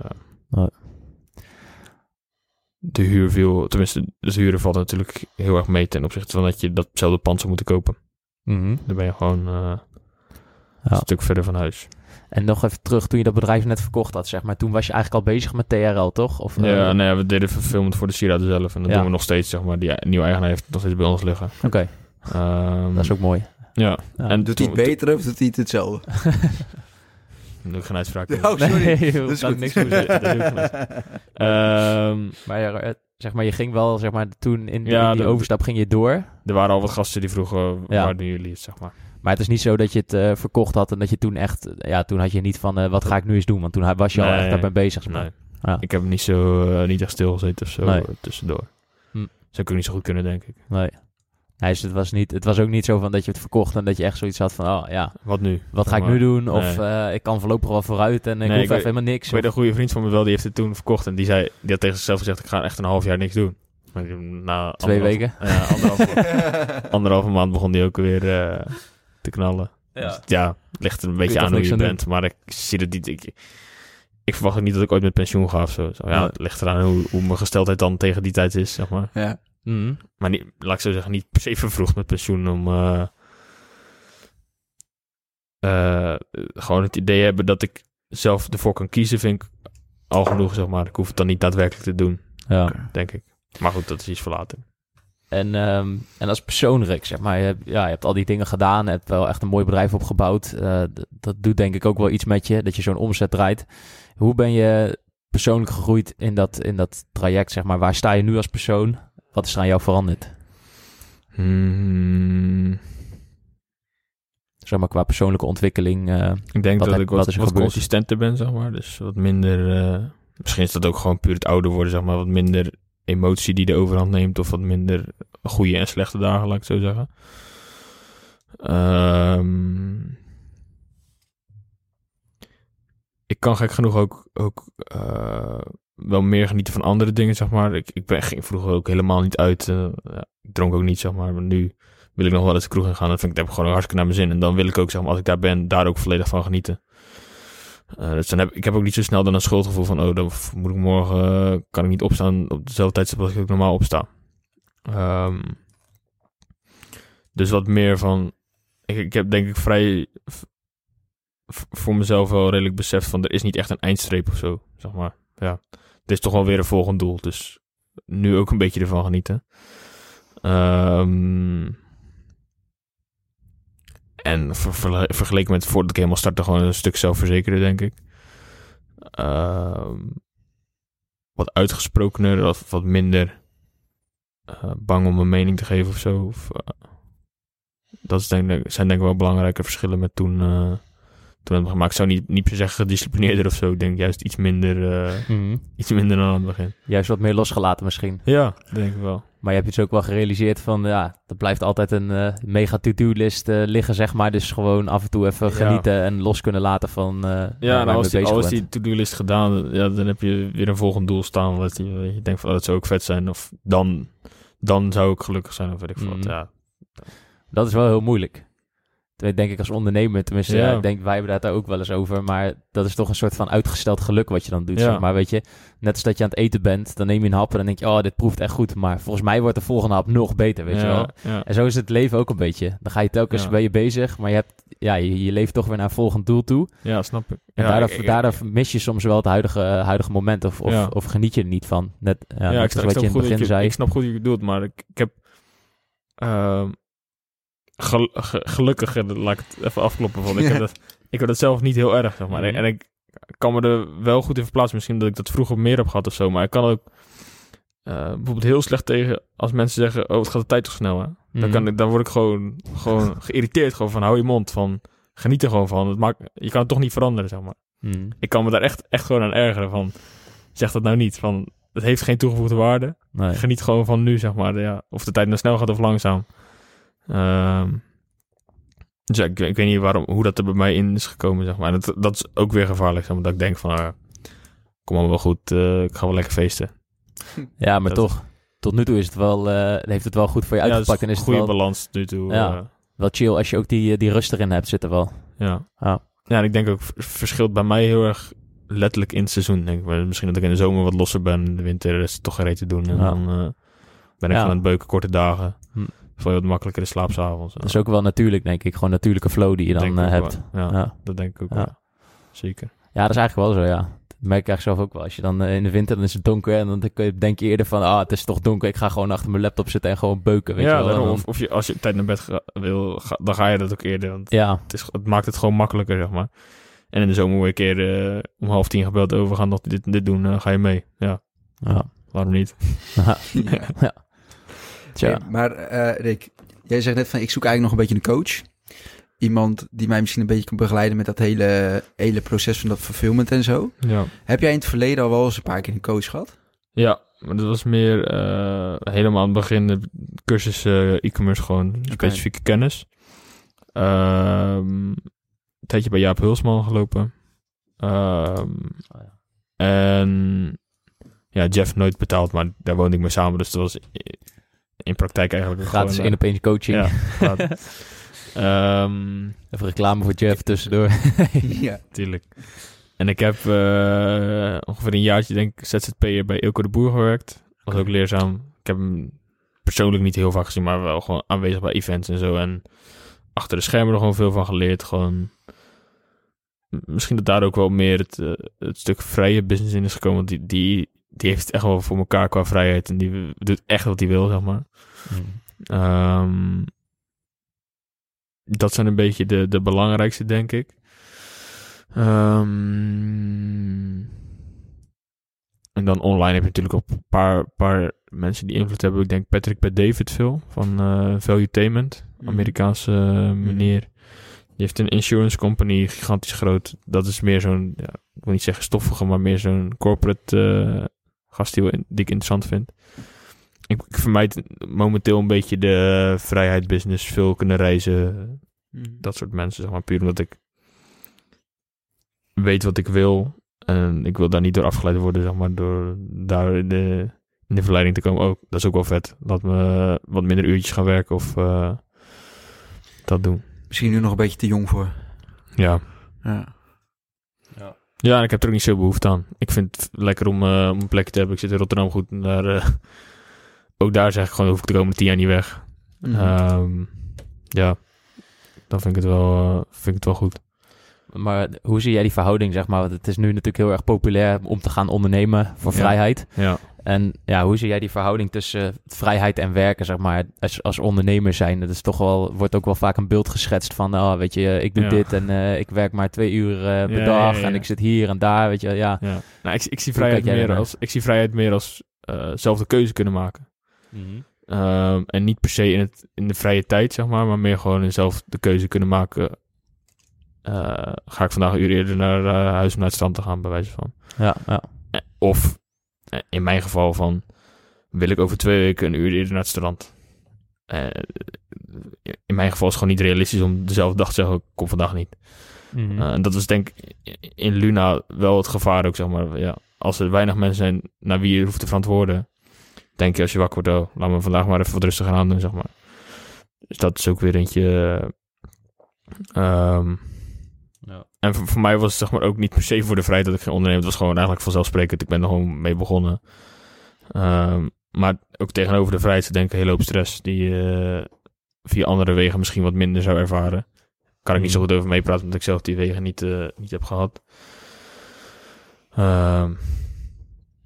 Speaker 1: De huur viel, tenminste, de huren valt natuurlijk heel erg mee ten opzichte van dat je datzelfde pand zou moeten kopen.
Speaker 2: Mhm.
Speaker 1: Dan ben je gewoon eh,
Speaker 2: Ja.
Speaker 1: een stuk verder van huis.
Speaker 2: En nog even terug, toen je dat bedrijf net verkocht had, zeg maar. Toen was je eigenlijk al bezig met TRL, toch? Of, eh,
Speaker 1: Ja, nee, we deden verfilmd voor de sieraden zelf. En dat
Speaker 2: Ja.
Speaker 1: doen we nog steeds, zeg maar. Die nieuwe eigenaar heeft het nog steeds bij ons liggen.
Speaker 2: Oké,
Speaker 1: Ehm,
Speaker 2: dat is ook mooi.
Speaker 1: Ja.
Speaker 2: Ja.
Speaker 1: En
Speaker 3: Doet hij het beter of doet hij het hetzelfde? [LAUGHS]
Speaker 1: toen doe ik geen uitspraak.
Speaker 3: Oh, sorry.
Speaker 2: Nee, [LAUGHS] joh, [LAUGHS]
Speaker 3: Dat is
Speaker 2: niks
Speaker 1: Ehm,
Speaker 2: Maar ja, eh, zeg maar, je ging wel, zeg maar, toen in,
Speaker 1: Ja,
Speaker 2: in die
Speaker 1: de-
Speaker 2: overstap ging je door.
Speaker 1: er waren al wat gasten die vroegen,
Speaker 2: Ja.
Speaker 1: waar doen jullie het, zeg maar.
Speaker 2: Maar het is niet zo dat je het eh, verkocht had en dat je toen echt, ja, toen had je niet van, eh, wat ga ik nu eens doen? Want toen was je al echt daarmee bezig. zeg maar.
Speaker 1: Nee.
Speaker 2: Ja.
Speaker 1: Ik heb niet zo, eh, niet echt stilgezeten of zo
Speaker 2: Nee.
Speaker 1: eh, tussendoor.
Speaker 2: Hm.
Speaker 1: Zou ik ook niet zo goed kunnen, denk ik.
Speaker 2: Nee. Nee, dus het was, niet, het was ook niet zo van dat je het verkocht en dat je echt zoiets had van, oh ja,
Speaker 1: Wat nu?
Speaker 2: wat ga ik
Speaker 1: Maar-
Speaker 2: nu doen? Of
Speaker 1: Nee.
Speaker 2: eh, ik kan voorlopig wel vooruit en ik
Speaker 1: Nee,
Speaker 2: hoef
Speaker 1: ik
Speaker 2: even
Speaker 1: weet-
Speaker 2: helemaal niks.
Speaker 1: Ik weet
Speaker 2: Of-
Speaker 1: een goede vriend van me wel, die heeft het toen verkocht. En die, zei, die had tegen zichzelf gezegd, ik ga echt een half jaar niks doen. Maar na
Speaker 2: Twee
Speaker 1: anderhalf-
Speaker 2: weken.
Speaker 1: Ja, anderhalve, [LAUGHS] anderhalve maand begon die ook weer eh, te knallen.
Speaker 2: Ja.
Speaker 1: Dus ja, het ligt er een beetje aan hoe je
Speaker 2: aan doen.
Speaker 1: bent. Maar ik zie het niet. Ik, ik verwacht ook niet dat ik ooit met pensioen ga of zo. Zo, ja, het ligt eraan hoe, hoe mijn gesteldheid dan tegen die tijd is, zeg maar.
Speaker 3: ja.
Speaker 2: Mhm.
Speaker 1: Maar niet, laat ik zo zeggen, niet per se vervroegd met pensioen om... eh, eh, gewoon het idee hebben dat ik zelf ervoor kan kiezen, vind ik al genoeg, zeg maar. Ik hoef het dan niet daadwerkelijk te doen,
Speaker 2: Ja.
Speaker 1: denk ik. Maar goed, dat is iets voor later.
Speaker 2: En, ehm, en als persoon, Rick, zeg maar, je hebt, ja, je hebt al die dingen gedaan, je hebt wel echt een mooi bedrijf opgebouwd. Eh, dat doet denk ik ook wel iets met je, dat je zo'n omzet draait. Hoe ben je persoonlijk gegroeid in dat, in dat traject, zeg maar? Waar sta je nu als persoon? Wat is er aan jou veranderd?
Speaker 1: Hmm,
Speaker 2: Zeg maar qua persoonlijke ontwikkeling. eh,
Speaker 1: ik denk dat
Speaker 2: heb-
Speaker 1: ik wat,
Speaker 2: wat
Speaker 1: wat consistenter ben, zeg maar. Dus wat minder... eh, misschien is dat ook gewoon puur het ouder worden, zeg maar. Wat minder emotie die de overhand neemt. Of wat minder goede en slechte dagen, laat ik het zo zeggen. Ehm, ik kan gek genoeg ook, ook eh, wel meer genieten van andere dingen, zeg maar. Ik, ik ben, ging vroeger ook helemaal niet uit. eh, ja, ik dronk ook niet, zeg maar. Maar nu wil ik nog wel eens de kroeg in gaan. Dan vind ik het heb ik gewoon hartstikke naar mijn zin. En dan wil ik ook, zeg maar, als ik daar ben, daar ook volledig van genieten. Eh, dus dan heb ik heb ook niet zo snel dan een schuldgevoel van, oh, dan moet ik morgen, eh, kan ik niet opstaan op dezelfde tijdstip als ik normaal opsta. Ehm, dus wat meer van, ik, ik heb denk ik vrij voor mezelf wel redelijk beseft van, er is niet echt een eindstreep of zo, zeg maar. Ja, het is toch wel weer een volgend doel, dus nu ook een beetje ervan genieten. Ehm, en vergeleken met voordat ik helemaal startte, gewoon een stuk zelfverzekerder, denk ik. Ehm, wat uitgesprokener, wat, wat minder eh, bang om een mening te geven of zo. Of, eh, dat denk, zijn denk ik wel belangrijke verschillen met toen. eh toen het gemaakt. Ik zou niet, niet per se zeggen gedisciplineerder of zo. Ik denk juist iets minder, eh,
Speaker 2: Mhm.
Speaker 1: iets minder dan aan het begin.
Speaker 2: Juist wat meer losgelaten misschien.
Speaker 1: Ja, denk ik wel.
Speaker 2: Maar je hebt je dus ook wel gerealiseerd van, ja, er blijft altijd een eh, mega to-do-list eh, liggen, zeg maar. Dus gewoon af en toe even
Speaker 1: Ja.
Speaker 2: genieten en los kunnen laten van eh
Speaker 1: Ja,
Speaker 2: je
Speaker 1: nou, als die, als die to-do-list gedaan, ja, dan heb je weer een volgend doel staan. Wat je, je denkt van, oh, dat zou ook vet zijn. Of dan, dan zou ik gelukkig zijn, of weet ik wat.
Speaker 2: Mhm.
Speaker 1: Ja,
Speaker 2: Dat is wel heel moeilijk. Terwijl denk ik als ondernemer, tenminste,
Speaker 1: Ja.
Speaker 2: ik denk, wij hebben daar ook wel eens over. Maar dat is toch een soort van uitgesteld geluk wat je dan doet.
Speaker 1: Ja.
Speaker 2: Zeg maar weet je, net als dat je aan het eten bent, dan neem je een hap en dan denk je, oh, dit proeft echt goed. Maar volgens mij wordt de volgende hap nog beter, weet je wel. En zo is het leven ook een beetje. Dan ga je telkens, ben je bezig, maar je, hebt, ja, je, je leeft toch weer naar een volgend doel toe.
Speaker 1: ja, snap ik.
Speaker 2: En daardoor,
Speaker 1: ik- ik-
Speaker 2: daardoor mis je soms wel het huidige, huidige moment. Of, of, of geniet je er niet van. Net, ja, net
Speaker 1: ik
Speaker 2: als wat je in het begin
Speaker 1: je,
Speaker 2: zei.
Speaker 1: ik snap goed wat je bedoelt, maar ik, ik heb ehm, gel- ge- gelukkig, laat ik het even afkloppen van, ik, [LAUGHS] heb dat, ik heb dat zelf niet heel erg, zeg maar.
Speaker 2: Mhm.
Speaker 1: En ik kan me er wel goed in verplaatsen, misschien dat ik dat vroeger meer heb gehad of zo, maar ik kan ook eh, bijvoorbeeld heel slecht tegen als mensen zeggen, oh, het gaat de tijd toch snel, hè? Dan,
Speaker 2: Mhm.
Speaker 1: kan ik, dan word ik gewoon, gewoon [LAUGHS] geïrriteerd, gewoon van, hou je mond, van, geniet er gewoon van. Het maakt, je kan het toch niet veranderen, zeg maar
Speaker 2: Mhm.
Speaker 1: ik kan me daar echt, echt gewoon aan ergeren van, zeg dat nou niet, van, het heeft geen toegevoegde waarde.
Speaker 2: Nee.
Speaker 1: Geniet gewoon van nu, zeg maar, ja, of de tijd nou snel gaat of langzaam. Ehm, dus ja, ik, ik weet niet waarom, hoe dat er bij mij in is gekomen, zeg maar. Dat, dat is ook weer gevaarlijk, zeg maar, dat ik denk van, ah, kom allemaal wel goed, eh, ik ga wel lekker feesten. [LAUGHS]
Speaker 2: Ja, maar
Speaker 1: Dat-
Speaker 2: toch, tot nu toe is het wel, eh, heeft het wel goed voor je
Speaker 1: Ja,
Speaker 2: uitgepakt.
Speaker 1: is
Speaker 2: en is het
Speaker 1: goede
Speaker 2: wel,
Speaker 1: balans nu toe.
Speaker 2: Ja.
Speaker 1: eh,
Speaker 2: wel chill als je ook die, die rust erin hebt zitten wel.
Speaker 1: ja.
Speaker 2: Ja.
Speaker 1: Ja, en ik denk ook, verschilt bij mij heel erg letterlijk in het seizoen, denk ik. Maar Misschien dat ik in de zomer wat losser ben, in de winter is het toch geen reet te doen. En
Speaker 2: Ja.
Speaker 1: dan ben ik
Speaker 2: Ja.
Speaker 1: gewoon aan het beuken, korte dagen. Je wat makkelijker in slaap s'avonds.
Speaker 2: Dat is ook wel natuurlijk, denk ik. Gewoon natuurlijke flow die je dan eh, hebt.
Speaker 1: Ja,
Speaker 2: Ja.
Speaker 1: dat denk ik ook wel. Zeker.
Speaker 2: ja, dat is eigenlijk wel zo, ja. Dat merk ik eigenlijk zelf ook wel. Als je dan eh, in de winter, dan is het donker en dan denk je eerder van, ah, het is toch donker. Ik ga gewoon achter mijn laptop zitten en gewoon beuken, weet
Speaker 1: ja,
Speaker 2: je wel.
Speaker 1: Of, je, als je tijd naar bed ga- wil, ga- dan ga je dat ook eerder. Want
Speaker 2: ja,
Speaker 1: het, is, het maakt het gewoon makkelijker, zeg maar. En in de zomer word je een keer eh, om half tien gebeld over, we gaan nog dit, dit doen, ga je mee? Ja,
Speaker 2: ja.
Speaker 1: waarom niet? [LAUGHS] [LAUGHS]
Speaker 2: ja.
Speaker 3: Ja.
Speaker 2: Tja.
Speaker 3: Hey, maar eh, Rick, jij zegt net van ik zoek eigenlijk nog een beetje een coach. Iemand die mij misschien een beetje kan begeleiden met dat hele, hele proces van dat fulfillment en zo.
Speaker 1: Ja.
Speaker 3: Heb jij in het verleden al wel eens een paar keer een coach gehad?
Speaker 1: Ja, maar dat was meer eh, helemaal aan het begin de cursus e-commerce gewoon specifieke kennis. Ehm, een tijdje bij Jaap Hulsman gelopen. Ehm,
Speaker 2: Oh ja.
Speaker 1: En ja, Jeff nooit betaald, maar daar woonde ik mee samen. Dus dat was in praktijk eigenlijk ook
Speaker 2: Gratis
Speaker 1: gewoon,
Speaker 2: één op één coaching.
Speaker 1: Ja. [LAUGHS] Ehm,
Speaker 2: Even reclame voor Jeff tussendoor. [LAUGHS]
Speaker 3: ja. [LAUGHS]
Speaker 1: Tuurlijk. En ik heb eh, ongeveer een jaartje, denk ik, ZZP'er bij Ilko de Boer gewerkt. Was ook leerzaam. Ik heb hem persoonlijk niet heel vaak gezien, maar wel gewoon aanwezig bij events en zo. En achter de schermen er gewoon veel van geleerd. Gewoon, misschien dat daar ook wel meer het, eh, het stuk vrije business in is gekomen. Want die, die, die heeft echt wel voor elkaar qua vrijheid. En die doet echt wat hij wil, zeg maar.
Speaker 2: Mm.
Speaker 1: Ehm, dat zijn een beetje de, de belangrijkste, denk ik. Ehm, en dan online heb je natuurlijk ook een paar, paar mensen die invloed hebben. Ik denk Patrick Pat David veel van eh Valuetainment,
Speaker 3: Mhm.
Speaker 1: Amerikaanse eh, meneer. Die heeft een insurance company, gigantisch groot. Dat is meer zo'n, ja, ik wil niet zeggen stoffige, maar meer zo'n corporate eh, gast die, ik interessant vind. Ik, ik vermijd momenteel een beetje de vrijheid business, veel kunnen reizen, dat soort mensen, zeg maar. Puur omdat ik weet wat ik wil. En ik wil daar niet door afgeleid worden, zeg maar. Door daar in de, in de verleiding te komen. Oh, dat is ook wel vet. Laat me wat minder uurtjes gaan werken. Of, eh, dat doen.
Speaker 3: Misschien nu nog een beetje te jong voor.
Speaker 1: Ja.
Speaker 3: Ja.
Speaker 1: Ja, en ik heb er ook niet zo behoefte aan. Ik vind het lekker om, om een plekje te hebben. Ik zit in Rotterdam goed. En daar, eh, [LAUGHS] ook daar zeg ik gewoon, hoef ik de komende tien jaar niet weg.
Speaker 3: Mhm.
Speaker 1: Ehm, ja, dan vind ik het wel, eh, vind ik het wel goed.
Speaker 2: Maar hoe zie jij die verhouding, zeg maar? Want het is nu natuurlijk heel erg populair om te gaan ondernemen voor
Speaker 1: Ja.
Speaker 2: vrijheid.
Speaker 1: Ja.
Speaker 2: En ja, hoe zie jij die verhouding tussen vrijheid en werken, zeg maar, als, als ondernemer zijn? Dat is toch wel, wordt ook wel vaak een beeld geschetst van, oh, weet je, ik doe
Speaker 1: Ja.
Speaker 2: dit en eh, ik werk maar twee uur eh, per
Speaker 1: Ja,
Speaker 2: dag
Speaker 1: ja,
Speaker 2: en ik zit hier en daar, weet je, ja.
Speaker 1: ja. Nou, ik, ik, zie vrijheid meer als, ik zie vrijheid meer als eh, zelf de keuze kunnen maken. Ehm, en niet per se in, het, in de vrije tijd, zeg maar, maar meer gewoon in zelf de keuze kunnen maken. Ga ik vandaag een uur eerder naar huis om naar het strand te gaan, bij wijze van.
Speaker 2: Ja, ja.
Speaker 1: Of in mijn geval van, wil ik over twee weken een uur eerder naar het strand. Eh, in mijn geval is het gewoon niet realistisch om dezelfde dag te zeggen, ik kom vandaag niet.
Speaker 2: Mhm.
Speaker 1: Eh, en dat is denk ik in Luna wel het gevaar ook, zeg maar. Ja, als er weinig mensen zijn naar wie je hoeft te verantwoorden, denk je als je wakker wordt, oh, laat me vandaag maar even wat rustiger aan doen, zeg maar. Dus dat is ook weer eentje... eh, ehm. En voor, voor mij was het zeg maar ook niet per se voor de vrijheid dat ik ging ondernemen. Het was gewoon eigenlijk vanzelfsprekend. Ik ben er gewoon mee begonnen. Ehm, maar ook tegenover de vrijheid zit denk ik een hele hoop stress die je via andere wegen misschien wat minder zou ervaren. Kan ik niet zo goed over meepraten, omdat ik zelf die wegen niet, eh, niet heb gehad. Ehm,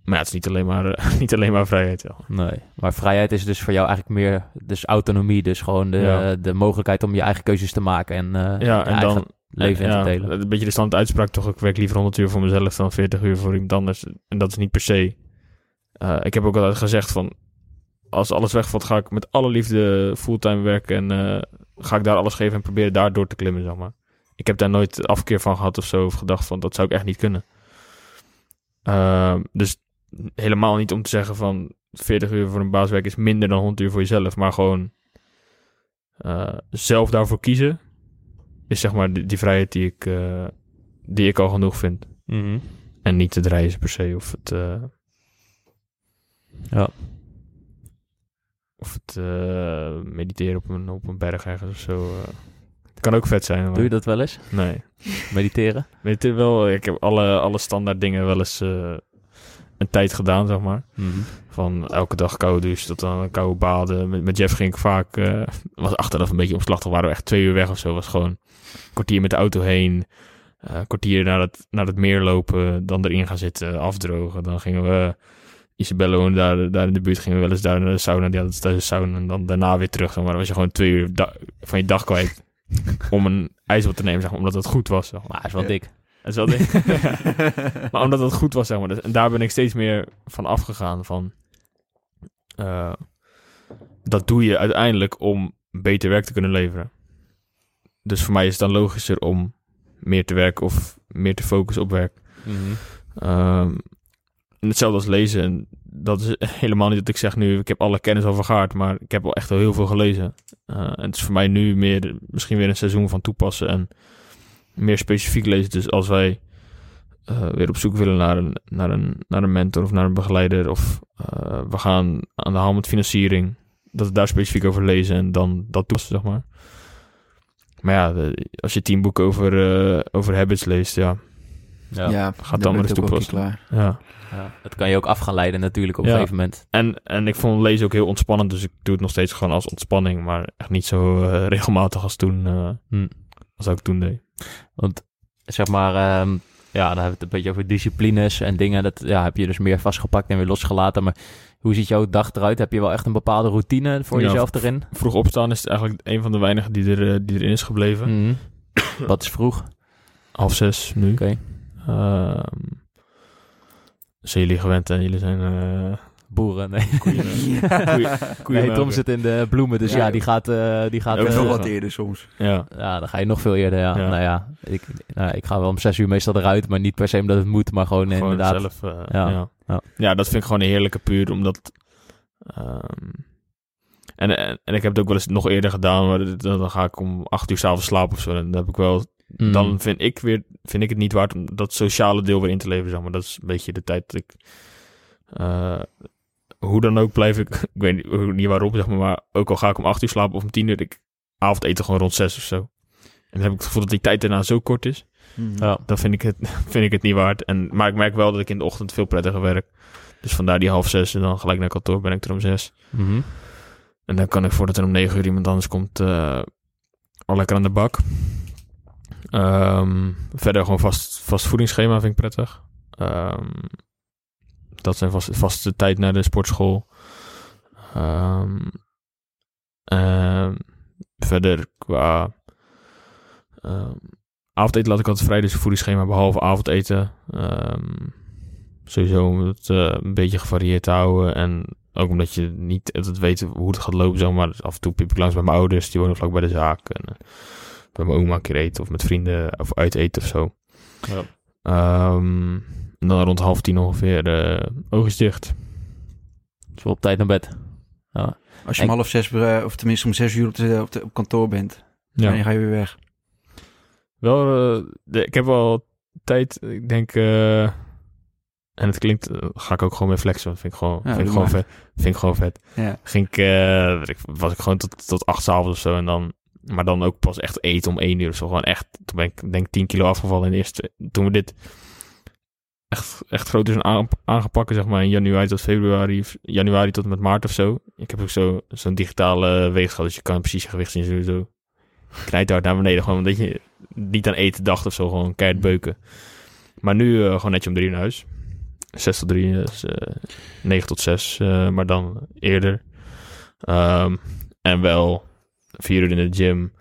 Speaker 1: maar ja, het is niet alleen maar, eh, [LAUGHS] niet alleen maar vrijheid. Ja.
Speaker 2: Nee, maar vrijheid is dus voor jou eigenlijk meer dus autonomie, dus gewoon de,
Speaker 1: Ja.
Speaker 2: de mogelijkheid om je eigen keuzes te maken en, eh,
Speaker 1: Ja, en
Speaker 2: eigen
Speaker 1: dan
Speaker 2: leven in
Speaker 1: ja,
Speaker 2: te delen.
Speaker 1: Een beetje de standaard uitspraak toch. Ik werk liever 100 uur voor mezelf dan 40 uur voor iemand anders. En dat is niet per se. Eh, ik heb ook altijd gezegd van... Als alles wegvalt, ga ik met alle liefde fulltime werken. En eh, ga ik daar alles geven en proberen daar door te klimmen, zeg maar. Ik heb daar nooit afkeer van gehad of zo. Of gedacht van, dat zou ik echt niet kunnen. Ehm, dus helemaal niet om te zeggen van... 40 uur voor een baaswerk is minder dan 100 uur voor jezelf. Maar gewoon... eh, zelf daarvoor kiezen is zeg maar die, die vrijheid die ik, eh, die ik al genoeg vind.
Speaker 2: Mhm.
Speaker 1: En niet het reizen per se of het... eh,
Speaker 2: Ja.
Speaker 1: Of het eh, mediteren op een, op een berg ergens of zo. Het kan ook vet zijn. Maar...
Speaker 2: Doe je dat wel eens?
Speaker 1: Nee. [LAUGHS]
Speaker 2: Mediteren?
Speaker 1: Weet je wel, ik heb alle, alle standaard dingen wel eens een tijd gedaan, zeg maar. Van elke dag koude douche tot dan koude baden. Met, met Jeff ging ik vaak... eh, was achteraf een beetje omslachtig. Waren we echt twee uur weg of zo. Was gewoon kwartier met de auto heen. eh, kwartier naar het, naar het meer lopen. Dan erin gaan zitten, afdrogen. Dan gingen we... Isabelle woonde daar, daar in de buurt. Gingen we wel eens daar naar de sauna. Die had thuis een sauna. En dan daarna weer terug. zeg Maar dan was je gewoon twee uur van je dag kwijt. [LAUGHS] om een ijsbad te nemen, zeg maar. Omdat het goed was. Zeg maar.
Speaker 2: Maar hij is wel
Speaker 3: Ja.
Speaker 2: dik.
Speaker 1: Dat is wel ding. [LAUGHS] [LAUGHS] maar omdat het goed was, zeg maar. Dus- En daar ben ik steeds meer van afgegaan. Van, eh, dat doe je uiteindelijk om beter werk te kunnen leveren. Dus voor mij is het dan logischer om meer te werken of meer te focussen op werk. Ehm, en hetzelfde als lezen. En dat is [LAUGHS] helemaal niet dat ik zeg nu, ik heb alle kennis al vergaard, maar ik heb wel echt al heel veel gelezen. Eh, en het is voor mij nu meer, misschien weer een seizoen van toepassen en meer specifiek lezen. Dus als wij eh, weer op zoek willen naar een, naar, een, naar een mentor of naar een begeleider, of eh, we gaan aan de hand met financiering, dat we daar specifiek over lezen en dan dat toepassen, zeg maar. Maar ja, de- als je tien boeken over, eh, over habits leest, ja,
Speaker 2: Ja.
Speaker 3: Ja,
Speaker 1: Gaat
Speaker 3: dan
Speaker 1: maar eens toepassen.
Speaker 3: klaar.
Speaker 1: ja.
Speaker 2: Ja. Dat kan je ook af gaan leiden natuurlijk op
Speaker 1: Ja.
Speaker 2: een gegeven moment.
Speaker 1: En, en ik vond lezen ook heel ontspannend, dus ik doe het nog steeds gewoon als ontspanning, maar echt niet zo eh, regelmatig als toen, eh,
Speaker 2: Hm.
Speaker 1: als ik toen deed.
Speaker 2: Want zeg maar, ehm, ja, dan hebben we het een beetje over disciplines en dingen. Dat ja, heb je dus meer vastgepakt en weer losgelaten. Maar hoe ziet jouw dag eruit? Heb je wel echt een bepaalde routine voor
Speaker 1: Ja,
Speaker 2: jezelf erin?
Speaker 1: Vroeg opstaan is eigenlijk een van de weinigen die, er, eh, die erin is gebleven.
Speaker 2: Mhm. [COUGHS] Wat is vroeg?
Speaker 1: Half zes nu.
Speaker 2: Oké.
Speaker 1: Ehm, zijn jullie gewend en jullie zijn... eh
Speaker 2: Boeren, nee.
Speaker 1: koeien, [LAUGHS]
Speaker 2: nee,
Speaker 1: koeien
Speaker 2: Tom zit in de bloemen, dus ja,
Speaker 3: Ja.
Speaker 2: die gaat... eh, die gaat eh,
Speaker 3: nog wat eerder soms.
Speaker 1: Ja,
Speaker 2: Ja, dan ga je nog veel eerder, ja.
Speaker 1: Ja.
Speaker 2: Nou ja, ik, nou, ik ga wel om zes uur meestal eruit, maar niet per se omdat het moet, maar gewoon,
Speaker 1: gewoon
Speaker 2: inderdaad.
Speaker 1: zelf. eh,
Speaker 2: Ja.
Speaker 1: ja.
Speaker 2: Ja.
Speaker 1: Ja. dat vind ik gewoon een heerlijke puur, omdat... ehm, en, en, en ik heb het ook wel eens nog eerder gedaan, maar dan, dan ga ik om acht uur s'avonds slapen of zo. En dan heb ik wel
Speaker 2: Mm.
Speaker 1: dan vind ik, weer, vind ik het niet waard om dat sociale deel weer in te leveren. Zeg maar. Dat is een beetje de tijd dat ik. eh, hoe dan ook blijf ik. [LAUGHS] Ik weet niet, niet waarom, zeg maar. Maar ook al ga ik om acht uur slapen of om tien uur. Ik, avondeten gewoon rond zes of zo. En dan heb ik het gevoel dat die tijd daarna zo kort is.
Speaker 3: Mhm.
Speaker 2: Ja.
Speaker 1: Dan vind ik het, [LAUGHS] vind ik het niet waard. En, maar ik merk wel dat ik in de ochtend veel prettiger werk. Dus vandaar die half zes en dan gelijk naar kantoor ben ik er om zes.
Speaker 2: Mhm.
Speaker 1: En dan kan ik voordat er om negen uur iemand anders komt eh, al lekker aan de bak. Ehm, verder gewoon vast, vast voedingsschema vind ik prettig. Ehm, dat zijn vast, vaste tijd naar de sportschool. Ehm, ehm, verder qua ehm, avondeten laat ik altijd vrij, dus voedingsschema behalve avondeten. Sowieso om het eh, een beetje gevarieerd te houden. En ook omdat je niet altijd weet hoe het gaat lopen. Zeg maar af en toe piep ik langs bij mijn ouders. Die wonen vlak bij de zaak. En, eh, bij mijn oma een keer eten. Of met vrienden. Of uit eten of zo.
Speaker 2: Ja.
Speaker 1: En dan rond half tien ongeveer. eh oogjes dicht.
Speaker 2: Dus wel op tijd naar bed.
Speaker 3: Als je om half zes, eh, of tenminste om zes uur op, de, op, de- op kantoor bent,
Speaker 1: Ja.
Speaker 3: dan ga je weer weg.
Speaker 1: Wel, eh, de- ik heb wel tijd. Ik denk... eh, en het klinkt... ga ik ook gewoon mee flexen. vind ik gewoon,
Speaker 3: Ja,
Speaker 1: vind ik gewoon vet. Vind ik gewoon vet.
Speaker 3: Ja.
Speaker 1: ging ik, eh, weet ik, was ik gewoon tot, tot acht 's avonds of zo. En dan, maar dan ook pas echt eten om één uur of zo. Gewoon echt, toen ben ik denk 10 kilo afgevallen in de eerste, toen we dit echt, echt groter zijn aan, aangepakt, zeg maar in januari tot februari, januari tot en met maart of zo. Ik heb ook zo, zo'n digitale weegschaal, dus je kan precies je gewicht zien sowieso. Knijt hard naar beneden, gewoon omdat je niet aan eten dacht of zo, gewoon keihard beuken. Maar nu eh, gewoon netjes om drie naar huis. 6 tot 3, dus eh 9 tot 6, eh, maar dan eerder. Ehm, en wel 4 uur in de gym.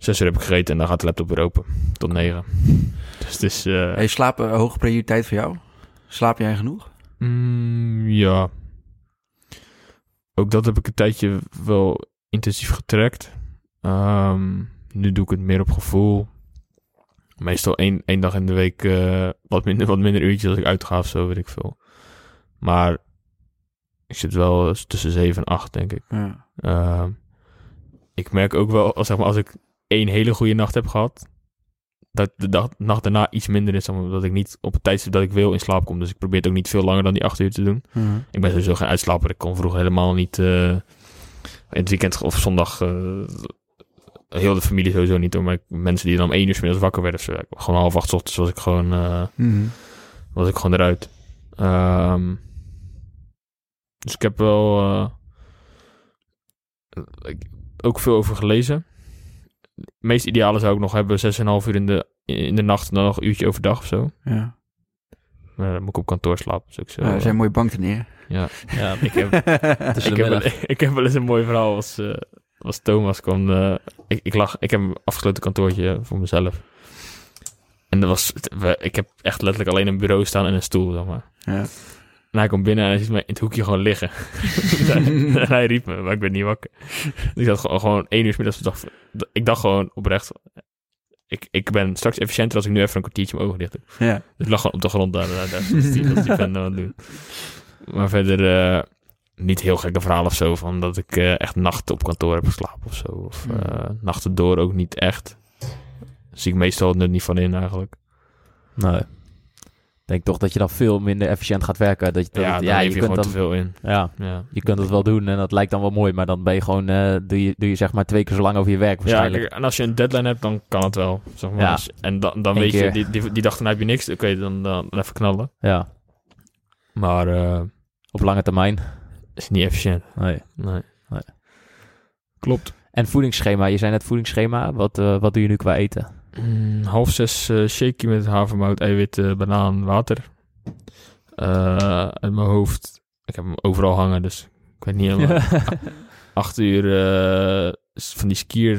Speaker 1: 6 uur heb ik gegeten en dan gaat de laptop weer open. Tot 9. Dus het is... eh,
Speaker 3: Hey, slapen een hoge prioriteit voor jou? Slaap jij genoeg?
Speaker 1: Mm, ja. Ook dat heb ik een tijdje wel intensief getrekt. Ehm, nu doe ik het meer op gevoel. Meestal één, één dag in de week eh, wat, minder, wat minder uurtjes als ik uitga of zo, weet ik veel. Maar ik zit wel tussen 7 en 8, denk ik.
Speaker 3: Ja.
Speaker 1: Ehm, ik merk ook wel, zeg maar, als ik één hele goede nacht heb gehad, dat de dag, nacht daarna iets minder is, zeg maar, dat ik niet op het tijdstip dat ik wil in slaap kom. Dus ik probeer het ook niet veel langer dan die acht uur te doen.
Speaker 3: Mhm.
Speaker 1: Ik ben sowieso geen uitslaper. Ik kon vroeger helemaal niet eh, in het weekend of zondag eh, heel de familie sowieso niet. Hoor, maar mensen die dan om één uur middags wakker werden. of zo. Gewoon half acht ochtends was ik gewoon, eh,
Speaker 3: Mhm.
Speaker 1: was ik gewoon eruit. Ehm, dus ik heb wel ik- ook veel over gelezen. Het meest ideale zou ik nog hebben 6,5 uur in de, in de nacht en dan nog een uurtje overdag of zo.
Speaker 3: Ja.
Speaker 1: Maar dan moet ik op kantoor slapen. Dus ik zo,
Speaker 3: Ja, er zijn mooie bank neer.
Speaker 1: ja.
Speaker 2: Ja,
Speaker 1: Ik heb, [LAUGHS] ik,
Speaker 2: de
Speaker 1: heb,
Speaker 2: middag.
Speaker 1: wel- [LAUGHS] ik heb wel eens een mooi verhaal als, eh, als Thomas kwam. eh, ik, ik, lag, ik heb een afgesloten kantoortje voor mezelf. En dat was, we- ik heb echt letterlijk alleen een bureau staan en een stoel, zeg maar.
Speaker 3: Ja.
Speaker 1: En hij komt binnen en hij ziet mij in het hoekje gewoon liggen. [LAUGHS] [LAUGHS] en hij riep me, maar ik ben niet wakker. ik zat gewoon, gewoon één uur middags. Dacht, ik dacht gewoon oprecht, ik, ik ben straks efficiënter als ik nu even een kwartiertje mijn ogen dicht doe.
Speaker 3: ja.
Speaker 1: Dus ik lag gewoon op de grond daar. daar, die, vent nou aan het doen. Maar verder eh, niet heel gekke verhaal of zo. Van dat ik eh, echt nachten op kantoor heb geslapen of zo. Of eh, nachten door ook niet echt. Zie ik meestal het nut niet van in eigenlijk.
Speaker 2: Nee. Denk toch dat je dan veel minder efficiënt gaat werken. Dat je, dat
Speaker 1: ja,
Speaker 2: het- ja, je kunt
Speaker 1: gewoon
Speaker 2: dan,
Speaker 1: te veel in.
Speaker 2: ja,
Speaker 1: Ja,
Speaker 2: je kunt het wel doen en dat lijkt dan wel mooi, maar dan ben je gewoon, eh, doe, je, doe je zeg maar twee keer zo lang over je werk
Speaker 1: ja
Speaker 2: waarschijnlijk.
Speaker 1: kijk, en als je een deadline hebt, dan kan het wel. Zeg maar.
Speaker 2: Ja.
Speaker 1: Dus- en dan, dan
Speaker 2: Eén
Speaker 1: weet je, die, die, die dag dan heb je niks. Oké, dan, dan, dan even knallen.
Speaker 2: Ja,
Speaker 1: Maar eh
Speaker 2: op lange termijn.
Speaker 1: is niet efficiënt.
Speaker 2: Nee.
Speaker 1: Nee.
Speaker 2: Nee.
Speaker 1: Klopt.
Speaker 2: En voedingsschema, je zei net voedingsschema. Wat, eh, wat doe je nu qua eten?
Speaker 1: Mm, half zes eh shaky met havermout, eiwit, eh, banaan, water. Eh uit mijn hoofd. Ik heb hem overal hangen, dus ik weet niet helemaal. Acht uur van die skier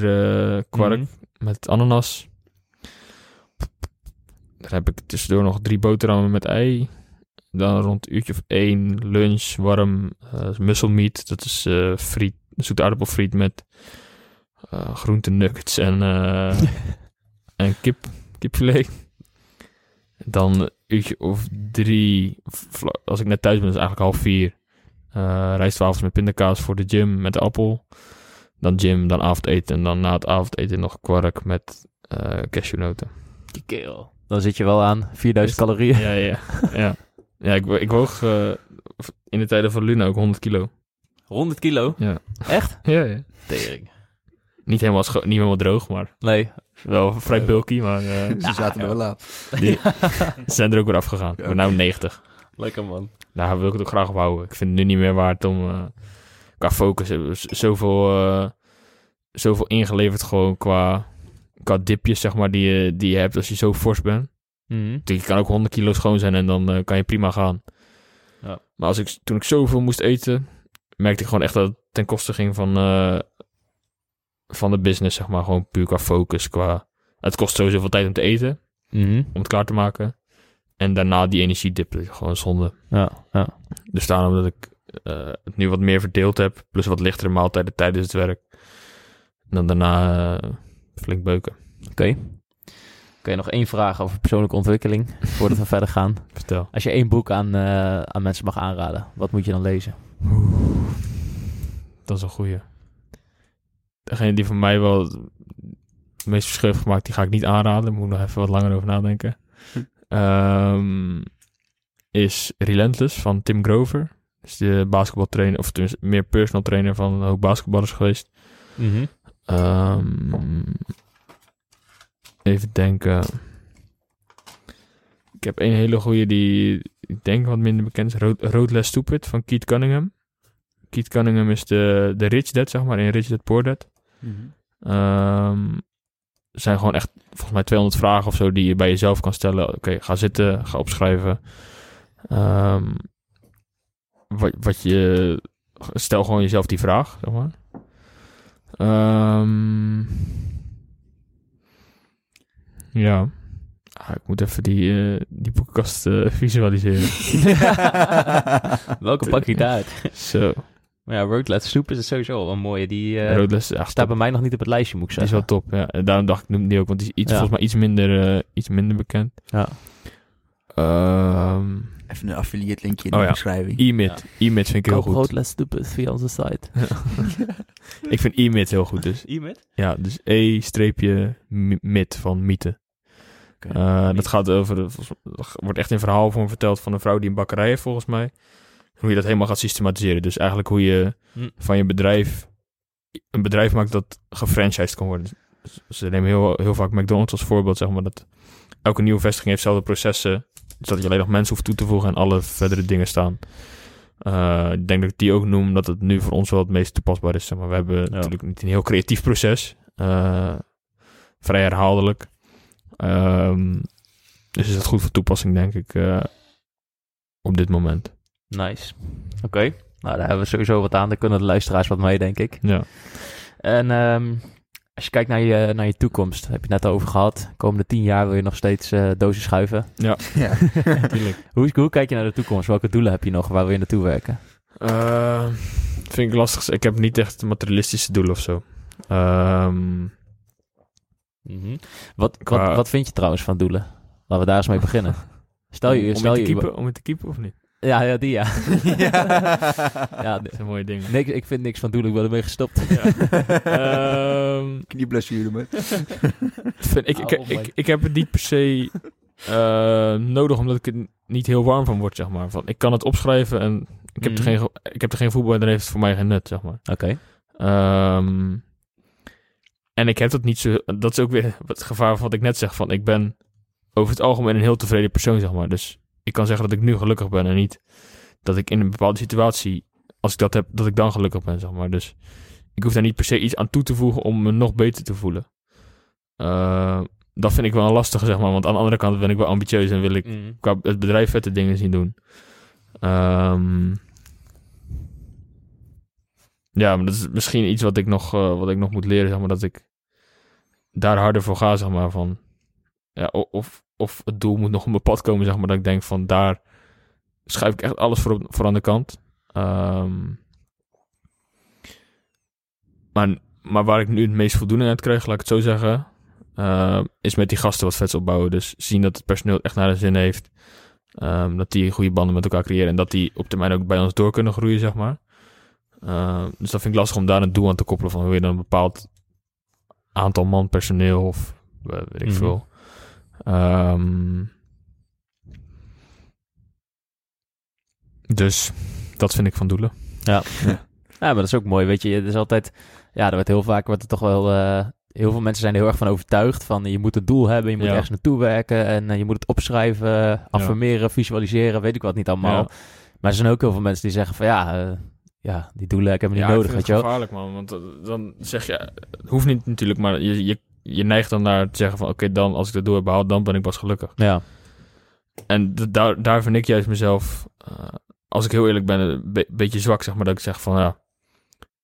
Speaker 1: kwark
Speaker 2: Mhm.
Speaker 1: met ananas. Dan heb ik tussendoor nog drie boterhammen met ei. Dan rond een uurtje of één lunch, warm eh muscle meat. Dat is friet, zoete aardappelfriet met groente nuggets en, [LAUGHS] en kip, kipfilet. Dan een uurtje of drie, als ik net thuis ben, is het eigenlijk half vier. Eh rijstwafels met pindakaas voor de gym met de appel. Dan gym, dan avondeten. En dan na het avondeten nog kwark met eh cashewnoten.
Speaker 2: Keel. Dan zit je wel aan 4000 calorieën.
Speaker 1: Ja, ja, ja. Ja, ik, ik woog eh, in de tijden van Luna ook 100 kilo.
Speaker 2: 100 kilo?
Speaker 1: Ja.
Speaker 2: Echt?
Speaker 1: Ja, ja.
Speaker 2: Tering.
Speaker 1: niet helemaal, niet helemaal droog, maar
Speaker 2: Nee.
Speaker 1: Wel vrij bulky. Maar eh, [LAUGHS]
Speaker 3: Ze zaten er wel aan. [LAUGHS]
Speaker 1: die ze zijn er ook weer afgegaan. Ik ben nou 90.
Speaker 2: Lekker man.
Speaker 1: Daar wil ik het ook graag op houden. Ik vind het nu niet meer waard om eh, qua focus. hebben we Zoveel, eh, zoveel ingeleverd gewoon qua, qua dipjes, zeg maar, die je, die je hebt als je zo fors bent.
Speaker 2: Mhm.
Speaker 1: Je kan ook 100 kilo schoon zijn en dan eh, kan je prima gaan.
Speaker 2: Ja.
Speaker 1: Maar als ik, toen ik zoveel moest eten, merkte ik gewoon echt dat het ten koste ging van, eh, van de business, zeg maar. Gewoon puur qua focus. Qua, het kost sowieso veel tijd om te eten,
Speaker 2: Mhm.
Speaker 1: om het klaar te maken. En daarna die energiedip, gewoon zonde.
Speaker 2: Ja, ja.
Speaker 1: Dus daarom dat ik eh, het nu wat meer verdeeld heb. Plus wat lichtere maaltijden tijdens het werk. En dan daarna eh, flink beuken.
Speaker 2: Oké. Oké, nog één vraag over persoonlijke ontwikkeling, voordat we [LAUGHS] verder gaan.
Speaker 1: Vertel.
Speaker 2: Als je één boek aan, eh, aan mensen mag aanraden, wat moet je dan lezen?
Speaker 1: Dat is een goeie. Degene die voor mij wel het meest verschil heeft gemaakt, die ga ik niet aanraden. Daar moet ik nog even wat langer over nadenken. Ehm, is Relentless van Tim Grover. Is de basketbaltrainer, of tenminste meer personal trainer van hoop basketballers geweest.
Speaker 2: Mhm.
Speaker 1: Ehm, even denken. Ik heb een hele goede die ik denk wat minder bekend is. Road, Road Less Stupid van Keith Cunningham. Keith Cunningham is de, de Rich Dad, zeg maar, in Rich Dad Poor Dad. Ehm, er zijn gewoon echt volgens mij 200 vragen of zo die je bij jezelf kan stellen. Oké, ga zitten, ga opschrijven. Ehm, wat, wat je... Stel gewoon jezelf die vraag, zeg maar. Ehm, ja. Ah, ik moet even die, eh, die boekenkast eh, [LAUGHS] visualiseren. [LAUGHS]
Speaker 2: Welke pak je daaruit? [LAUGHS]
Speaker 1: Zo,
Speaker 2: Maar ja, Road Let's Soep is sowieso wel een mooie. Die eh,
Speaker 1: Roadless, ja,
Speaker 2: staat bij mij nog niet op het lijstje, moet ik
Speaker 1: Die is
Speaker 2: zeggen.
Speaker 1: wel top, ja. En daarom dacht ik, noem die ook, want die is iets,
Speaker 2: Ja.
Speaker 1: volgens mij iets minder, eh, iets minder bekend.
Speaker 2: Ja.
Speaker 1: Ehm
Speaker 3: Even een affiliate linkje in
Speaker 1: Oh
Speaker 3: de
Speaker 1: ja.
Speaker 3: beschrijving.
Speaker 1: E-Mid. E-Mid vind ik heel goed.
Speaker 2: Road Let's Stupid via onze site. [LAUGHS]
Speaker 1: ik vind E-Mid heel goed, dus
Speaker 2: E-mid?
Speaker 1: ja, dus E-mid van mythe.
Speaker 2: Oké.
Speaker 1: Eh,
Speaker 2: Mythe.
Speaker 1: dat gaat over, de- volgens- wordt echt in verhaalvorm verteld van een vrouw die een bakkerij heeft, volgens mij. Hoe je dat helemaal gaat systematiseren. Dus eigenlijk hoe je
Speaker 2: Hm.
Speaker 1: van je bedrijf een bedrijf maakt dat gefranchised kan worden. Dus ze nemen heel, heel vaak McDonald's als voorbeeld, zeg maar. Dat elke nieuwe vestiging heeft dezelfde processen. Dus dat je alleen nog mensen hoeft toe te voegen en alle verdere dingen staan. Eh, ik denk dat ik die ook noem, dat het nu voor ons wel het meest toepasbaar is. Zeg maar. We hebben natuurlijk niet een heel creatief proces. eh, vrij herhaaldelijk. Ehm, dus is het goed voor toepassing, denk ik, eh, op dit moment.
Speaker 2: Nice. Oké. Nou, daar hebben we sowieso wat aan. Daar kunnen de luisteraars wat mee, denk ik.
Speaker 1: Ja.
Speaker 2: En ehm, als je kijkt naar je, naar je toekomst, heb je het net over gehad. De komende tien jaar wil je nog steeds eh dozen schuiven. [LAUGHS]
Speaker 3: Ja.
Speaker 1: Natuurlijk.
Speaker 2: Hoe, hoe kijk je naar de toekomst? Welke doelen heb je nog? Waar wil je naartoe werken?
Speaker 1: Eh, vind ik lastig. Ik heb niet echt materialistische doelen of zo. Ehm,
Speaker 2: Wat,
Speaker 1: Qua-
Speaker 2: wat, wat vind je trouwens van doelen? Laten we daar eens mee beginnen. [LAUGHS] Stel je...
Speaker 1: om,
Speaker 2: stel
Speaker 1: om,
Speaker 2: je
Speaker 1: te keepen, om het te keepen of niet?
Speaker 2: Ja, ja, die ja. [LAUGHS] ja,
Speaker 1: Dat is een mooie ding.
Speaker 2: niks, ik vind niks van doelen. [LAUGHS] Ik ben ermee gestopt.
Speaker 1: Ehm,
Speaker 3: Knieblessure, man.
Speaker 1: vind, ik, ik, ik, ik, heb het niet per se eh, nodig, omdat ik er niet heel warm van word, zeg maar. Van, ik kan het opschrijven en ik heb,
Speaker 2: Mhm.
Speaker 1: er, geen, ge- ik heb er geen voetbal en dan heeft het voor mij geen nut, zeg maar.
Speaker 2: Oké.
Speaker 1: Ehm, en ik heb dat niet zo... Dat is ook weer het gevaar van wat ik net zeg. Van, ik ben over het algemeen een heel tevreden persoon, zeg maar. Dus ik kan zeggen dat ik nu gelukkig ben en niet dat ik in een bepaalde situatie, als ik dat heb, dat ik dan gelukkig ben, zeg maar. Dus ik hoef daar niet per se iets aan toe te voegen om me nog beter te voelen. Eh, dat vind ik wel een lastige, zeg maar. Want aan de andere kant ben ik wel ambitieus en wil ik
Speaker 2: Mhm.
Speaker 1: qua het bedrijf vette dingen zien doen. Ehm, ja, maar dat is misschien iets wat ik nog, eh, wat ik nog moet leren, zeg maar, dat ik daar harder voor ga, zeg maar, van, ja, of, of het doel moet nog op mijn pad komen, zeg maar, dat ik denk van, daar schuif ik echt alles voor, op, voor aan de kant. Ehm, maar, maar waar ik nu het meest voldoening uit krijg, laat ik het zo zeggen, eh, is met die gasten wat vets opbouwen. Dus zien dat het personeel echt naar de zin heeft. Ehm, dat die goede banden met elkaar creëren. En dat die op termijn ook bij ons door kunnen groeien, zeg maar. Ehm, dus dat vind ik lastig om daar een doel aan te koppelen. Van wil je dan een bepaald aantal man personeel of eh, weet ik
Speaker 2: Mhm.
Speaker 1: veel. Ehm, dus dat vind ik van doelen.
Speaker 2: Ja. maar dat is ook mooi, weet je. Het is altijd, ja, er wordt heel vaak, wordt er toch wel, eh, heel veel mensen zijn er heel erg van overtuigd van je moet een doel hebben, je moet
Speaker 1: Ja.
Speaker 2: ergens naartoe werken en eh, je moet het opschrijven, affirmeren, visualiseren, weet ik wat niet allemaal.
Speaker 1: Ja.
Speaker 2: Maar er zijn ook heel veel mensen die zeggen van ja, eh, ja die doelen ik heb ik niet
Speaker 1: ja,
Speaker 2: nodig, weet
Speaker 1: vind
Speaker 2: je wel.
Speaker 1: gevaarlijk, man. Want dan zeg je... Het hoeft niet natuurlijk, maar je, je, je neigt dan naar te zeggen van... Oké, dan als ik dat doel heb behaald, dan ben ik pas gelukkig.
Speaker 2: Ja,
Speaker 1: En daar, daar vind ik juist mezelf... eh, als ik heel eerlijk ben, een be- beetje zwak, zeg maar. Dat ik zeg van, ja...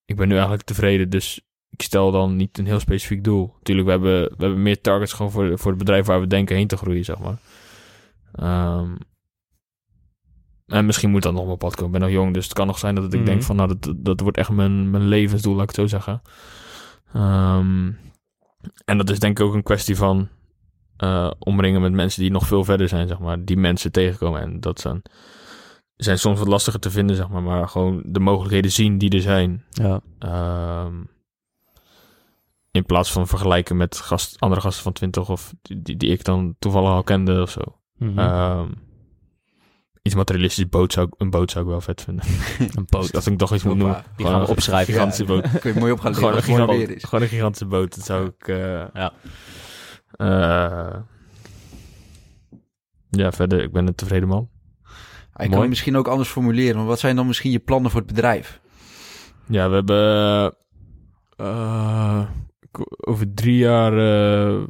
Speaker 1: Ik ben nu eigenlijk tevreden, dus... Ik stel dan niet een heel specifiek doel. Tuurlijk, we hebben, we hebben meer targets gewoon voor, voor het bedrijf waar we denken heen te groeien, zeg maar. Ehm, en misschien moet dat nog op mijn pad komen. Ik ben nog jong, dus het kan nog zijn dat ik
Speaker 2: Mhm.
Speaker 1: denk van... Nou, dat, dat wordt echt mijn, mijn levensdoel, laat ik het zo zeggen. Ehm, en dat is denk ik ook een kwestie van... eh, omringen met mensen die nog veel verder zijn, zeg maar. Die mensen tegenkomen. En dat zijn, zijn soms wat lastiger te vinden, zeg maar. Maar gewoon de mogelijkheden zien die er zijn.
Speaker 2: ja.
Speaker 1: Ehm, in plaats van vergelijken met gast, andere gasten van 20 of die, die, die ik dan toevallig al kende of zo.
Speaker 2: Mhm.
Speaker 1: Ehm, iets materialistisch, boot zou, een boot zou ik wel vet vinden. [LAUGHS]
Speaker 2: een poot.
Speaker 1: Dat ik toch iets moet noemen.
Speaker 2: Die gaan we
Speaker 1: een
Speaker 2: opschrijven.
Speaker 1: gigantische boot. [LAUGHS]
Speaker 3: Kun je mooi op gaan
Speaker 1: Gewoon een,
Speaker 3: als het mooi
Speaker 1: gigant-
Speaker 3: weer is.
Speaker 1: gewoon een gigantische boot. Dat zou ik... eh,
Speaker 2: Ja.
Speaker 1: eh, ja, verder, ik ben een tevreden man.
Speaker 3: Hij kan
Speaker 2: Mooi.
Speaker 3: het misschien ook anders formuleren. Maar wat zijn dan misschien je plannen voor het bedrijf?
Speaker 1: Ja, we hebben eh, over drie jaar eh,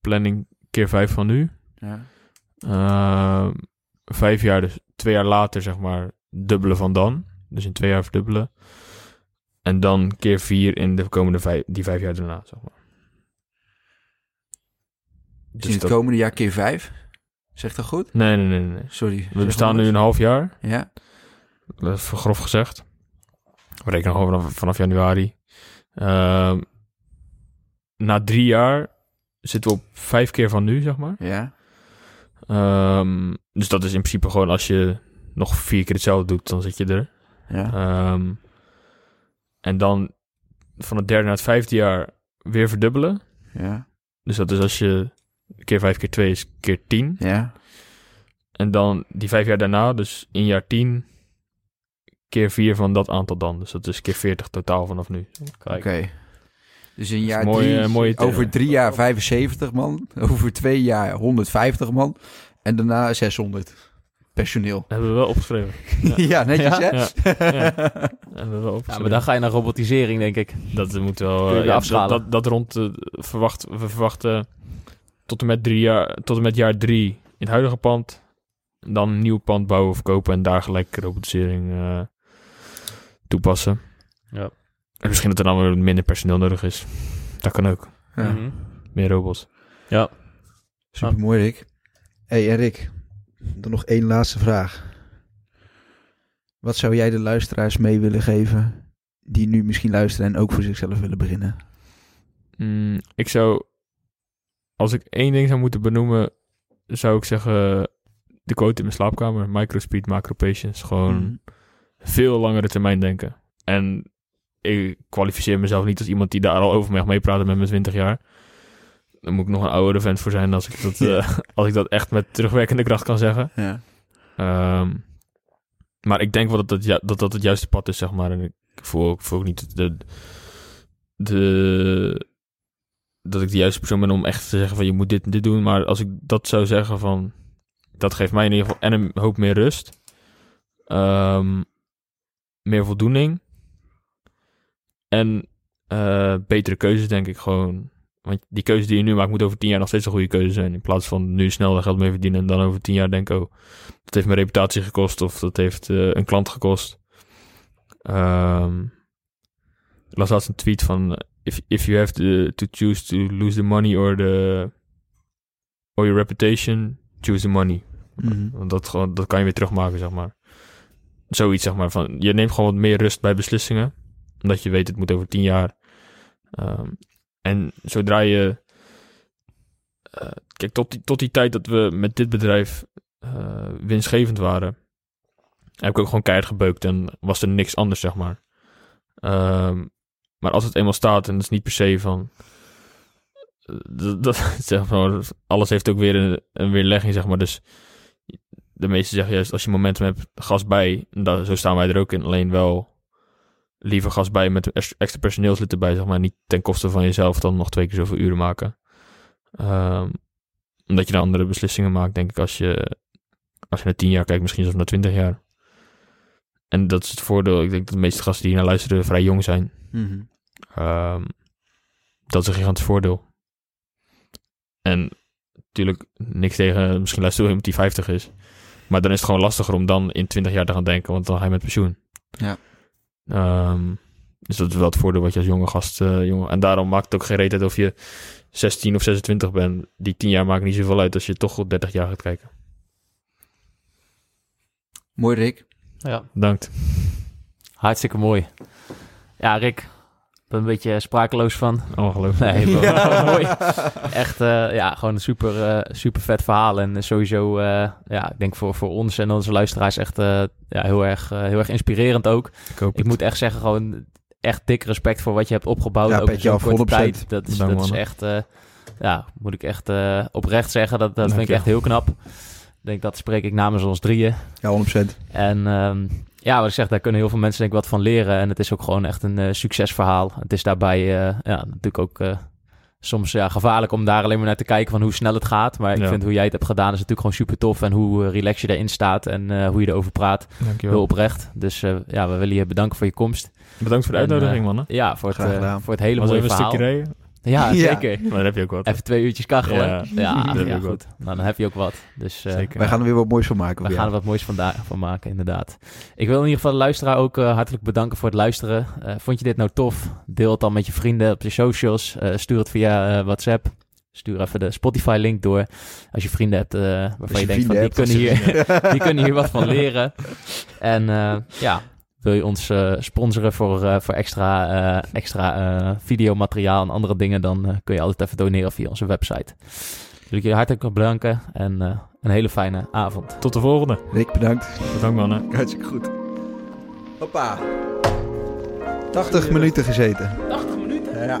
Speaker 1: planning keer vijf van nu.
Speaker 3: Ja.
Speaker 1: Vijf jaar, dus twee jaar later, zeg maar, dubbele van dan. Dus in twee jaar verdubbelen. En dan keer vier in de komende vijf, die vijf jaar daarna, zeg maar.
Speaker 3: Dus in het komende jaar keer vijf. Zegt dat goed?
Speaker 1: Nee, nee, nee, nee.
Speaker 3: Sorry.
Speaker 1: We bestaan nu een half jaar,
Speaker 3: Ja.
Speaker 1: dat is grof gezegd. We rekenen gewoon vanaf, vanaf januari. Ehm, na drie jaar zitten we op vijf keer van nu, zeg maar.
Speaker 3: Ja.
Speaker 1: Ehm, dus dat is in principe gewoon als je nog vier keer hetzelfde doet, dan zit je er.
Speaker 3: Ja.
Speaker 1: Ehm, en dan van het derde naar het vijfde jaar weer verdubbelen.
Speaker 3: Ja.
Speaker 1: Dus dat is als je keer vijf keer twee is keer tien.
Speaker 3: Ja.
Speaker 1: En dan die vijf jaar daarna, dus in jaar tien, keer vier van dat aantal dan. Dus dat is keer veertig totaal vanaf nu.
Speaker 3: Oké. Dus in jaar
Speaker 1: mooie-
Speaker 3: drie,
Speaker 1: mooie term.
Speaker 3: over drie jaar 75 man. [LAUGHS] Over twee jaar 150 man. En daarna 600 personeel.
Speaker 1: Dat hebben we wel opgeschreven. [LAUGHS]
Speaker 3: Ja, netjes
Speaker 2: Ja?
Speaker 3: hè?
Speaker 1: Ja. [LAUGHS] Ja. Dat hebben we wel opgeschreven.
Speaker 2: maar dan ga je naar robotisering, denk ik.
Speaker 1: Dat moet wel. Eh,
Speaker 2: afschalen.
Speaker 1: Dat, dat, dat rond. eh, verwacht, we verwachten tot en met drie jaar. Tot en met jaar drie in het huidige pand. Dan een nieuw pand bouwen of kopen en daar gelijk robotisering eh, toepassen.
Speaker 2: Ja.
Speaker 1: En misschien dat er dan weer minder personeel nodig is. Dat kan ook.
Speaker 3: Ja.
Speaker 2: Mhm.
Speaker 1: Meer robots.
Speaker 2: Ja.
Speaker 3: Super mooi, Rick. hey, en Rick, dan nog één laatste vraag. Wat zou jij de luisteraars mee willen geven die nu misschien luisteren en ook voor zichzelf willen beginnen?
Speaker 1: Mm, ik zou. Als ik één ding zou moeten benoemen. Zou ik zeggen. De quote in mijn slaapkamer. Microspeed, macro patience. Gewoon.
Speaker 3: Mhm.
Speaker 1: veel langere termijn denken. En ik kwalificeer mezelf niet als iemand die daar al over mag meepraten met mijn 20 jaar. Dan moet ik nog een oudere vent voor zijn als ik dat, eh, [LAUGHS] als ik dat echt met terugwerkende kracht kan zeggen.
Speaker 3: Ja.
Speaker 1: Ehm, maar ik denk wel dat dat, ju- dat dat het juiste pad is, zeg maar. En ik voel, ik voel ook niet de, de, dat ik de juiste persoon ben om echt te zeggen van je moet dit en dit doen. Maar als ik dat zou zeggen van, dat geeft mij in ieder geval en een hoop meer rust. Ehm, meer voldoening. En eh, betere keuzes, denk ik gewoon. Want die keuze die je nu maakt, moet over tien jaar nog steeds een goede keuze zijn. In plaats van nu snel er geld mee verdienen en dan over tien jaar denken, oh, dat heeft mijn reputatie gekost of dat heeft eh, een klant gekost. Ehm ik las laatst een tweet van, eh, if, if you have to, to choose to lose the money or the or your reputation, choose the money.
Speaker 3: Mhm.
Speaker 1: Want dat, dat kan je weer terugmaken, zeg maar. Zoiets, zeg maar. Van, je neemt gewoon wat meer rust bij beslissingen. Omdat je weet, het moet over tien jaar. Ehm, en zodra je... eh, kijk, tot die, tot die tijd dat we met dit bedrijf eh, winstgevend waren... heb ik ook gewoon keihard gebeukt en was er niks anders, zeg maar. Ehm, maar als het eenmaal staat, en dat is niet per se van... eh, Dat, [LAUGHS] zeg maar, alles heeft ook weer een, weerlegging, zeg maar. Dus de meesten zeggen juist, als je momentum hebt, gas bij. En zo staan wij er ook in. Alleen wel liever gas bij met extra personeelslid erbij, zeg maar. Niet ten koste van jezelf dan nog twee keer zoveel uren maken. Ehm, omdat je dan andere beslissingen maakt, denk ik, als je, als je naar tien jaar kijkt, misschien zelfs naar twintig jaar. En dat is het voordeel. Ik denk dat de meeste gasten die hier naar luisteren vrij jong zijn.
Speaker 3: Mhm.
Speaker 1: Ehm, dat is een gigantisch voordeel. En natuurlijk niks tegen, misschien luistert iemand die 50 is. Maar dan is het gewoon lastiger om dan in 20 jaar te gaan denken, want dan ga je met pensioen.
Speaker 3: Ja.
Speaker 1: Ehm, dus dat is wel het voordeel wat je als jonge gast... eh, jonge, en daarom maakt het ook geen reet uit of je 16 of 26 bent. Die 10 jaar maakt niet zoveel uit als je toch op 30 jaar gaat kijken.
Speaker 3: Mooi, Rick.
Speaker 2: Ja,
Speaker 1: Bedankt.
Speaker 2: hartstikke mooi. Ja, Rick, ben een beetje sprakeloos van.
Speaker 1: Ongelooflijk.
Speaker 2: Nee, [LAUGHS] mooi. Echt, eh, ja, gewoon een super, eh, super vet verhaal. En sowieso, eh, ja, ik denk voor, voor ons en onze luisteraars echt ja, heel, erg, heel erg inspirerend ook.
Speaker 1: Ik hoop
Speaker 2: Ik moet echt zeggen, gewoon echt dik respect voor wat je hebt opgebouwd.
Speaker 3: Ja,
Speaker 2: ook in zo'n
Speaker 3: af,
Speaker 2: korte
Speaker 3: 100%.
Speaker 2: tijd. Dat is,
Speaker 1: Bedankt,
Speaker 2: dat is echt, ja, moet ik echt oprecht zeggen. Dat, dat vind ik echt heel knap. Ik denk, dat spreek ik namens ons drieën.
Speaker 3: Ja, 100%.
Speaker 2: En ehm, ja, wat ik zeg, daar kunnen heel veel mensen denk ik wat van leren. En het is ook gewoon echt een eh, succesverhaal. Het is daarbij eh, ja, natuurlijk ook eh, soms ja, gevaarlijk om daar alleen maar naar te kijken van hoe snel het gaat. Maar ik
Speaker 1: Ja.
Speaker 2: vind hoe jij het hebt gedaan is natuurlijk gewoon super tof. En hoe relaxed je daarin staat en eh, hoe je erover praat.
Speaker 1: Dankjewel.
Speaker 2: Heel oprecht. Dus eh, ja, we willen je bedanken voor je komst.
Speaker 1: Bedankt voor de
Speaker 2: En,
Speaker 1: uitnodiging, mannen.
Speaker 2: Ja, voor het, voor het hele
Speaker 1: Was
Speaker 2: mooie
Speaker 1: even een
Speaker 2: verhaal. Ja, zeker.
Speaker 1: Maar dan heb je ook wat.
Speaker 2: Even twee uurtjes kachelen.
Speaker 1: Ja.
Speaker 2: Ja, [LAUGHS] ja, goed. Nou, dan heb je ook wat. Dus eh,
Speaker 1: Zeker.
Speaker 3: Wij gaan er weer wat moois van maken.
Speaker 2: we gaan er wat moois van, van maken, inderdaad. Ik wil in ieder geval de luisteraar ook eh, hartelijk bedanken voor het luisteren. Eh, vond je dit nou tof? Deel het dan met je vrienden op je socials. Eh, stuur het via eh, WhatsApp. Stuur even de Spotify-link door. Als je vrienden hebt eh, waarvan je,
Speaker 3: je
Speaker 2: denkt van die kunnen, hier, [LAUGHS] die kunnen hier wat van leren. En eh, ja, wil je ons eh, sponsoren voor, eh, voor extra, eh, extra eh, videomateriaal en andere dingen, dan kun je altijd even doneren via onze website. Wil ik jullie hartelijk bedanken en eh, een hele fijne avond.
Speaker 1: Tot de volgende.
Speaker 3: Rick, bedankt.
Speaker 1: Bedankt, mannen.
Speaker 3: Hartstikke goed. Hoppa. 80 minuten gezeten.
Speaker 2: 80 minuten?
Speaker 3: Ja.